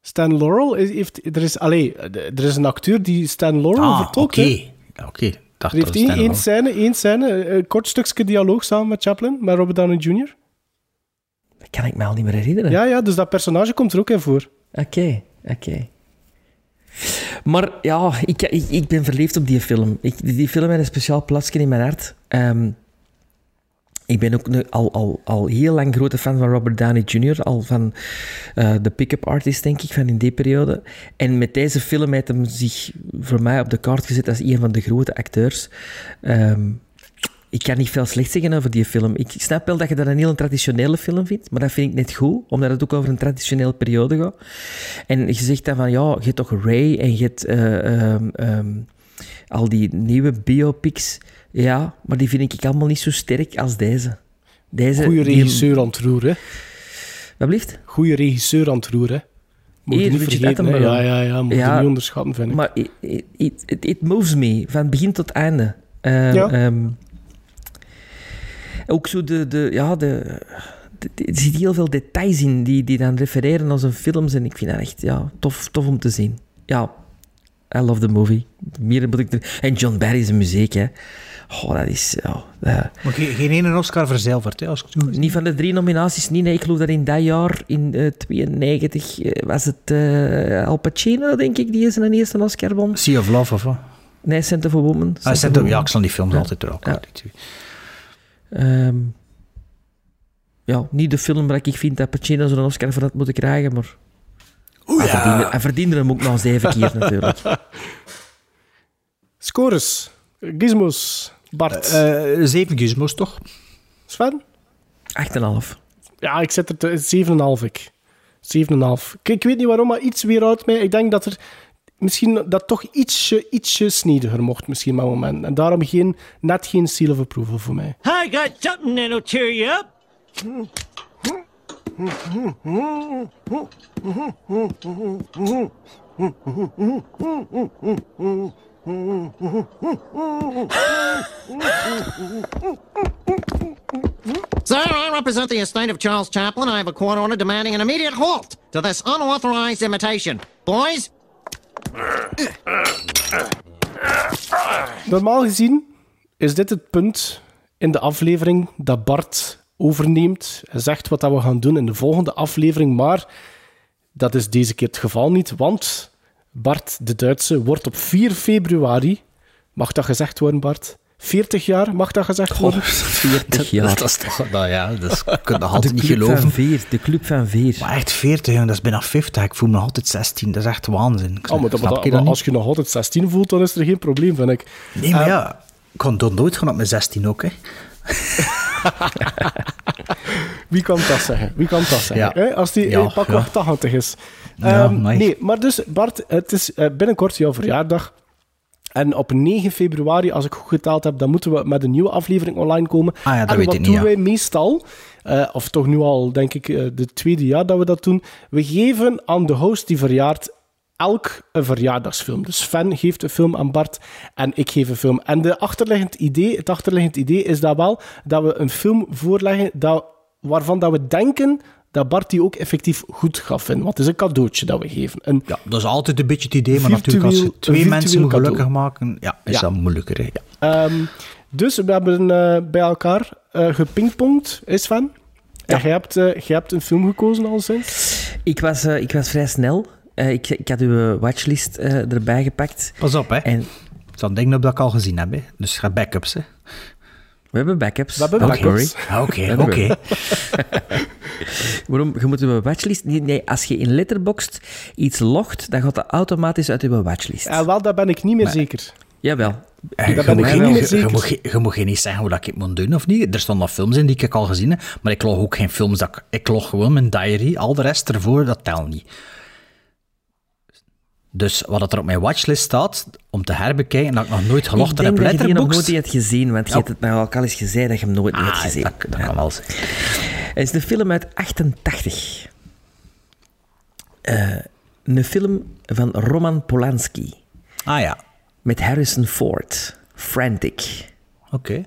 Stan Laurel is- heeft... Er is, allee, er is een acteur die Stan Laurel Ah, vertolkt, oké. Oké, dacht Er heeft één, scène, één scène, een kort stukje dialoog samen met Chaplin, met Robert Downey Jr. dat kan ik me al niet meer herinneren. Ja, ja, dus dat personage komt er ook in voor. Oké, oké. Maar ja, ik, ik, ik ben verliefd op die film. Ik, die film heeft een speciaal plaatsje in mijn hart. Ehm, ik ben ook al, al, al heel lang grote fan van Robert Downey Jr., al van eh, de pick-up artist, denk ik, van in die periode. En met deze film heeft hem zich voor mij op de kaart gezet als een van de grote acteurs. Ehm, ik kan niet veel slecht zeggen over die film. Ik snap wel dat je dat een heel traditionele film vindt, maar dat vind ik net goed, omdat het ook over een traditionele periode gaat. En je zegt dan van, ja, je hebt toch Ray en je hebt eh, ehm, ehm, al die nieuwe biopics. Ja, maar die vind ik allemaal niet zo sterk als deze. deze Goeie die- regisseur aan het roer, hè? Wat blieft? Goeie regisseur aan het roer, hè? Moet je niet vergeten, hè? Ja, ja, ja. Moet je niet onderschatten, vind ik. Maar it, it, it, it- it moves me, van begin tot einde. Eh, Ja. ehm, ook zo de... de, ja, de, er zitten heel veel details in die, die dan refereren aan zijn films. En ik vind dat echt ja, tof, tof om te zien. Ja, I love the movie. Meer moet ik er... En John Barry's muziek, hè. Oh, dat is... Ja, dat- Maar geen, geen ene Oscar verzilverd, hè, als ik het goed niet van de drie nominaties, niet. Nee, ik geloof dat in dat jaar, in eh 92, eh, was het eh, Al Pacino, denk ik, die is een eerste Oscar won. Sea of Love of wat? Nee, Scent of a Woman. Ah, of ja, ik zal die films Ja. altijd er ook Ja. Ehm, ja, niet de film waar ik vind dat Pacino zo'n Oscar voor had moeten krijgen, maar... hij, verdiende, hij verdiende hem ook nog zeven keer, (laughs) natuurlijk. Scores. Gizmos. Bart. Eh, zeven gizmos, toch? Sven? 8,5. Ja, ik zet er te- 7,5. ik. 7,5. Ik, ik weet niet waarom, maar iets weer uit mij. Ik denk dat er misschien dat toch ietsje, ietsje snediger mocht, misschien maar moment. En daarom geen, net geen seal of approval voor mij. I got something that'll cheer you up. Sir, I represent the estate of Charles Chaplin. I have a court order demanding an immediate halt to this unauthorized imitation. Boys? Normaal gezien is dit het punt in de aflevering dat Bart overneemt en zegt wat dat we gaan doen in de volgende aflevering. Maar dat is deze keer het geval niet, want Bart de Duitse wordt op 4 februari, mag dat gezegd worden Bart? 40 jaar, mag dat gezegd worden? 40 jaar. Dat is toch... (laughs) Nou ja, dat kan nog De altijd niet club geloven. van vier. De club van vier. Maar echt 40, jongen, dat is bijna 50. Ik voel me nog altijd 16. Dat is echt waanzin. Ik Oh, maar, dat- snap maar je dat- dat als je nog altijd 16 voelt, dan is er geen probleem, vind ik. Nee, maar Eh, ja, ik kon dat nooit gaan op mijn 16 ook, hè. (laughs) (laughs) Wie kan dat zeggen? Wie kan dat zeggen? Ja. Als die Ja, eh, pak ja. 80 is. Ja, Ehm, nice. Nee, maar dus Bart, het is eh, binnenkort jouw verjaardag. En op 9 februari, als ik goed geteld heb, dan moeten we met een nieuwe aflevering online komen. Ah ja, dat en weet wat ik doen niet, ja. wij meestal, eh, of toch nu al, denk ik, eh, de tweede jaar dat we dat doen, we geven aan de host die verjaart elk een verjaardagsfilm. Dus Sven geeft een film aan Bart en ik geef een film. En de achterliggend idee, het achterliggend idee is dat wel dat we een film voorleggen dat, waarvan dat we denken dat Bart die ook effectief goed gaat vinden. Want het is een cadeautje dat we geven. Een, Ja, dat is altijd een beetje het idee, maar natuurlijk als twee mensen gelukkig cadeau. maken, ja, is Ja. dat moeilijker, hè. Ja. Ehm, dus we hebben eh, bij elkaar eh gepingpongd, is Sven? En jij hebt, jij hebt een film gekozen al sinds? Ik was, ik was vrij snel. Eh, ik, ik had uw watchlist eh, erbij gepakt. Pas op, hè. En Het zijn dingen dat ik al gezien heb, hè. Dus gaat backups, hè. we hebben backups. We hebben backups. Ah, Oké, oké. (laughs) Waarom? Je moet uw watchlist... Nee, nee, als je in Letterboxd iets logt, dan gaat dat automatisch uit uw watchlist. Ja, wel, daar ben ik niet meer zeker. Jawel. Eh, Daar Je ben ik moet niet meer je- zeker. je moet geen- je geen niet zeggen hoe dat ik het moet doen of niet. Er staan nog films in die ik al gezien heb, maar ik log ook geen films. Dat ik, ik log gewoon mijn diary. Al de rest ervoor, dat telt niet. Dus wat er op mijn watchlist staat, om te herbekijken, dat ik nog nooit gelogd ik heb denk op dat je die nog nooit Letterboxd. niet hebt gezien, want je hebt het mij ook al eens gezegd dat je hem nooit niet hebt Ah, gezien. dat, dat kan wel zijn. Het is een film uit 88. Eh, een film van Roman Polanski. Ah ja. Met Harrison Ford. Frantic. Oké.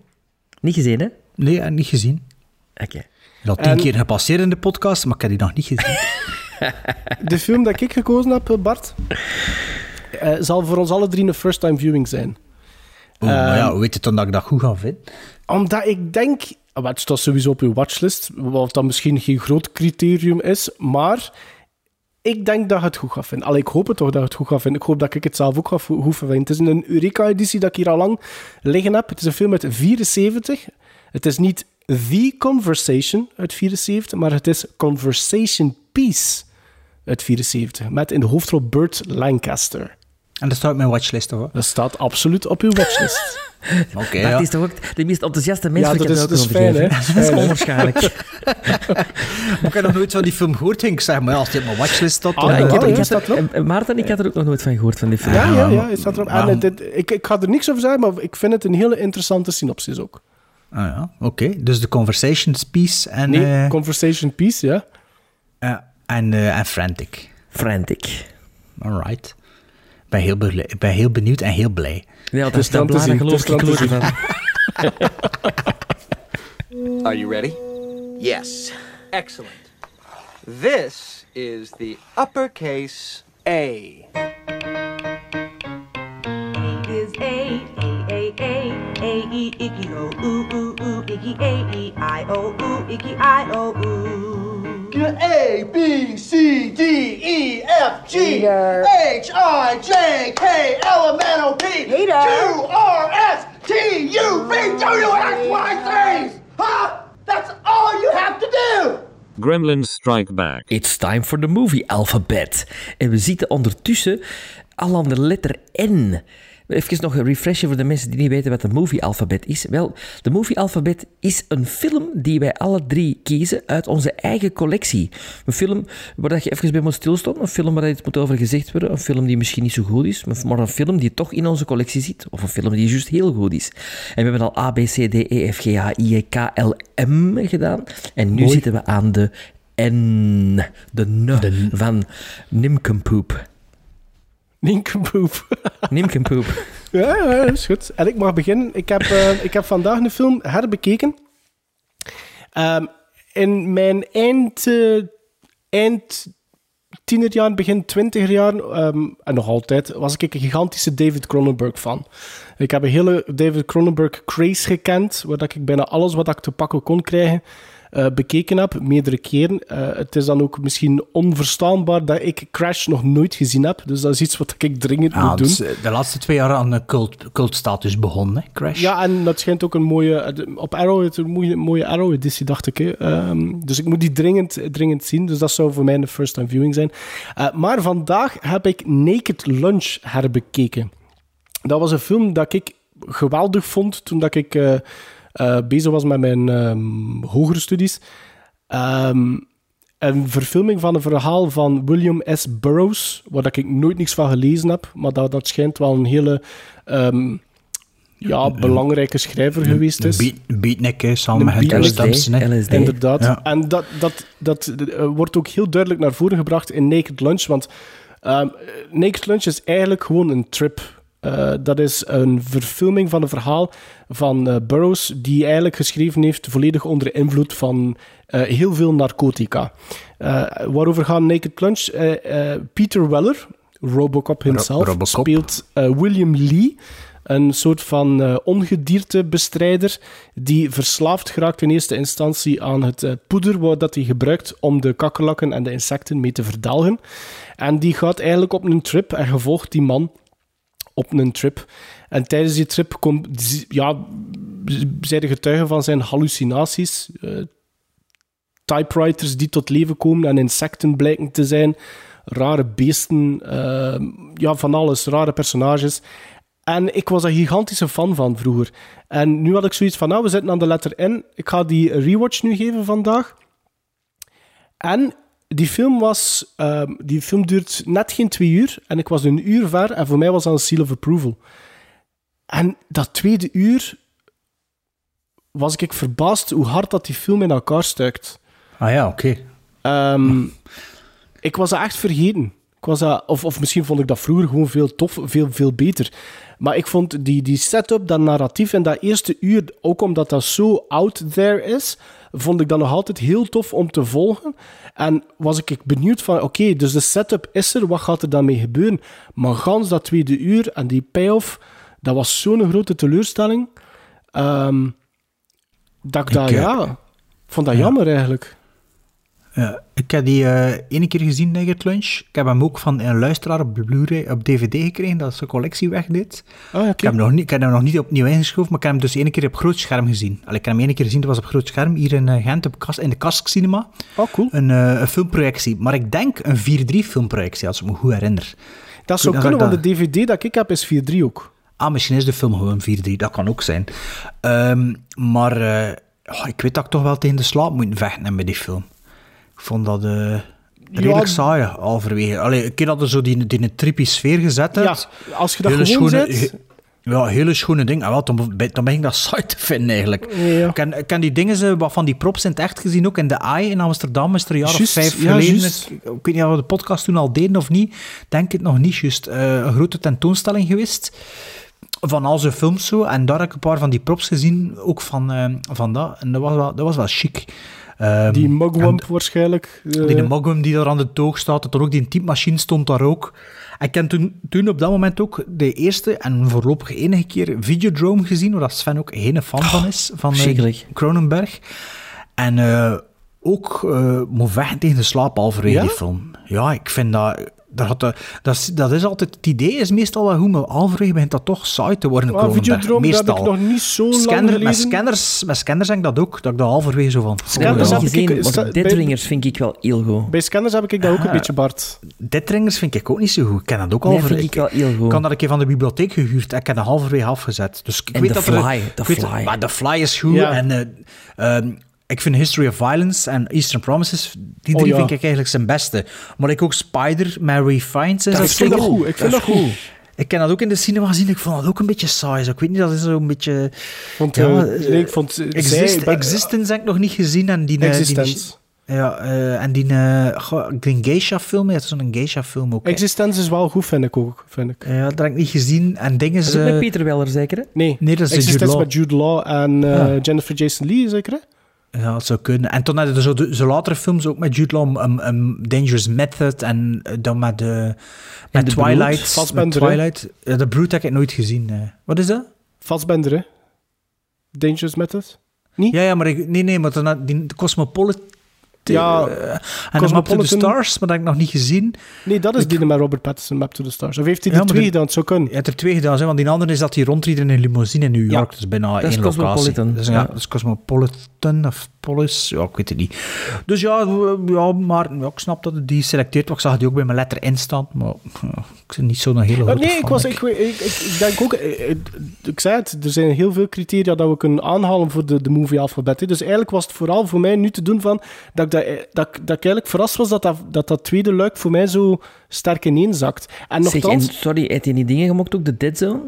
Niet gezien, hè? Nee, eh, niet gezien. Oké. Al tien En- keer gepasseerd in de podcast, maar ik heb die nog niet gezien. (laughs) (laughs) De film dat ik gekozen heb, Bart, eh, zal voor ons alle drie een first-time viewing zijn. Maar ja, Ehm, hoe weet je dan dat ik dat goed ga vinden? Omdat ik denk... Het staat sowieso op uw watchlist, wat dan misschien geen groot criterium is, maar ik denk dat je het goed gaat vinden. Allee, ik hoop het toch dat je het goed gaat vinden. Ik hoop dat ik het zelf ook ga goed vinden. Het is een Eureka-editie dat ik hier al lang liggen heb. Het is een film uit 74. Het is niet The Conversation uit 74, maar het is Conversation Piece uit 74. Met in de hoofdrol Burt Lancaster. En dat staat op mijn watchlist, toch? Dat staat absoluut op uw watchlist. (laughs) Oké, dat ja. is toch ook de meest enthousiaste mens Ja, die ik dat heb is- dat fijn, hè? Dat is onwaarschijnlijk. (laughs) (laughs) Ik heb nog nooit van die film gehoord. Ik zeg, maar als die op mijn watchlist staat... Ah, dan- Ja, ik ja, heb, ja, ik had er- Maarten, ik had er ook nog nooit van gehoord van die film. Ja, ja, ja, erop. En dit, ik, ik ga er niks over zeggen, maar ik vind het een hele interessante synopsis ook. Ah ja, oké. Dus de Conversations piece en... Nee, eh, Conversation Piece, ja. ja, en, eh, en Frantic. Frantic. Alright. Ik ben heel, bele- ik ben heel benieuwd en heel blij. Ja, dat is is dan te zien, geloof ik is dan te van. Are you ready? Yes. Excellent. This is the uppercase A. is A, A, A, A, A, E, icky, O, ooh, ooh, ooh, icky, A, E, I, O, ooh, icky, I, O, ooh. A, B, C, D, E, F, G, H, I, J, K, L, M, N, O, P, Q, R, S, T, U, V, W, X, Y, Z. Huh? That's all you have to do. Gremlins Strike Back. It's time for the movie alphabet. En we zitten ondertussen al aan de letter N. Even nog een refresher voor de mensen die niet weten wat de movie alfabet is. Wel, de movie alfabet is een film die wij alle drie kiezen uit onze eigen collectie. Een film waar je even bij moet stilstaan. Een film waar iets moet over gezegd worden. Een film die misschien niet zo goed is, maar een film die toch in onze collectie zit. Of een film die juist heel goed is. En we hebben al A, B, C, D, E, F, G, H, I, K, L, M gedaan. En nu Mooi. zitten we aan de N. De N van Nimkenpoep. Ninkeboep. Nimkenpoep. (laughs) Ja, ja, dat is goed. En ik mag beginnen. Ik heb, eh, ik heb vandaag een film herbekeken. Ehm, in mijn eind, eh, eind tienerjaren, begin twintiger jaren, ehm, en nog altijd, was ik een gigantische David Cronenberg fan. Ik heb een hele David Cronenberg craze gekend, waar dat ik bijna alles wat ik te pakken kon krijgen, eh, bekeken heb, meerdere keren. Eh, het is dan ook misschien onverstaanbaar dat ik Crash nog nooit gezien heb, dus dat is iets wat ik dringend Ja, moet doen. dus, eh, de laatste twee jaar aan een cult, cultstatus begonnen, Crash. Ja, en dat schijnt ook een mooie... Op Arrow, het een mooie, mooie Arrow-editie, dacht ik. Ehm, dus ik moet die dringend, dringend zien. Dus dat zou voor mij een first-time viewing zijn. Maar vandaag heb ik Naked Lunch herbekeken. Dat was een film dat ik geweldig vond toen dat ik eh, eh, bezig was met mijn ehm, hogere studies. Ehm, een verfilming van een verhaal van William S. Burroughs, waar dat ik nooit niks van gelezen heb, maar dat, dat schijnt wel een hele ehm, ja, belangrijke schrijver geweest is. Beat, beatnik, samen met Hunter. Thompson. Inderdaad. Ja. En dat, dat, dat eh, wordt ook heel duidelijk naar voren gebracht in Naked Lunch. Want ehm, Naked Lunch is eigenlijk gewoon een trip. Eh, dat is een verfilming van een verhaal van eh, Burroughs, die eigenlijk geschreven heeft volledig onder invloed van eh, heel veel narcotica. Waarover gaat Naked Lunch? Eh, Peter Weller, Robocop himself, Robocop. speelt William Lee, een soort van ongediertebestrijder die verslaafd geraakt in eerste instantie aan het poeder wat dat hij gebruikt om de kakkerlakken en de insecten mee te verdelgen. En die gaat eigenlijk op een trip en gevolgt die man op een trip. En tijdens die trip komt, ja, zijn de getuigen van zijn hallucinaties. eh, typewriters die tot leven komen en insecten blijken te zijn. Rare beesten, eh, ja, van alles, rare personages. En ik was een gigantische fan van vroeger. En nu had ik zoiets van, nou, we zitten aan de letter N. Ik ga die rewatch nu geven vandaag. En die film, was, ehm, die film duurt net geen twee uur. En ik was een uur ver. En voor mij was dat een seal of approval. En dat tweede uur was ik verbaasd hoe hard dat die film in elkaar stuikt. Ah ja, oké. Ehm, ik was dat echt vergeten. Ik was dat, of, of misschien vond ik dat vroeger gewoon veel tof, veel, veel beter. Maar ik vond die, die setup, dat narratief en dat eerste uur, ook omdat dat zo out there is, vond ik dat nog altijd heel tof om te volgen. En was ik benieuwd van, oké, dus de setup is er, wat gaat er dan mee gebeuren? Maar gans dat tweede uur en die payoff, dat was zo'n grote teleurstelling. Ehm, dat ik eh, ja, vond dat ja. jammer eigenlijk. Ja, ik heb die eh ene keer gezien, Nugget Lunch. Ik heb hem ook van een luisteraar op Blu-ray, op DVD gekregen, dat zijn collectie wegdeed. Ah, ik, heb hem nog niet, ik heb hem nog niet opnieuw ingeschoven, maar ik heb hem dus ene keer op groot scherm gezien. Allee, ik heb hem ene keer gezien, dat was op groot scherm, hier in eh, Gent, op Kas, in de Kask Cinema. Oh, cool. Een, eh, een filmprojectie, maar ik denk een 4-3 filmprojectie, als ik me goed herinner. Dat zou kunnen, want de DVD dat ik heb is 4-3 ook. Ah, misschien is de film gewoon 4-3, dat kan ook zijn. Ehm, maar eh, oh, ik weet dat ik toch wel tegen de slaap moet vechten bij die film. Ik vond dat eh, redelijk saai, halverwege. Allee, ik keer dat er zo die, die trippy sfeer gezet hebt. Ja, als je dat Hele gewoon schone- zet... he- Ja, hele schone ding. Ah, wel, dan, dan ben ik dat saai te vinden, eigenlijk. Ja. Ik, ken, ik ken die dingen, wat van die props in het echt gezien, ook in de AI in Amsterdam, is er een jaar of vijf ja, geleden. ik weet niet of we de podcast toen al deden of niet. Denk het nog niet, juist. eh, een grote tentoonstelling geweest van al zijn films zo. En daar heb ik een paar van die props gezien, ook van, eh, van dat. En dat was wel, dat was wel chic. Ehm, Die mugwump waarschijnlijk. eh, die de Mogum die daar aan de toog staat, dat er ook die typemachine stond daar ook. Ik heb toen, toen op dat moment ook de eerste en voorlopig enige keer Videodrome gezien, waar Sven ook geen fan van is, van eh. Cronenberg. En eh, ook eh moet vechten tegen de slaap halverwege Ja? die film. Ja, ik vind dat... Dat, had de- dat, is, dat is altijd... Het idee is meestal wel goed, maar halverwege begint dat toch saai te worden, Ah, Cronenberg. Videodrome, dat heb ik meestal. nog niet zo lang Scanner, met, geleden. scanners, met scanners denk ik dat ook, dat ik dat halverwege zo van... Scanners nog heb ik- vind ik wel heel goed. Bij scanners heb ik dat ook een Ah. beetje, Bart. Deadringers vind ik ook niet zo goed. Ik ken dat ook Nee, halverwege. vind ik wel heel goed. Ik kan dat een keer van de bibliotheek gehuurd en ik heb dat halverwege afgezet. Dus ik En weet The dat Fly, weet- Fly. Maar The Fly is goed. Ja. En eh, ehm, ik vind History of Violence en Eastern Promises, die Oh, drie ja. vind ik eigenlijk zijn beste. Maar ik ook Spider, Mary is ik dat vind dat zeker? goed, ik vind dat goed. Ik ken dat ook in de cinema gezien. Ik vond dat ook een beetje saai. zo. Ik weet niet, dat is zo'n beetje... Vond, Ja, eh, eh, nee, ik vond... eh, Exist, zij- ben- Existence heb ik nog niet gezien. En die, die, Existence. ja, en die, die geisha-film, ja, het is zo'n geisha-film ook. hè. Existence is wel goed, vind ik ook. Vind ik. Ja, dat heb ik niet gezien. En dingen Dat is ook ze... met Peter Weller zeker, hè? Nee, Nee, dat is Existence Jude Law. met Jude Law en Ah. Jennifer Jason Leigh, zeker? hè? Ja, het zou kunnen. En toen hadden er zo, de, zo latere films ook met Jude Law, um, um, Dangerous Method en eh, dan met, de met Twilight. Met? Twilight. Ja, de Brood heb ik nooit gezien. Wat is dat? Fassbender, hè? Dangerous Method? Ja, ja, maar ik, nee, nee, maar dan die Cosmopolitan. Ja, eh, en Map to the Cosmopolitan- Stars, maar dat heb ik nog niet gezien. Nee, dat is die met Robert Pattinson, Map to the Stars. Of heeft hij Ja, die maar twee gedaan? Het zou kunnen. Je hebt er twee gedaan, hè, want die andere is dat hij rondrijdt in een limousine in New York. Dat is bijna dat is één locatie. Cosmopolitan, Dus, ja, ja. dat is Cosmopolitan of Polis. Ja, ik weet het niet. Dus ja, ja maar ja, ik snap dat het die selecteert. want Ik zag die ook bij mijn letter in staan, maar ja, ik ben niet zo'n hele Eh, grote nee, ik, was, denk ik, ik, ik, ik denk ook... eh, eh, Ik zei het, er zijn heel veel criteria dat we kunnen aanhalen voor de, de movie alfabet. hè. Dus eigenlijk was het vooral voor mij nu te doen van... Dat ik, dat, dat, ik- dat ik eigenlijk verrast was dat dat, dat dat tweede luik voor mij zo sterk ineenzakt. En Zeg, en nogthans... sorry, heeft hij die dingen gemaakt ook, de Dead Zone?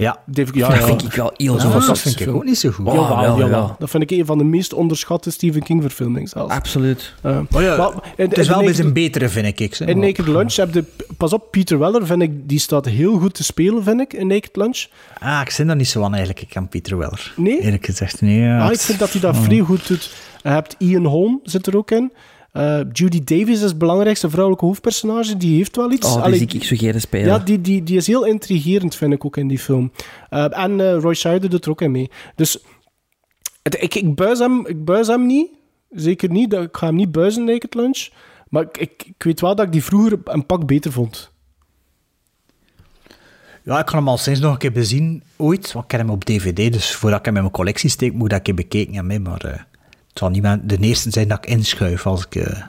Ja, David- dat vind ik wel heel Ja, zo dat vind ik ook niet zo goed. Oh, Jawel, wel, jawel. ja. Dat vind ik een van de meest onderschatte Stephen King verfilmingen zelfs. Absoluut. Eh, Oh ja, maar in- het is wel bij zijn betere, vind ik. hè, In Naked Lunch heb je... Pas op, Peter Weller, vind ik, die staat heel goed te spelen, vind ik, in Naked Lunch. Ah, ik zit daar niet zo aan eigenlijk. Ik kan Pieter Weller. Nee? Eerlijk gezegd, nee. Ja, Ah, ik vind dat hij dat Oh. vrij goed doet. Je hebt Ian Holm, zit er ook in. Eh, Judy Davis is het belangrijkste vrouwelijke hoofdpersonage. Die heeft wel iets. Oh, die ik zo geen spelen. ja, die, die, die is heel intrigerend, vind ik ook in die film. Eh, en eh, Roy Scheider doet er ook in mee. Dus het- ik, ik, buis hem, ik buis hem niet. Zeker niet. Ik ga hem niet buizen, Naked Lunch. Maar ik, ik, ik weet wel dat ik die vroeger een pak beter vond. Ja, ik kan hem al sinds nog een keer bezien, ooit. Want ik ken hem op DVD, dus voordat ik hem in mijn collectie steek, moet ik dat een keer bekeken hebben. Maar zal niet meer de eerste zijn dat ik inschuif als ik eh,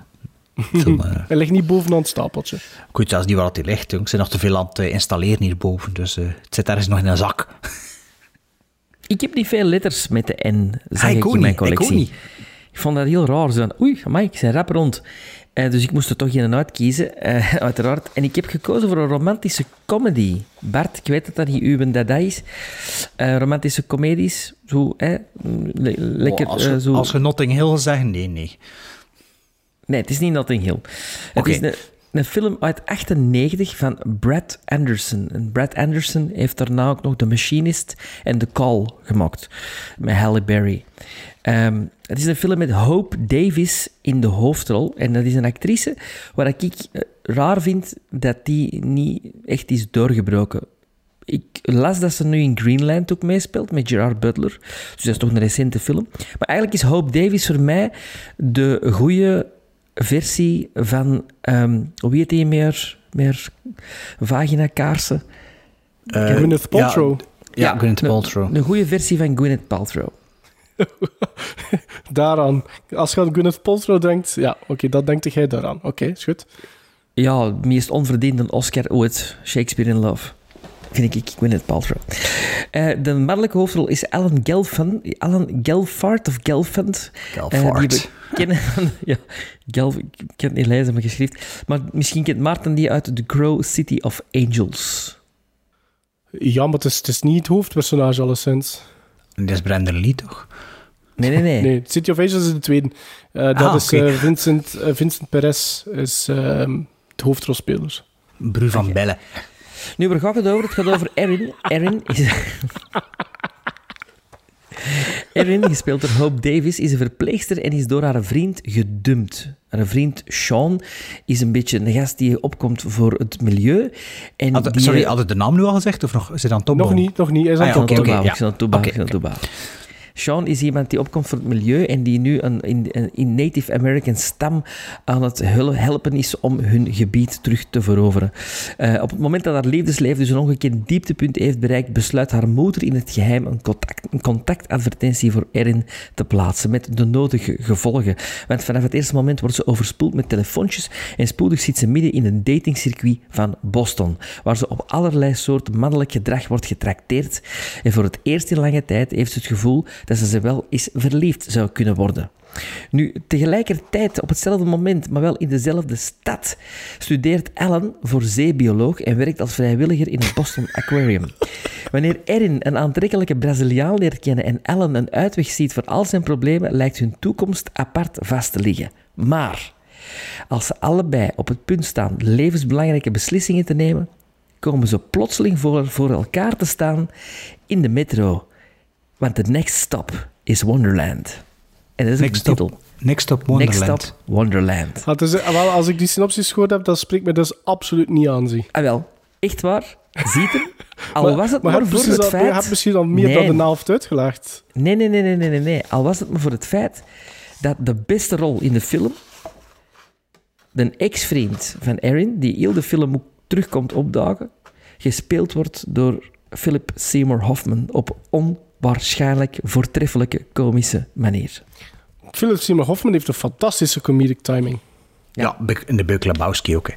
(laughs) eh, Hij ligt niet bovenaan het stapeltje. ik weet zelfs niet waar hij ligt. jong. Ik zit nog te veel aan het eh, installeren hierboven, dus eh, het zit ergens nog in een zak. Ik heb niet veel letters met de N, zeg Ah, ik ik, in mijn ik collectie. niet. Ik vond dat heel raar. Zo oei, amai, ik zijn rap rond. Eh, dus ik moest er toch een uitkiezen, eh, (laughs) uiteraard. En ik heb gekozen voor een romantische comedy. Bart, ik weet dat dat niet uw dada is. Eh, romantische comedies, zo, hè, le- lekker Oh, als, je- zo... als je Notting Hill zegt, nee, nee. Nee, het is niet Notting Hill. Het is een, een film uit 98 van Brad Anderson. En Brad Anderson heeft daarna ook nog The Machinist en The Call gemaakt. Met Halle Berry. Ehm, het is een film met Hope Davis in de hoofdrol. En dat is een actrice waar ik eh, raar vind dat die niet echt is doorgebroken. Ik las dat ze nu in Greenland ook meespeelt met Gerard Butler. Dus dat is toch een recente film. Maar eigenlijk is Hope Davis voor mij de goede versie van... ehm hoe heet die meer? Meer vagina-kaarsen? Eh, Gwyneth Paltrow. Ja, Gwyneth een- Paltrow. Een goede versie van Gwyneth Paltrow. (laughs) Daaraan. Als je aan Gwyneth Paltrow denkt, ja, oké, dat denkt jij daaraan. Oké, is goed. Ja, meest onverdiende Oscar ooit. Shakespeare in Love. Vind ik, Gwyneth Paltrow. Eh, de mannelijke hoofdrol is Alan Gelfand. Alan Gelfard of Gelfand. Gelfard. Eh, die we kennen van... (laughs) Ja, Gelf, ik kan het niet lezen, mijn geschrift. Maar misschien kent Maarten die uit The Crow City of Angels. Ja, maar het is, het is niet het hoofdpersonage alleszins. Dat is Brandon Lee, toch? Nee, nee, nee. Nee, City of Angels is de tweede. Eh, dat Ah, is eh, Vincent, eh, Vincent Perez, is ehm de hoofdrolspeler. Bru van Bellen. Nu, waar gaat het over? Het gaat over Erin. Erin is... Erin, gespeeld door Hope Davis, is een verpleegster en is door haar vriend gedumpt. Haar vriend Sean is een beetje een gast die opkomt voor het milieu. En Had- die, sorry, had het de naam nu al gezegd? Of nog, is het aan het Nog niet, nog niet. Hij is aan Ah, het ja, oké, opbouwen. oké, Ik zal ja. het toebouwen, Oké, Sean is iemand die opkomt voor het milieu en die nu een, in, Native American stam aan het helpen is om hun gebied terug te veroveren. Eh, op het moment dat haar liefdesleven dus een ongekend dieptepunt heeft bereikt, besluit haar moeder in het geheim een, contact, een contactadvertentie voor Erin te plaatsen met de nodige gevolgen. Want vanaf het eerste moment wordt ze overspoeld met telefoontjes en spoedig zit ze midden in een datingcircuit van Boston, waar ze op allerlei soorten mannelijk gedrag wordt getrakteerd. En voor het eerst in lange tijd heeft ze het gevoel dat ze wel eens verliefd zou kunnen worden. Nu, tegelijkertijd, op hetzelfde moment, maar wel in dezelfde stad, studeert Alan voor zeebioloog en werkt als vrijwilliger in het Boston Aquarium. Wanneer Erin een aantrekkelijke Braziliaan leert kennen en Alan een uitweg ziet voor al zijn problemen, lijkt hun toekomst apart vast te liggen. Maar als ze allebei op het punt staan levensbelangrijke beslissingen te nemen, komen ze plotseling voor, voor elkaar te staan in de metro. Want de next stop is Wonderland. En dat is ook Next de stop- titel. Next stop Wonderland. Next stop Wonderland. Ah, wel, als ik die synopsis gehoord heb, dan spreekt me dus absoluut niet aan. Zie. Ah wel, echt waar. Ziet hem. (laughs) Al Maar- was het maar voor het al- feit... Je hebt misschien al meer Nee. dan de helft uitgelegd. Nee, nee, nee, nee, nee, nee, nee. Al was het maar voor het feit dat de beste rol in de film de ex-vriend van Erin, die heel de film ook terugkomt opdagen, gespeeld wordt door Philip Seymour Hoffman op onwaarschijnlijk voortreffelijke komische manier. Philip Seymour Hoffman heeft een fantastische comedic timing. Ja, in de Beuk Lebowski ook. Hè.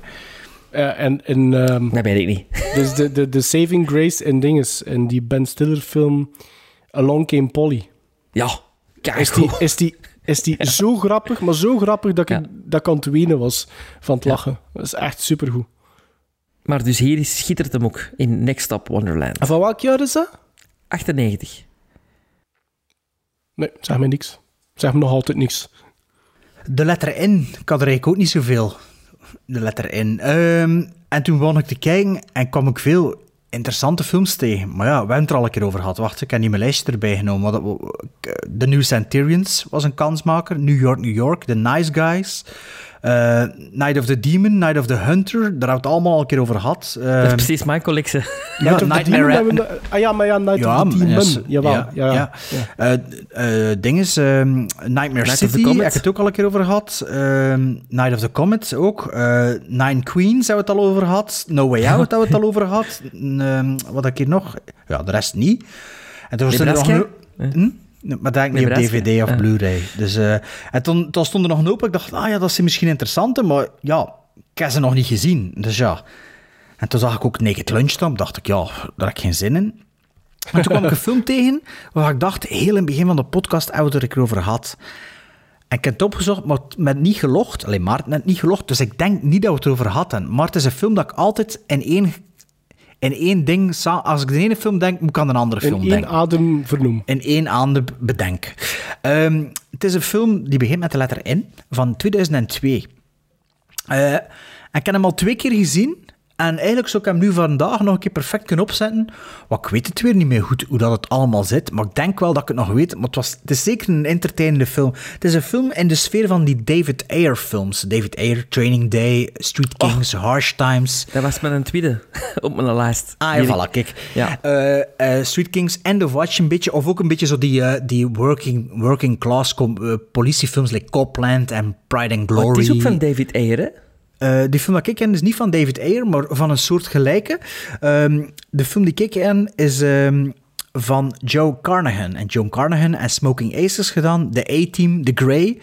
Eh, en en ehm, Dat weet ik niet. (laughs) dus de, de, de Saving Grace en dinges, in die Ben Stiller film Along Came Polly. Ja, Is die, is die, is (laughs) die (laughs) zo grappig, maar zo grappig dat ik, dat ik aan het wenen was van het lachen. Dat is echt supergoed. Maar dus hier is- schittert hem ook in Next Stop Wonderland. En van welk jaar is dat? 98. Nee, zeg me niks. Zeg me nog altijd niks. De letter N, ik had er eigenlijk ook niet zoveel. De letter N. Ehm, en toen begon ik te kijken en kwam ik veel interessante films tegen. Maar ja, we hebben het er al een keer over gehad. Wacht, ik heb niet mijn lijstje erbij genomen. Dat- The New Centurions was een kansmaker. New York, New York. The Nice Guys. Eh, Night of the Demon, Night of the Hunter. Daar hebben we het allemaal al een keer over gehad. Dat is Ehm, precies mijn collectie. Ja, Night of the Nightmare Demon we- Ah ja, maar ja, Night of the Demon. yes, Jawel, ja. ja, ja, ja. Eh, eh, ding is, ehm, Nightmare Night of the City, Comet. heb ik het ook al een keer over gehad. Ehm, Night of the Comet ook. Eh, Nine Queens hebben we het al over gehad. No Way Out hebben we het al over gehad. Ehm, wat heb ik hier nog? Ja, de rest niet. En toen was er nog. Hm? Maar dat ik niet op? DVD of. Blu-ray. Dus, eh, en toen, toen stond er nog een hoop. Ik dacht, ah ja, dat is misschien interessant. Maar ja, ik heb ze nog niet gezien. Dus ja. En toen zag ik ook Naked Lunch staan. dacht ik, ja, daar heb ik geen zin in. Maar toen kwam ik een (laughs) film tegen waar ik dacht, heel in het begin van de podcast hebben we het er over gehad. En ik heb het opgezocht, maar met niet gelogd. Alleen Maarten net niet gelogd, dus ik denk niet dat we het erover hadden. Maar het is een film dat ik altijd in één, in één ding... Als ik de ene film denk, moet ik aan een andere In film één denken. adem vernoemen. In één adem bedenken. Ehm, het is een film die begint met de letter N van 2002. Eh, ik heb hem al twee keer gezien. En eigenlijk zou ik hem nu vandaag nog een keer perfect kunnen opzetten. Want ik weet het weer niet meer goed hoe dat het allemaal zit. Maar ik denk wel dat ik het nog weet. Maar het, was, het is zeker een entertainende film. Het is een film in de sfeer van die David Ayer films. David Ayer, Training Day, Street Kings, Harsh Times. Dat was mijn tweede (laughs) op mijn lijst. Ah, ja, voilà, kijk. Ja. Eh, eh, Street Kings, End of Watch een beetje. Of ook een beetje zo die, eh, die working, working class politiefilms, like Copland en Pride and Glory. Oh, het is ook van David Ayer, hè? Eh, die film dat ik ken is niet van David Ayer, maar van een soort gelijke. Ehm, de film die ik ken is ehm, van Joe Carnahan. En Joe Carnahan en Smoking Aces gedaan, The A-Team, The Grey.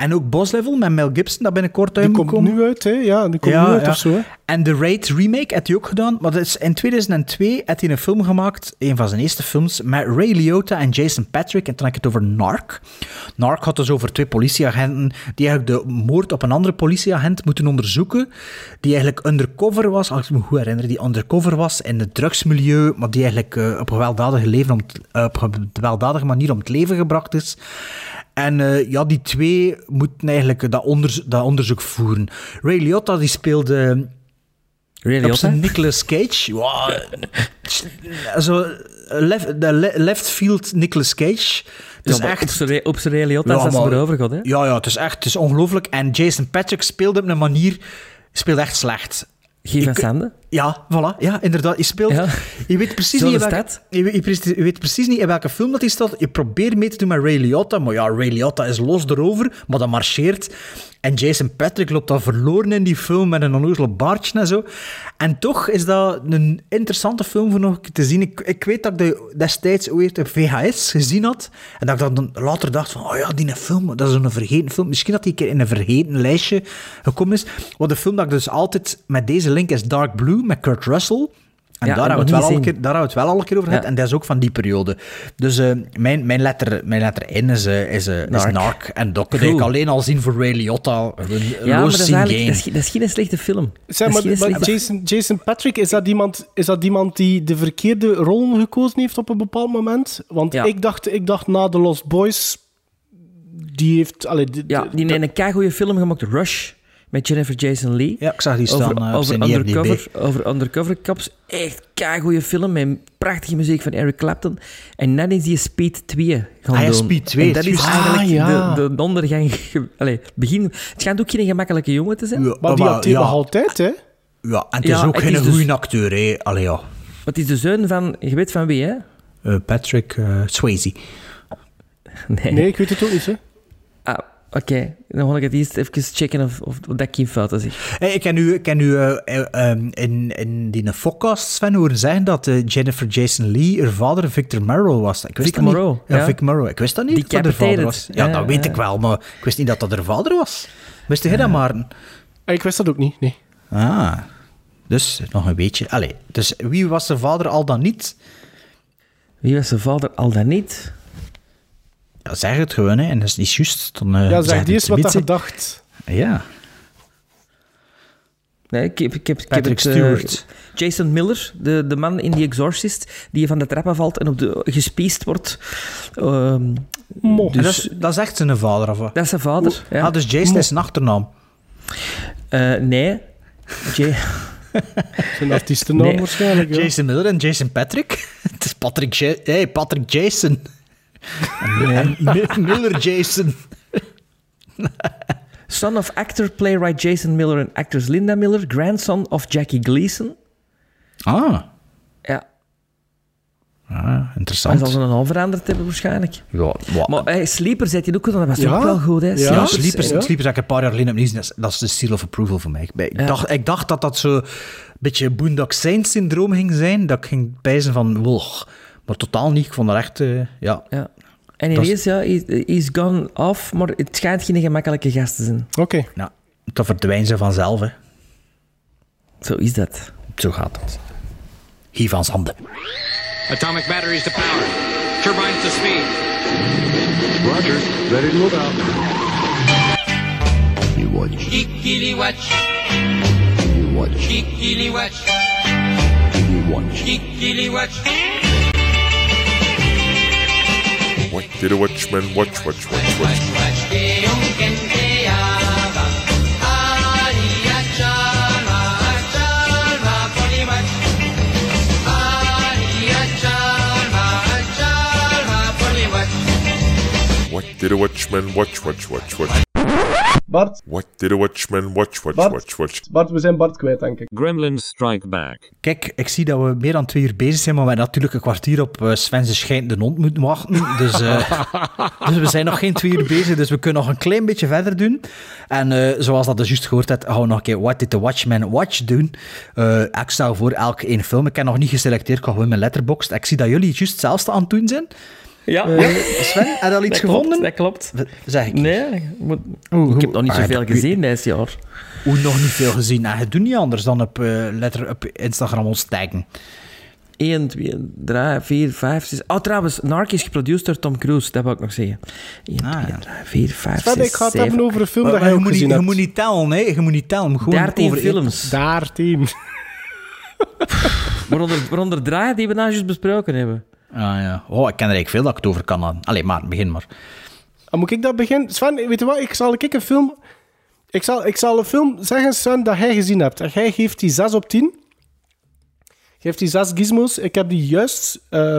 En ook Boss Level met Mel Gibson, dat binnenkort uit Die moet komt komen. nu uit, hè? Ja, die komt nu uit of zo, hè? En The Raid remake had hij ook gedaan. Maar dat is in 2002 had hij een film gemaakt, een van zijn eerste films, met Ray Liotta en Jason Patrick. En toen heb ik het over Narc. Narc had dus over twee politieagenten die eigenlijk de moord op een andere politieagent moeten onderzoeken. Die eigenlijk undercover was, als ik me goed herinner, die undercover was in het drugsmilieu, maar die eigenlijk eh, op, gewelddadige leven om eh, op een gewelddadige manier om het leven gebracht is. En eh, ja, die twee moeten eigenlijk dat, onderzo- dat onderzoek voeren. Ray Liotta die speelde Ray op Liotta? Nicolas Cage. (laughs) Ja, zo, left, de le- left field Nicolas Cage. Het Ja, maar echt... Op zijn Ray Liotta is dat maar- erover gehad, hè? Ja, ja, het is echt het is ongelooflijk. En Jason Patrick speelde op een manier... speelde echt slecht. Van Ik-? Ja, voilà. Ja, inderdaad. Je speelt... Ja. Je weet precies niet in is welke, dat. je, weet- je precies- je weet precies niet in welke film dat hij staat. Je probeert mee te doen met Ray Liotta, maar ja, Ray Liotta is los erover, maar dat marcheert. En Jason Patrick loopt dan verloren in die film met een onnozele baardje en zo. En toch is dat een interessante film voor nog te zien. Ik, ik weet dat ik de destijds ooit op VHS gezien had. En dat ik dan later dacht van, oh ja, die film, dat is een vergeten film. Misschien dat die een keer in een vergeten lijstje gekomen is. Want de film dat ik dus altijd met deze link is Dark Blue, met Kurt Russell. En Ja, daar, heb hebben we ik het wel al keer, daar hebben we het wel al een keer over gehad. Ja. En dat is ook van die periode. Dus eh, mijn, mijn, letter, mijn letter in is, eh, is, eh, is Narc. En dat kun eigenlijk alleen al zien voor Ray Liotta. Een Ja, maar dat is, losing eigenlijk, game. dat, is, geen- dat is geen slechte film. Zeg maar, Jason, Jason Patrick, is dat, iemand, is dat iemand die de verkeerde rol gekozen heeft op een bepaald moment? Want Ja. ik, dacht, ik dacht na The Lost Boys, die heeft... Allee, die, Ja, die heeft een keigoede film gemaakt, Rush, met Jennifer Jason Leigh. Ja, ik zag die staan over, eh, over, IMDb. undercover, over undercover cops. Echt keigoede film met prachtige muziek van Eric Clapton. En dan is die Speed 2 gaan Ah ja, doen. Speed 2, En dat is eigenlijk Ah, ja. de, de ondergang... Allee, begin... Het schijnt ook geen gemakkelijke jongen te zijn. Ja, Maar die acteert ja. nog altijd, hè? Ja, en het Ja, is ook het geen dus- goede acteur, hè. Allee, ja. Het is de zoon van... Je weet van wie, hè? Eh, Patrick eh, Swayze. Nee. Nee, ik weet het ook niet, hè? Ah, oké. Dan wil ik het eerst even checken of, of, of dat ik geen fouten zeg. Hey, ik ken u, ik ken u eh, eh, ehm, in, in die podcast, Sven, horen zeggen dat eh, Jennifer Jason Leigh, haar vader, Victor Merrill was. Ik wist Vic dat. Morrow, Ja, ja. Vic Morrow. Ik wist dat niet, dat dat haar vader was. Ja, Ja, dat weet ik wel, maar ik wist niet dat dat haar vader was. Wist jij dat, Maarten? Ik wist dat ook niet, nee. Ah, dus nog een beetje. Allee, dus wie was zijn vader al dan niet? Wie was zijn vader al dan niet? Ja, zeg het gewoon, hè. En dat is niet juist. Dan, eh, Ja, zeg die eens wat hè. gedacht. Ja. Nee, ik heb, ik heb, ik heb Patrick het, eh, Stewart. Jason Miller, de, de man in The Exorcist, die van de trappen valt en op de, gespiest wordt. Ehm, Mo. En dat, dus, is, dat is echt zijn vader, of wat? dat is zijn vader. Ja. Ah, dus Jason is zijn achternaam. Eh, nee. Jay, (laughs) Zijn artiestennaam Nee. waarschijnlijk, ja. Jason Miller en Jason Patrick. (laughs) Het is Patrick, Ja- hey, Patrick Jason. Miller Jason. son of actor, playwright Jason Miller en actress Linda Miller, grandson of Jackie Gleason. Ah, Ja, ah hij interessant. zal zijn naam veranderd hebben waarschijnlijk. Ja, Maar hey, Sleeper zet hij ook wel, dat was Ja. ook wel goed, hè? Ja. ja, Sleepers, Sleepers, ja. Sleepers heb ik een paar jaar geleden opnieuw. Dat is- Dat is de seal of approval voor mij. Ik, dacht, ik dacht dat dat zo een beetje Boondock Saints-syndroom ging zijn. Dat ik ging bijzen van, wow. Maar totaal niet. Ik vond dat echt, eh, ja. Ja. En Dat is- ineens, ja, he- he's gone off, maar het schijnt geen gemakkelijke gast te zijn. Oké. Nou, dat verdwijnen ze vanzelf, hè. Zo is dat. Zo gaat dat. Hier van Zanden. Atomic batteries to power. Turbines to speed. Roger. Ready to move out. You watch. Kikili watch. You watch. Watch. Did a watchman watch, watch, watch, watch? What did a watchman watch, watch, watch, watch? Bart, What did a watchman watch, watch, Bart. watch, watch? Bart, we zijn Bart kwijt, denk ik. Gremlins Strike Back. Kijk, ik zie dat we meer dan twee uur bezig zijn, maar we hebben natuurlijk een kwartier op uh, Sven's schijnende hond moeten wachten. Dus, eh, (laughs) dus we zijn nog geen twee uur bezig, dus we kunnen nog een klein beetje verder doen. En eh, zoals dat dus juist gehoord hebt, gaan we nog een keer What Did the Watchman Watch doen. Eh, ik stel voor elke één film. Ik heb nog niet geselecteerd, ik ga gewoon mijn letterbox. Ik zie dat jullie juist hetzelfde aan het doen zijn. Ja. Eh, Sven, heb je al iets dat gevonden? Klopt, dat klopt. Zeg ik. Nee, ik moet- Oeh, ik heb nog niet ah, zoveel dat- gezien dit jaar. Hoe nog niet veel gezien? En je doet niet anders dan op, eh, letter, op Instagram ons taggen. 1, 2, 3, 4, 5, 6. Oh, trouwens, Narc is geproduceerd door Tom Cruise, dat wil ik nog zeggen. 1, 2, 3, 4, 5, Sven, 6, ik ga het 7. hebben over een film Maar, dat maar je, moet niet, gezien je moet niet tellen, nee. Je moet niet tellen. Gewoon 13 over films. 13. Waaronder, (laughs) waaronder draaien die we nou juist besproken hebben. Ah ja. Oh, ik ken er eigenlijk veel dat ik het over kan. aan. Allee, maar begin maar. Ah, moet ik dat beginnen? Sven, weet je wat? Ik zal ik een film... Ik zal, ik zal een film zeggen, Sven, dat jij gezien hebt. En jij geeft die 6 op 10. Geeft die 6 gizmos. Ik heb die juist eh,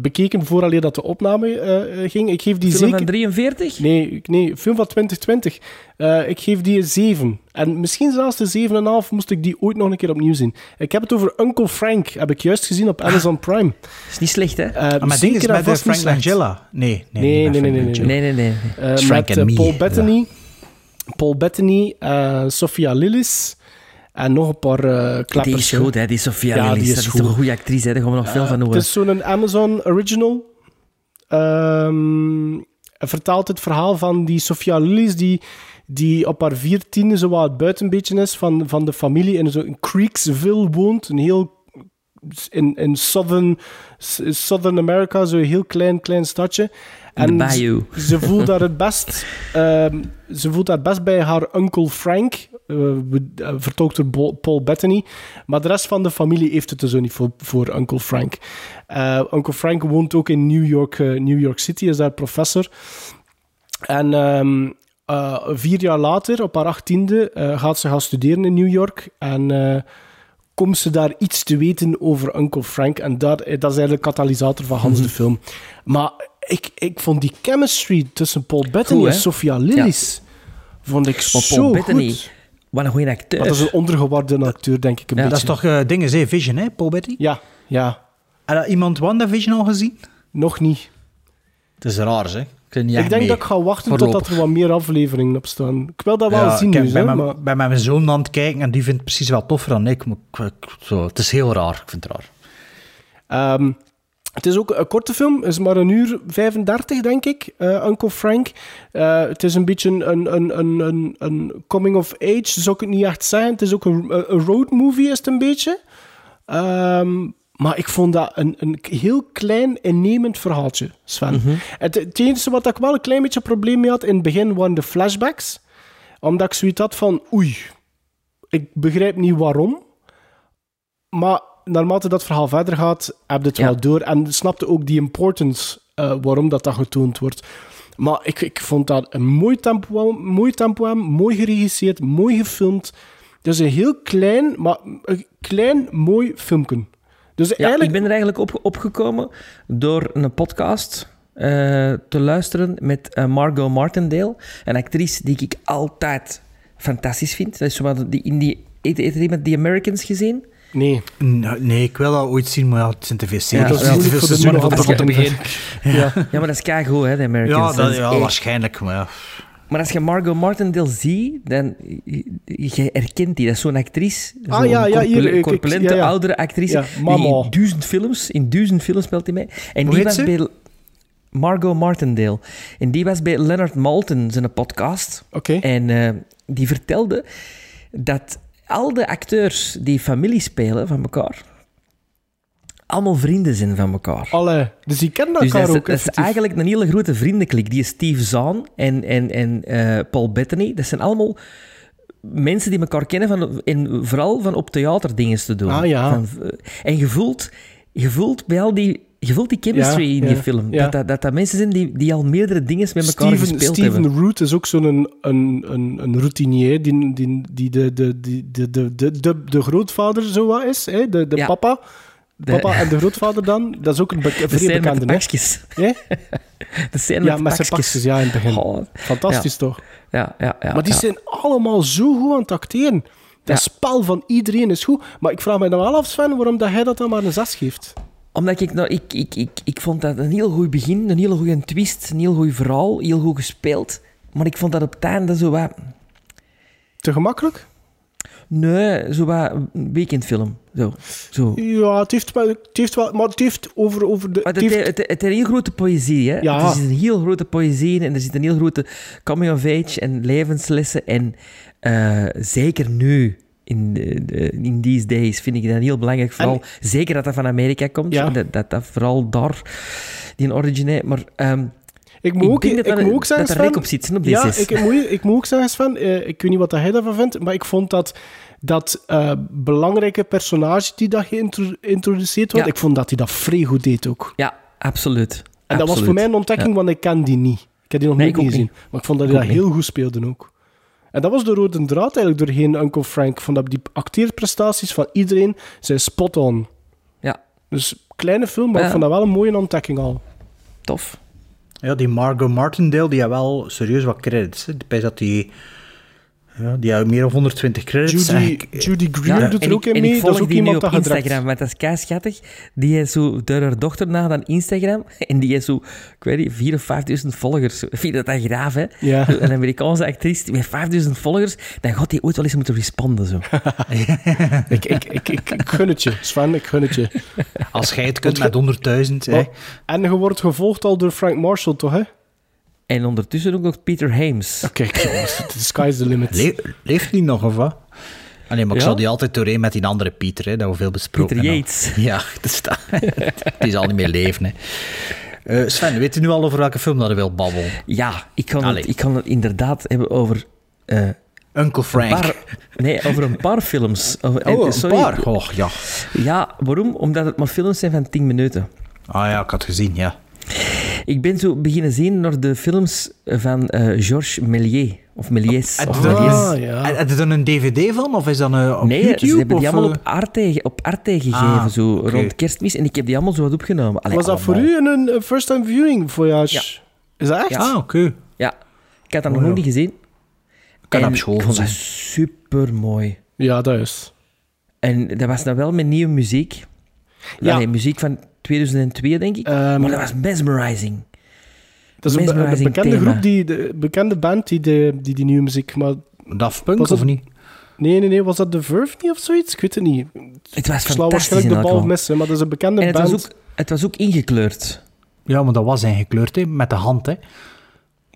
bekeken vooraleer dat de opname eh, eh, ging. Ik geef die Film zeker... van 43? Nee, nee, film van 2020. Eh, ik geef die een 7. En misschien zelfs de 7,5 moest ik die ooit nog een keer opnieuw zien. Ik heb het over Uncle Frank. Heb ik juist gezien op Amazon Prime. Is niet slecht, hè? Eh, Ah, maar ding is met Frank. Langella. Nee, nee, Nee, nee, nee, Frank nee, Nee, nee, nee. Eh, It's Frank met and eh, Me, Paul Bettany, Paul Bettany, eh, Sophia Lillis en nog een paar klappers. Die is goed, hè? Die Sophia Ja, Lillis. die is dat is goed. een goede actrice, hè? Daar gaan we nog veel van horen. Het is zo'n Amazon original. Hij vertaalt het verhaal van die Sophia Lillis, die, die op haar viertiende zo wat buitenbeetje is van, van de familie in zo'n Creeksville woont. Een heel in, in southern, southern America, zo'n heel klein, klein stadje. En bayou. Ze, ze voelt daar het best, ehm, ze voelt dat best bij haar onkel Frank, vertolkt door Paul Bettany. Maar de rest van de familie heeft het dus ook niet voor, voor onkel Frank. Eh onkel Frank woont ook in New York, eh, New York City, is daar professor. En ehm, eh, vier jaar later, op haar achttiende, eh, gaat ze gaan studeren in New York. En eh, komt ze daar iets te weten over Uncle Frank. En dat, eh, dat is eigenlijk de katalysator van Hans de film. Maar ik, ik vond die chemistry tussen Paul Bettany Goed, en? Sophia Lillis... Vond ik Maar zo Bettany, goed. Wat een goede acteur. Maar dat is een ondergewaardeerde acteur, denk ik. Een Ja, beetje. Dat is toch uh, dingen, hè? Vision, hè, Paul Betty? Ja, ja. Had iemand WandaVision al gezien? Nog niet. Het is raar, hè? Ik, Ik denk mee. dat ik ga wachten Voorlopig. totdat er wat meer afleveringen op staan. Ik wil dat wel Ja, zien ik nu, bij, hè, mijn, maar... bij mijn zoon aan het kijken en die vindt het precies wel toffer dan ik. Maar ik- ik- zo, het is heel raar, ik vind het raar. Ehm, het is ook een korte film, het is maar een uur 35, denk ik, eh, Uncle Frank. Eh, het is een beetje een, een, een, een, een coming of age, zou ik het niet echt zeggen. Het is ook een, een road movie, is het een beetje. Ehm, maar ik vond dat een, een heel klein, innemend verhaaltje, Sven. het, het enige wat ik wel een klein beetje probleem mee had in het begin waren de flashbacks. Omdat ik zoiets had van, oei, ik begrijp niet waarom. Maar naarmate dat verhaal verder gaat, heb je het Ja. wel door. En snapte ook die importance eh, waarom dat, dat getoond wordt. Maar ik, ik vond dat een mooi tempo, mooi tempo mooi geregisseerd, mooi gefilmd. Dus een heel klein, maar een klein, mooi filmpje. Dus Ja, eigenlijk... ik ben er eigenlijk op, opgekomen door een podcast eh, te luisteren met eh, Margot Martindale, een actrice die ik altijd fantastisch vind. Dat is zo die in die... Heeft heeft er iemand The Americans gezien? Nee. Nou, nee, ik wil dat ooit zien, maar ja, het zijn te veel series. Ja, dat is te veel de seizoenen van aflevering. beginnen. Ja. Ja, maar dat is keigoed, hè, The Americans. Ja, Dat ja waarschijnlijk, maar ja. Maar als je Margot Martindale ziet, dan je herkent die. Dat is zo'n actrice. Ah, zo'n ja, ja, hier, ik- corpulente, ja, ja. oudere actrice. Ja, die in duizend films, in duizend films speelt hij mee. En Hoe die heet was ze? bij Margot Martindale. En die was bij Leonard Maltin zijn podcast. Oké. En eh, die vertelde dat al de acteurs die familie spelen van elkaar, allemaal vrienden zijn van elkaar. Allee, dus die kennen Dus elkaar dat is, ook dat is eigenlijk een hele grote vriendenklik. Die Steve Zahn en, en, en eh, Paul Bettany, dat zijn allemaal mensen die elkaar kennen, van, en vooral van op theater dingen te doen. Ah, ja. Van, eh, en je voelt, je voelt bij al die... Je voelt die chemistry Ja, in die ja, film. ja. Dat, dat, dat dat mensen zijn die, die al meerdere dingen met elkaar Steven, gespeeld Steven hebben. Root is ook zo'n een, een, een, een routinier die, die, die de, de, de, de, de, de, de grootvader zo wat is, hè? De, de papa. De- Papa en de grootvader dan, dat is ook een, be- een (laughs) De vrij met bekende. de hè? pakjes. Hè? (laughs) De scène Ja, met, met zijn pakjes, ja, in het begin. Oh, Fantastisch toch? Ja, ja, ja. maar die zijn allemaal zo goed aan het acteren. Dat spel van iedereen is goed. Maar ik vraag me dan wel af, Sven, waarom dat hij dat dan maar een 6 geeft. Omdat ik, nou, ik, ik, ik, ik vond dat een heel goed begin, een hele goede twist, een heel goed verhaal, heel goed gespeeld. Maar ik vond dat op het einde zo wat... Te gemakkelijk? Nee, zo wat een weekendfilm. Zo. zo. Ja, het heeft wel... Het heeft wel maar het heeft over... over de, Maar het het, heeft- het, het, het is een heel grote poëzie, hè? Ja. Er zit een heel grote poëzie in en er zit een heel grote coming of age en levenslessen. En eh, zeker nu, in, de, in these days, vind ik dat heel belangrijk. Vooral, zeker dat dat van Amerika komt. Ja. Dat, dat dat vooral daar die origine. Maar ehm, Ik moet ook, dat ik moet ook zeggen, dat er rek op zit, op ja, ik, ik, moet, ik moet ook zeggen, Sven, eh, ik weet niet wat hij daarvan vindt, maar ik vond dat dat eh, belangrijke personage die dat geïntroduceerd wordt, Ja. ik vond dat hij dat vrij goed deed ook. ja, absoluut. En dat was voor mij een ontdekking, Ja. want ik ken die niet. Ik heb die nog Nee, niet gezien. niet. Maar ik vond dat hij dat heel goed speelde ook. En dat was de rode draad eigenlijk doorheen Uncle Frank. Ik vond dat die acteerprestaties van iedereen zijn spot on. Ja. Dus kleine film, maar Ja. ik vond dat wel een mooie ontdekking al. Tof. Ja, die Margot Martindale, die had wel serieus wat credits. Hè. Ik denk dat die... Ja, die had meer dan 120 credits. Judy, Judy Greer doet er ook in en mee. Dat is ook die nu iemand op. Instagram, want dat is kei schattig. Die is zo door haar dochter na dan Instagram. (laughs) En die heeft zo, ik weet niet, 4.000 of 5.000 volgers. Vind dat dat graaf, hè? Ja. (laughs) Een Amerikaanse actrice met 5.000 volgers, dan gaat die ooit wel eens moeten responden, zo. (laughs) ik, ik, ik, ik, ik gun het je, Sven, ik gun het je. Als jij het kunt met 100.000, hè. Oh, en je wordt gevolgd al door Frank Marshall, toch, hè? En ondertussen ook nog Peter Hames. Oké, jongens, the sky's the limit. Le- leeft die nog, of wat? Ah, nee, maar ik Ja. zal die altijd doorheen met die andere Pieter, hè, dat we veel besproken Peter. Yates. (laughs) Ja, dus dat, (laughs) die zal niet meer leven. Hè. Eh, Sven, weet je nu al over welke film dat je wil babbelen? Ja, ik kan, Allee. het, ik kan het inderdaad hebben over... eh, Uncle Frank. paar- nee, over een paar films. Over, Oh, en- een paar? Oh, ja. Ja, waarom? Omdat het maar films zijn van 10 minuten. Ah ja, ik had gezien, ja. Ik ben zo beginnen zien naar de films van eh, Georges Méliès. Of Méliès. Heb Of je er- Méliès. Ah, ja. Heb je er een dvd van, of is dat een, op Nee, YouTube? ze hebben die allemaal eh? op Arte, op Arte gegeven, Ah, zo rond kerstmis. En ik heb die allemaal zo wat opgenomen. Allee, Was dat voor u een, een first-time viewing voyage? Ja. Is dat echt? Ja. Ah, oké. Ja, ik had dat Oh, nog ja. niet gezien. Ik dat op school ik vond dat gezien. super mooi. Ja, dat is. En dat was dan wel met nieuwe muziek. Ja. Allee, muziek van 2002, denk ik. Ehm, maar dat was mesmerizing. Dat is een, bekende thema. groep, die, de bekende band die, de, die die nieuwe muziek... Maar Daft Punk, Was of het- niet? nee, nee, nee, was dat The Verve niet of zoiets? Ik weet het niet. Het was Ik sla fantastisch waarschijnlijk de bal missen, maar dat is een bekende En het band. was, ook, het was ook ingekleurd. Ja, maar dat was ingekleurd, hè, met de hand, hè.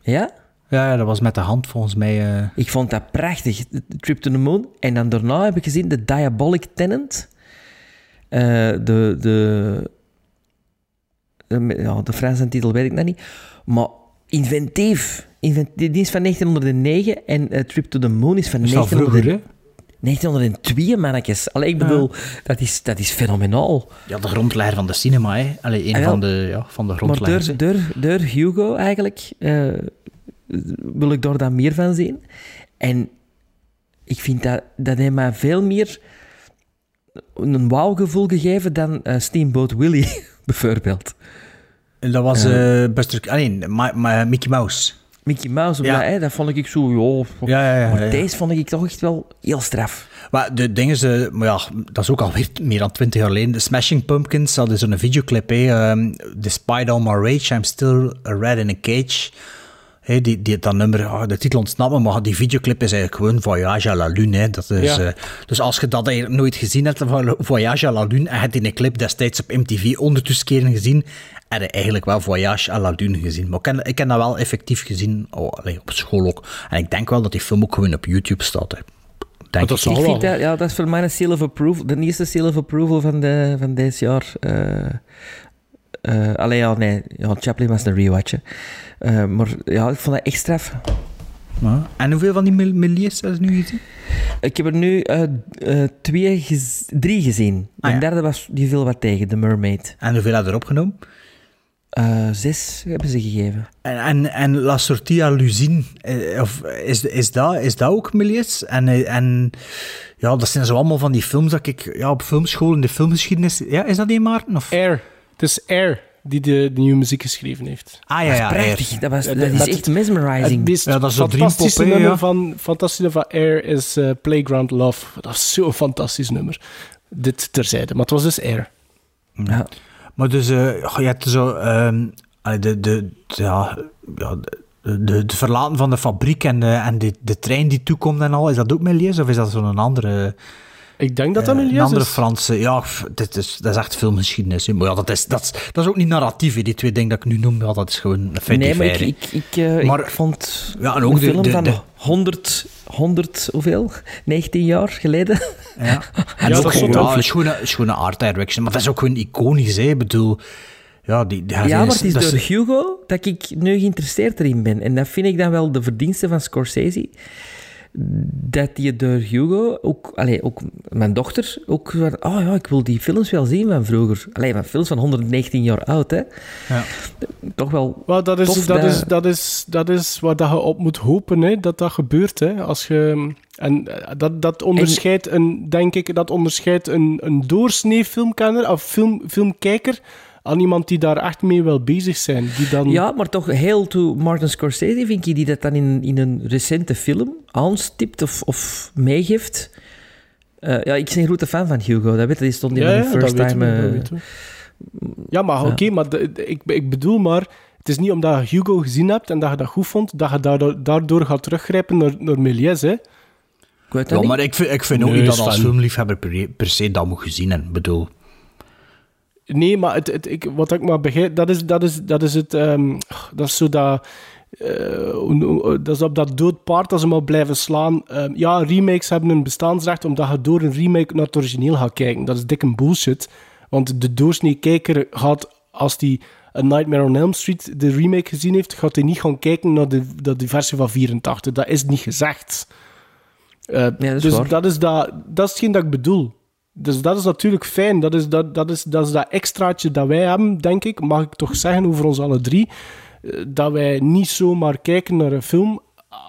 Ja? Ja, ja, dat was met de hand, volgens mij. eh. Ik vond dat prachtig. The Trip to the Moon. En dan daarna heb ik gezien The Diabolic Tenant. Eh, de, de, de, ja, de Franse titel weet ik nog niet. Maar inventief. Invent, die is van 1909 en eh, Trip to the Moon is van Is dat 1900 vroeger, hè? 1902, mannetjes. Allee, ik bedoel, dat, is, dat is fenomenaal. Ja, de grondlegger van de cinema, hè. Allee, een Ah, van de, ja, van de Maar grondleggers. door, door, door Hugo eigenlijk eh, wil ik daar dan meer van zien. En ik vind dat, dat heeft mij veel meer een wauw-gevoel gegeven dan eh, Steamboat Willie, (laughs) bijvoorbeeld. En dat was Ja. eh Buster... Ma- Mickey Mouse. Mickey Mouse, Ja. hè, dat vond ik zo... joh. Ja, maar deze vond ik toch echt wel heel straf. Maar de dingen ze, maar ja, dat is ook alweer meer dan twintig jaar geleden. De Smashing Pumpkins hadden zo'n videoclip, hè. ehm, Despite all my rage, I'm still a rat in a cage. Hè, die, die, dat nummer, ah, de titel ontsnapt me, maar die videoclip is eigenlijk gewoon Voyage à la Lune. Hè. Dat is, Ja. eh, dus als je dat eigenlijk nooit gezien hebt, Vo- Voyage à la Lune, en je hebt in een clip destijds op MTV ondertussen keren gezien, heb je eigenlijk wel Voyage à la Lune gezien. Maar ik heb, ik heb dat wel effectief gezien, oh, allee, op school ook. En ik denk wel dat die film ook gewoon op YouTube staat. Hè. Denk dat ik. zal ik wel. vind dat, ja, dat is voor mij een seal of approval. De eerste seal of approval van, de, van deze jaar. eh eh, allee, ja, nee. Ja, Chaplin was een rewatch. Eh, maar ja, ik vond dat echt straf. Ja. En hoeveel van die mil- Méliès hebben ze nu gezien? Ik heb er nu eh, eh, twee gez- drie gezien. De Ah, ja. derde was, die viel wat tegen, The Mermaid. En hoeveel hebben ze erop genomen? Eh, zes hebben ze gegeven. En, en, en La Sortie à l'usine, eh, of is, is, dat, is dat ook Méliès? En, en ja, dat zijn zo allemaal van die films dat ik ja, op filmschool in de filmgeschiedenis... Ja, is dat die Maarten? Of? Air. Het is Air die de, de nieuwe muziek geschreven heeft. Ah ja, ja, prachtig. Air. Dat, was, dat is dat- echt mesmerizing. Het meest Ja, dat is fantastische hè, nummer ja. van, fantastische van Air is eh, Playground Love. Dat is zo'n fantastisch nummer. Dit terzijde. Maar het was dus Air. Ja. Maar dus, eh, je hebt zo... ehm, de, de, de- ja, ja, de, de, de verlaten van de fabriek en, de, en de, de trein die toekomt en al, is dat ook Méliès of is dat zo'n andere... Ik denk dat dat eh, Méliès Een andere. Franse... Ja, pff, dit is, dat is echt filmgeschiedenis. hè. Maar ja, dat is, dat, is, dat is ook niet narratief, hè. die twee dingen dat ik nu noem. Ja, dat is gewoon een feit Nee, maar ik, ik, ik, eh, Maar- ik vond Ja, en ook een de- film de- van de- 100, 100, hoeveel? 19 jaar geleden. Ja, (laughs) en Ja, ook dat is gewoon, ja, een schone, schone art direction. Maar dat is ook gewoon iconisch, hè. Ik bedoel... Ja, die, die, Ja, maar het is door Hugo dat ik nu geïnteresseerd erin ben. En dat vind ik dan wel de verdienste van Scorsese. Dat je door Hugo, ook, allee, ook mijn dochter, ook van, oh ja, ik wil die films wel zien van vroeger. Alleen van films van 119 jaar oud, hè. Ja. Toch wel Wel, dat, is, tof dat, is, dat, is, dat is dat je op moet hopen, hè, dat dat gebeurt. Hè. Als je, en eh, dat, dat onderscheidt, een, denk ik, dat onderscheidt een, een doorsnee filmkenner of film, filmkijker aan iemand die daar echt mee wil bezig zijn. Die dan, Ja, maar toch heel to Martin Scorsese vind je die dat dan in, in een recente film aanstipt of, of meegeeft. Eh, ja, ik ben een grote fan van Hugo. Dat weet je, die stond in Ja, de ja, first time. we, eh. Ja, maar Ja. oké, maar de- de- ik, ik bedoel maar, het is niet omdat je Hugo gezien hebt en dat je dat goed vond, dat je daardoor, daardoor gaat teruggrijpen naar, naar Méliès, hè. ik weet dat Ja, niet. maar ik vind, ik vind ook niet dat als filmliefhebber per, per se dat moet gezien hebben. Ik bedoel... Nee, maar het, het, ik, wat ik maar begrijp, dat is, dat is, dat is het, ehm, dat is zo dat, eh, hoe- dat is op dat dood paard dat ze maar blijven slaan. Ehm, ja, remakes hebben een bestaansrecht omdat je door een remake naar het origineel gaat kijken. Dat is dikke bullshit. Want de doorsnee kijker gaat, als die A Nightmare on Elm Street de remake gezien heeft, gaat hij niet gaan kijken naar de, naar die versie van 84. Dat is niet gezegd. Eh, dat is dus waar. dat is, dat, dat is hetgeen dat ik bedoel. Dus dat is natuurlijk fijn. Dat is dat, dat, is, dat is dat extraatje dat wij hebben, denk ik, mag ik toch zeggen over ons alle drie. eh, Dat wij niet zomaar kijken naar een film.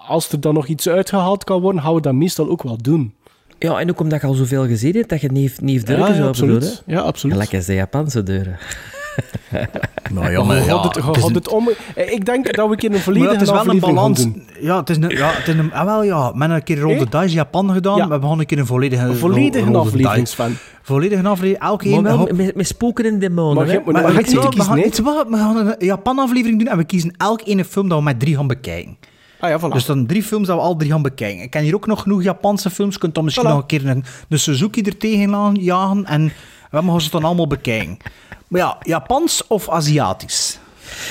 Als er dan nog iets uitgehaald kan worden, gaan we dat meestal ook wel doen. Ja, en ook omdat je al zoveel gezien hebt, dat je niet, niet Ja, durven ja, zou absoluut. bedoelen. Ja, absoluut. Als de Japanse deuren. Nou ja, Maar het, het een- het om... eh, Ik denk dat we een keer een Maar volledige het is wel een aflevering balans. doen. Ja, het is een, ja, het is een, ah, wel ja, hebben een keer rond de dice Japan gedaan. Ja. We hebben een keer een volledige, Een volledige rode aflevering. Sven. Volledige aflevering. Elke één. hop- met, met spoken en demonen. Maar hè? je- maar- Maar maar we, gaan- we, wat? we gaan een Japan-aflevering doen en we kiezen elk ene film dat we met drie gaan bekijken. Ah ja, voilà. Dus dan drie films dat we al drie gaan bekijken. Ik ken hier ook nog genoeg Japanse films. Je kunt dan misschien Voilà. nog een keer een, een Suzuki er tegenaan jagen en mogen ze dan allemaal bekijken. Maar ja, Japans of Aziatisch?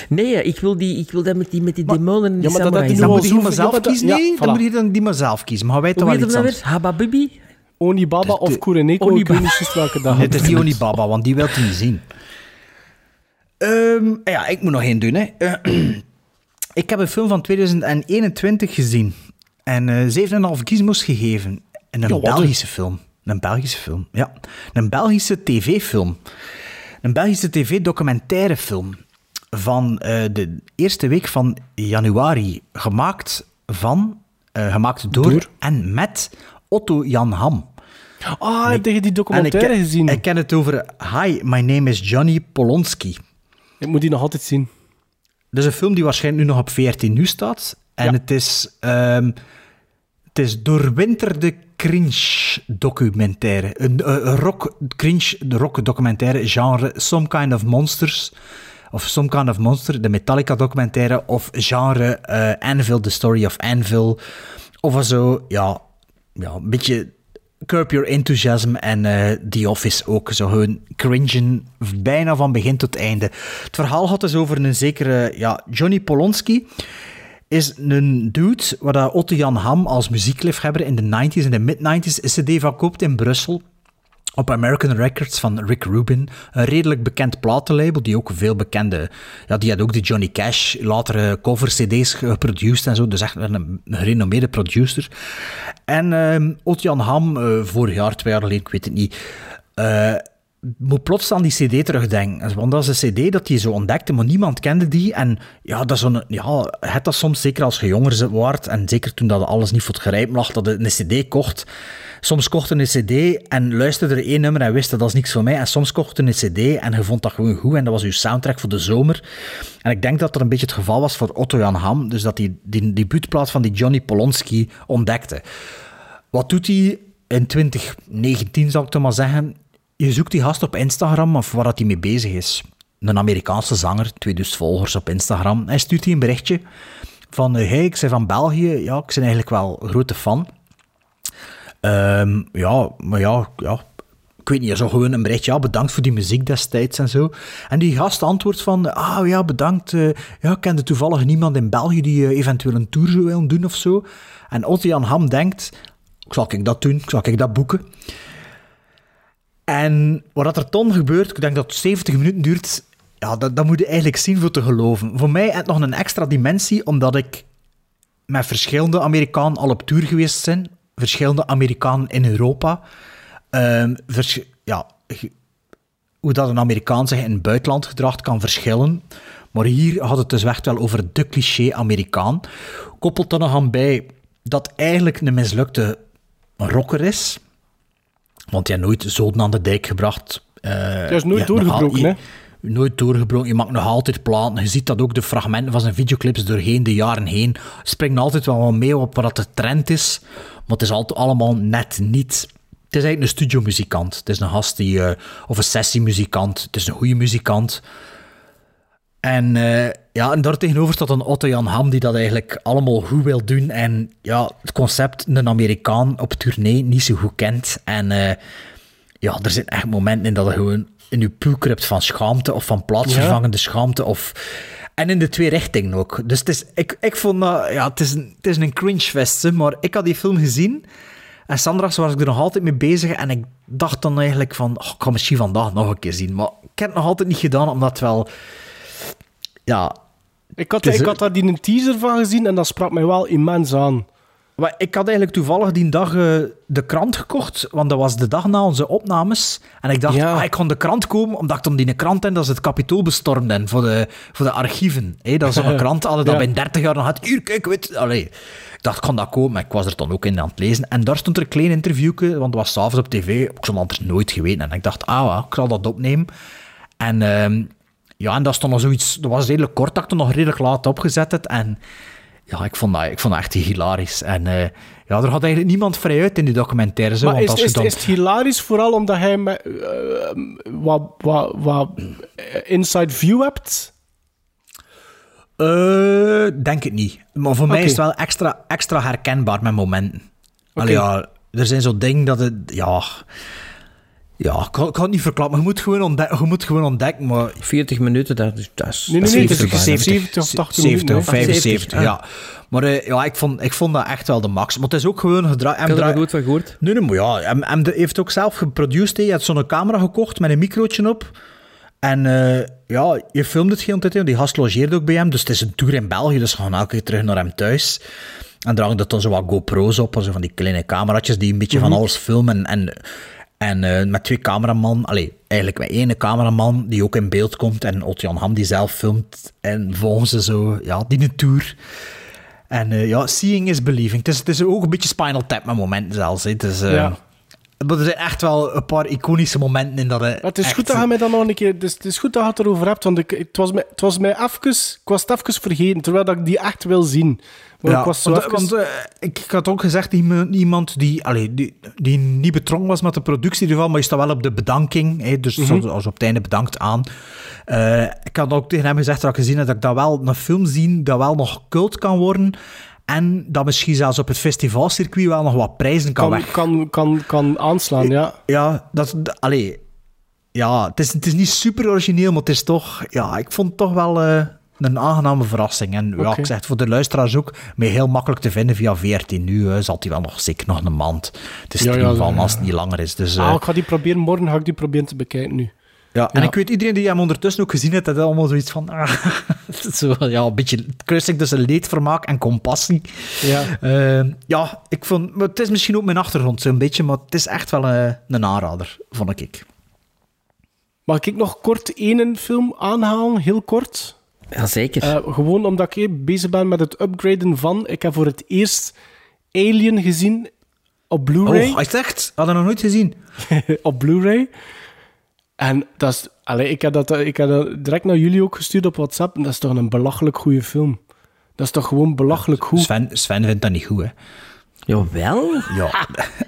Nee, ik wil, die, ik wil dat met die, met die demonen en die ja, maar dat- dat die Dan moet je maar zelf kiezen. ja, Nee, dan moet je dan die maar zelf kiezen. Maar wij wel iets anders. Hababibi? Onibaba of Kureneko, ik Onibaba. weet niet juist welke dag. Nee, het is niet Onibaba, want die wil je niet zien. Ehm, ja, ik moet nog één doen. Hè. Eh, (clears throat) ik heb een film van 2021 gezien. En eh 7,5 gizmos gegeven. En een Belgische film. Een Belgische film, ja. Een Belgische tv-film. Een Belgische tv-documentairefilm. Van eh, de eerste week van januari. Gemaakt van... eh, gemaakt door, Door? en met Otto Jan Ham. Ah, heb je die ik, documentaire gezien? ik ken het over Hi, my name is Johnny Polonsky. Ik moet die nog altijd zien. Dat is een film die waarschijnlijk nu nog op 14 nu staat. En Ja. het is... ehm, het is doorwinterde cringe documentaire. Een, eh, rock, cringe rock documentaire genre Some Kind of Monsters. Of Some Kind of Monster, de Metallica documentaire. Of genre eh, Anvil, The Story of Anvil. Of zo, ja, ja een beetje Curb Your Enthusiasm en eh The Office ook. Zo gewoon cringen, bijna van begin tot einde. Het verhaal gaat dus over een zekere ja, Johnny Polonsky is een dude waar Otto Jan Ham als muziekliefhebber in de 90s en de mid-90s een cd van koopt in Brussel. op American Records van Rick Rubin. Een redelijk bekend platenlabel, die ook veel bekende... Ja, die had ook de Johnny Cash, latere cover-cd's geproduced en zo. Dus echt een, gerenommeerde producer. En ehm Otjan Ham, eh, vorig jaar, twee jaar geleden, ik weet het niet... eh, moet plots aan die cd terugdenken. Want dat is een cd dat hij zo ontdekte, maar niemand kende die. En ja, dat is zo'n... Ja, het dat soms, zeker als je jonger wordt, en zeker toen dat alles niet voor het grijpen lag, dat je een cd kocht. Soms kocht een cd en luisterde er één nummer en wist dat dat is niks voor mij. En soms kocht je een cd en je vond dat gewoon goed en dat was je soundtrack voor de zomer. En ik denk dat dat een beetje het geval was voor Otto Jan Ham, dus dat hij die debuutplaat van die Johnny Polonsky ontdekte. Wat doet hij in 2019, zou ik toch maar zeggen? Je zoekt die gast op Instagram of waar dat hij mee bezig is. Een Amerikaanse zanger, 2000 volgers op Instagram. Hij stuurt hij een berichtje van, eh, hey, ik ben van België. Ja, ik ben eigenlijk wel een grote fan. Ehm, ja, maar ja, ja, ik weet niet, zo gewoon een berichtje, ja, bedankt voor die muziek destijds en zo. En die gast antwoordt van, ah ja, bedankt, eh, ja, ik kende toevallig niemand in België die eh, eventueel een tour zou willen doen of zo. En Otto Jan Ham denkt, zal ik dat doen, zal ik dat boeken? En wat er toen gebeurt, ik denk dat het 70 minuten duurt, ja, dat, dat moet je eigenlijk zien voor te geloven. Voor mij het nog een extra dimensie, omdat ik met verschillende Amerikanen al op tour geweest ben. Verschillende Amerikanen in Europa. Ehm, ja, hoe dat een Amerikaan zich in het buitenland gedraagt kan verschillen. Maar hier had het dus echt wel over de cliché Amerikaan. Koppelt er nog aan bij dat eigenlijk een mislukte rocker is. Want heeft nooit zoden aan de dijk gebracht. Hij is nooit doorgebroken, je- Nooit doorgebroken. Je maakt nog altijd platen. Je ziet dat ook de fragmenten van zijn videoclips doorheen de jaren heen. Springen altijd wel wat mee op wat de trend is. Maar het is altijd allemaal net niet. Het is eigenlijk een studiomuzikant. Het is een gast die... eh, of een sessiemuzikant. Het is een goede muzikant. En, eh, ja, en daar tegenover staat een Otto Jan Ham die dat eigenlijk allemaal goed wil doen. En ja, het concept een Amerikaan op tournee niet zo goed kent. En eh, ja, er zijn echt momenten in dat je gewoon in je kruipt van schaamte of van plaatsvervangende schaamte. Of... En in de twee richtingen ook. Dus het is, ik, ik vond dat, ja, het is een, het is een cringefest, hè, maar ik had die film gezien. En Sandra was ik er nog altijd mee bezig. En ik dacht dan eigenlijk van, oh, ik ga misschien vandaag nog een keer zien. Maar ik heb het nog altijd niet gedaan, omdat het wel... Ja, Ik had, is- ik had daar die een teaser van gezien en dat sprak mij wel immens aan. Maar ik had eigenlijk toevallig die dag eh, de krant gekocht, want dat was de dag na onze opnames. En ik dacht, Ja. ah, ik kon de krant komen, omdat ik dan die krant en dat ze het kapitool bestormden voor de, voor de archieven. Dat is zo'n (laughs) krant, hadden dat Ja. bij 30 jaar nog had. Hier, kijk, weet Allee. Ik dacht, ik kon dat komen, maar ik was er dan ook in aan het lezen. En daar stond er een klein interviewje, want dat was s'avonds op tv. Ik zou anders nooit geweten. En ik dacht, ah, ik zal dat opnemen. En ehm, ja, en dat stond nog zoiets, dat was redelijk kort, dat ik het nog redelijk laat opgezet had. En ja, ik vond dat, ik vond dat echt hilarisch. En eh, ja, er had eigenlijk niemand vrij uit in die documentaire. Zo, Maar want is, als je is, dan... is het hilarisch vooral omdat hij met, eh, wat, wat, wat eh, inside view hebt? Denk het niet. Maar voor mij is het wel extra, extra herkenbaar met momenten. Allee, ja, er zijn zo dingen dat het... Ja, ja ik, kan, ik kan het niet verklappen. Je moet gewoon, ontdek- je moet gewoon ontdekken, maar... 40 minuten, dat is... Dat is Nee, nee, nee, het is 70, 70 of 80 70 minuten, of hè? 75, Ah. ja. Maar eh, ja, ik vond, ik vond dat echt wel de max. Maar het is ook gewoon gedraaid. Ik heb er goed van gehoord. Nee, nee, maar ja, hem, hem de- heeft ook zelf geproduceerd. Hij had zo'n camera gekocht met een microotje op. En eh, ja, je filmt het geen tijd. Die gast logeerde ook bij hem. Dus het is een tour in België. Dus we gaan elke keer terug naar hem thuis. En daar hangt dan zo wat GoPro's op. Zo van die kleine cameraatjes die een beetje van Mhm. alles filmen. En, en eh, met twee cameraman. Allee, eigenlijk met één cameraman die ook in beeld komt. En Otjan Ham die zelf filmt. En volgen ze zo, ja, die een tour. En eh, ja, seeing is believing. Het is, het is ook een beetje Spinal Tap met momenten zelfs. hè. Het is, eh, Ja. Maar er zijn echt wel een paar iconische momenten in dat... eh, Het is echt- goed dat je mij dan nog een keer... Het is, het is goed dat je het erover hebt, want ik, het, was mij, het was mij even... Ik was het even vergeten, terwijl dat ik die echt wil zien. Maar Ja, ik was zo want, even- want, eh, ik, ik had ook gezegd, iemand, die, allee, die, die niet betrokken was met de productie ervan, maar je staat wel op de bedanking. Hè, dus Mhm. als op het einde bedankt aan. Eh, ik had ook tegen hem gezegd dat ik gezien heb dat ik dat wel een film zie dat wel nog cult kan worden. En dat misschien zelfs op het festivalcircuit wel nog wat prijzen kan, kan, weg. kan, kan, kan aanslaan, ja. Ja, dat, allee, ja het, is, het is niet super origineel, maar het is toch, ja, ik vond het toch wel eh, een aangename verrassing. En ja, Oké. ik zeg het voor de luisteraars ook, maar heel makkelijk te vinden via VRT Nu. eh, zal hij wel nog zeker nog een maand te Ja, ja, streamen van ja. als het niet langer is. Dus, eh, Ah, ik ga die proberen, morgen ga ik die proberen te bekijken nu. Ja, en ja. ik weet, iedereen die hem ondertussen ook gezien heeft, had allemaal zoiets van... Ah, (laughs) het is zo, ja, een beetje kruising tussen leedvermaak en compassie. Ja. Eh, ja, ik vond... Maar het is misschien ook mijn achtergrond zo'n beetje, maar het is echt wel eh, een aanrader, vond ik. Mag ik nog kort één film aanhalen, heel kort? Jazeker. Eh, gewoon omdat ik bezig ben met het upgraden van... Ik heb voor het eerst Alien gezien op Blu-ray. Oh, echt? Hadden we nog nooit gezien. (laughs) op Blu-ray. En dat is... Allee, ik, heb dat, ik heb dat direct naar jullie ook gestuurd op WhatsApp. En dat is toch een belachelijk goede film. Dat is toch gewoon belachelijk goed. Sven, Sven vindt dat niet goed, hè? Jawel. Ja.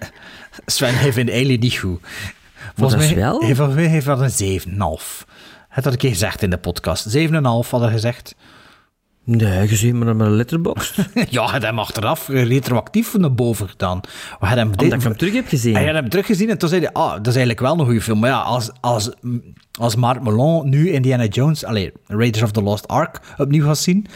(laughs) Sven heeft in Alien niet goed. dat is wel? Heeft, volgens mij heeft dat een 7,5. Het had ik een keer gezegd in de podcast. 7,5 hadden gezegd. Nee, gezien maar met een letterbox. (laughs) ja, hij had hem achteraf retroactief naar boven gedaan. We hadden hem Omdat ik hem terug heb gezien. Hij had hem teruggezien en toen zei hij, ah, dat is eigenlijk wel een goede film. Maar ja, als, als, als Mark Malone nu Indiana Jones, allee, Raiders of the Lost Ark opnieuw gaat zien,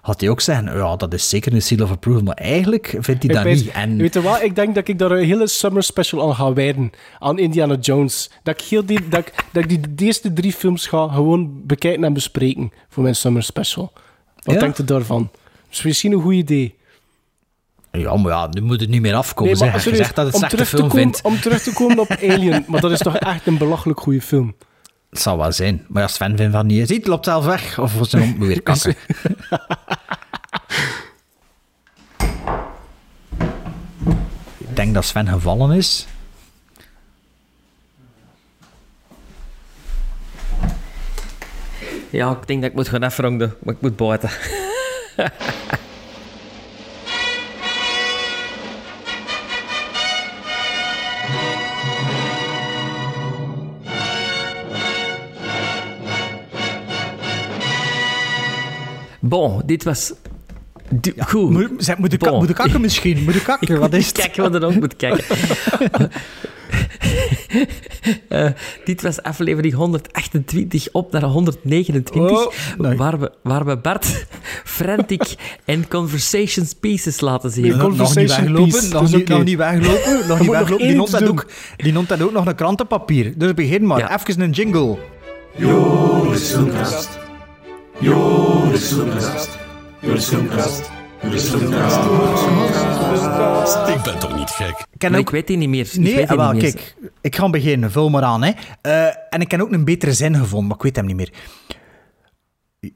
had hij ook zeggen, ja, dat is zeker een seal of approval. Maar eigenlijk vindt hij Ik dat weet- niet. En Weet je wat? Ik denk dat ik daar een hele summer special aan ga wijden. Aan Indiana Jones. Dat ik, heel die, dat, ik, dat ik die de eerste drie films ga gewoon bekijken en bespreken voor mijn summer special. Wat Ja? denkt u daarvan? Is misschien een goed idee. ja, maar ja, nu moet het niet meer afkomen. Nee, maar zeg. Zegt dat het om, terug te komen, vindt. om terug te komen op (laughs) Alien, maar dat is toch echt een belachelijk goede film. Het zal wel zijn. Maar ja, Sven vindt van niet. Ziet, loopt zelf weg. Of voor zijn weer (laughs) kakken. (laughs) Ik denk dat Sven gevallen is. Ja, ik denk dat ik moet gaan afronden, maar ik moet buiten. (laughs) Bon, dit was... Goed. Moet, zeg, moet, de Bon. moet de kakken (laughs) misschien? Moet de kakken? Wat is (laughs) het? Kijk wat er ook moet kijken. (laughs) Eh, dit was aflevering 128 op naar 129, Oh, nee. waar, we, waar we Bart Frantic en Conversations Pieces laten zien. Nee, nog niet Conversation Nog niet, nog niet weglopen. Nog niet nog weglopen. Die noemt, ook, die noemt dat ook nog een krantenpapier. Dus begin maar. Ja. Even een jingle. Joris Filmkast. Joris Filmkast. Joris Filmkast. Joris Filmkast. Ik ben toch niet gek? ook- ik weet die niet meer. Ik Nee, weet die ah, wel, niet meer. kijk. Ik ga beginnen. Vul maar aan. Hè. Eh, en ik heb ook een betere zin gevonden, maar ik weet hem niet meer.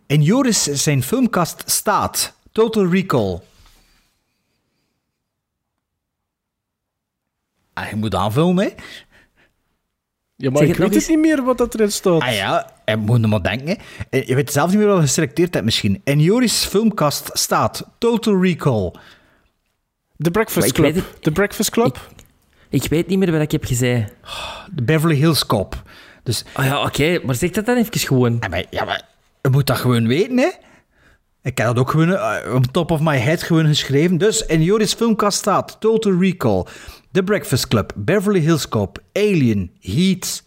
In Joris zijn filmkast staat Total Recall. Ah, je moet aanvullen, hè. Ja, maar Zeg ik weet het niet meer wat dat erin staat. Ah ja, je moet er maar denken. hè. Je weet zelf niet meer wat je geselecteerd hebt misschien. In Joris filmkast staat Total Recall. The Breakfast Club. The Breakfast Club? Ik weet niet meer wat ik heb gezegd. De Beverly Hills Cop. Dus, Oh ja, oké, maar zeg dat dan even gewoon. ja, maar, ja, maar je moet dat gewoon weten, hè. Ik heb dat ook gewoon eh, op top of my head gewoon geschreven. Dus in Joris filmkast staat Total Recall, The Breakfast Club, Beverly Hills Cop, Alien, Heat.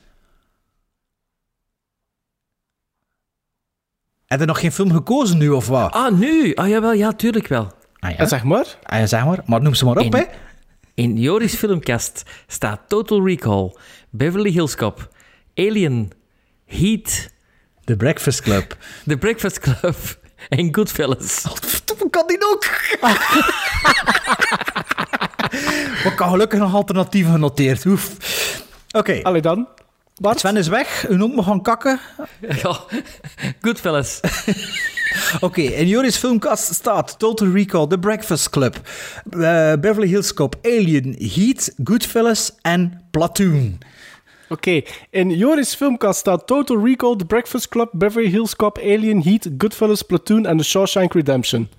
Heb je nog geen film gekozen nu, of wat? Ah, nu? Ah, jawel, ja, tuurlijk wel. Ah, ja. En zeg maar. Ah, ja, zeg maar. Maar noem ze maar op, In- hè. In Joris Filmkast staat Total Recall, Beverly Hills Cop, Alien, Heat, The Breakfast Club. (laughs) The Breakfast Club en Goodfellas. (laughs) Verdomme, kan die ook? (laughs) ik had gelukkig nog alternatieven genoteerd. Oef. Oké. Allee dan. Bart? Sven is weg. U noemt me gaan kakken. (laughs) Ja, Goodfellas. (laughs) Oké, in Joris filmkast staat Total Recall, The Breakfast Club, eh, Beverly Hills Cop, Alien, Heat, Goodfellas en Platoon. Oké, in Joris' filmkast staat Total Recall, The Breakfast Club, Beverly Hills Cop, Alien, Heat, Goodfellas, Platoon en The Shawshank Redemption.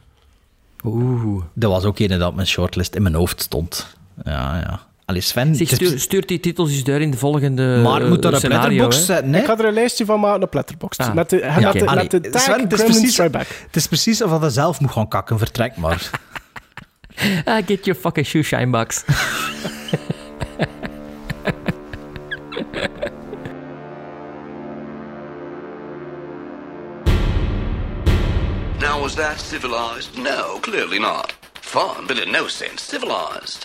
Oeh. Dat was ook een dat mijn shortlist in mijn hoofd stond. Ja, ja. Allee, Sven... Zeg, stuur, stuurt die titels eens door in de volgende maar moet daar eh, een letterbox zetten, hè? Ik ga er een lijstje van maken op Letterboxd. Ah, met de, ja, met oké. de, Allee, met de tag Sven, het is precies- Back. Het is precies of hij zelf moet gaan kakken. Vertrek maar. (laughs) Ah, get your fucking shoe shine box. (laughs) Now, was that civilized? No, clearly not. Fun, but in no sense civilized.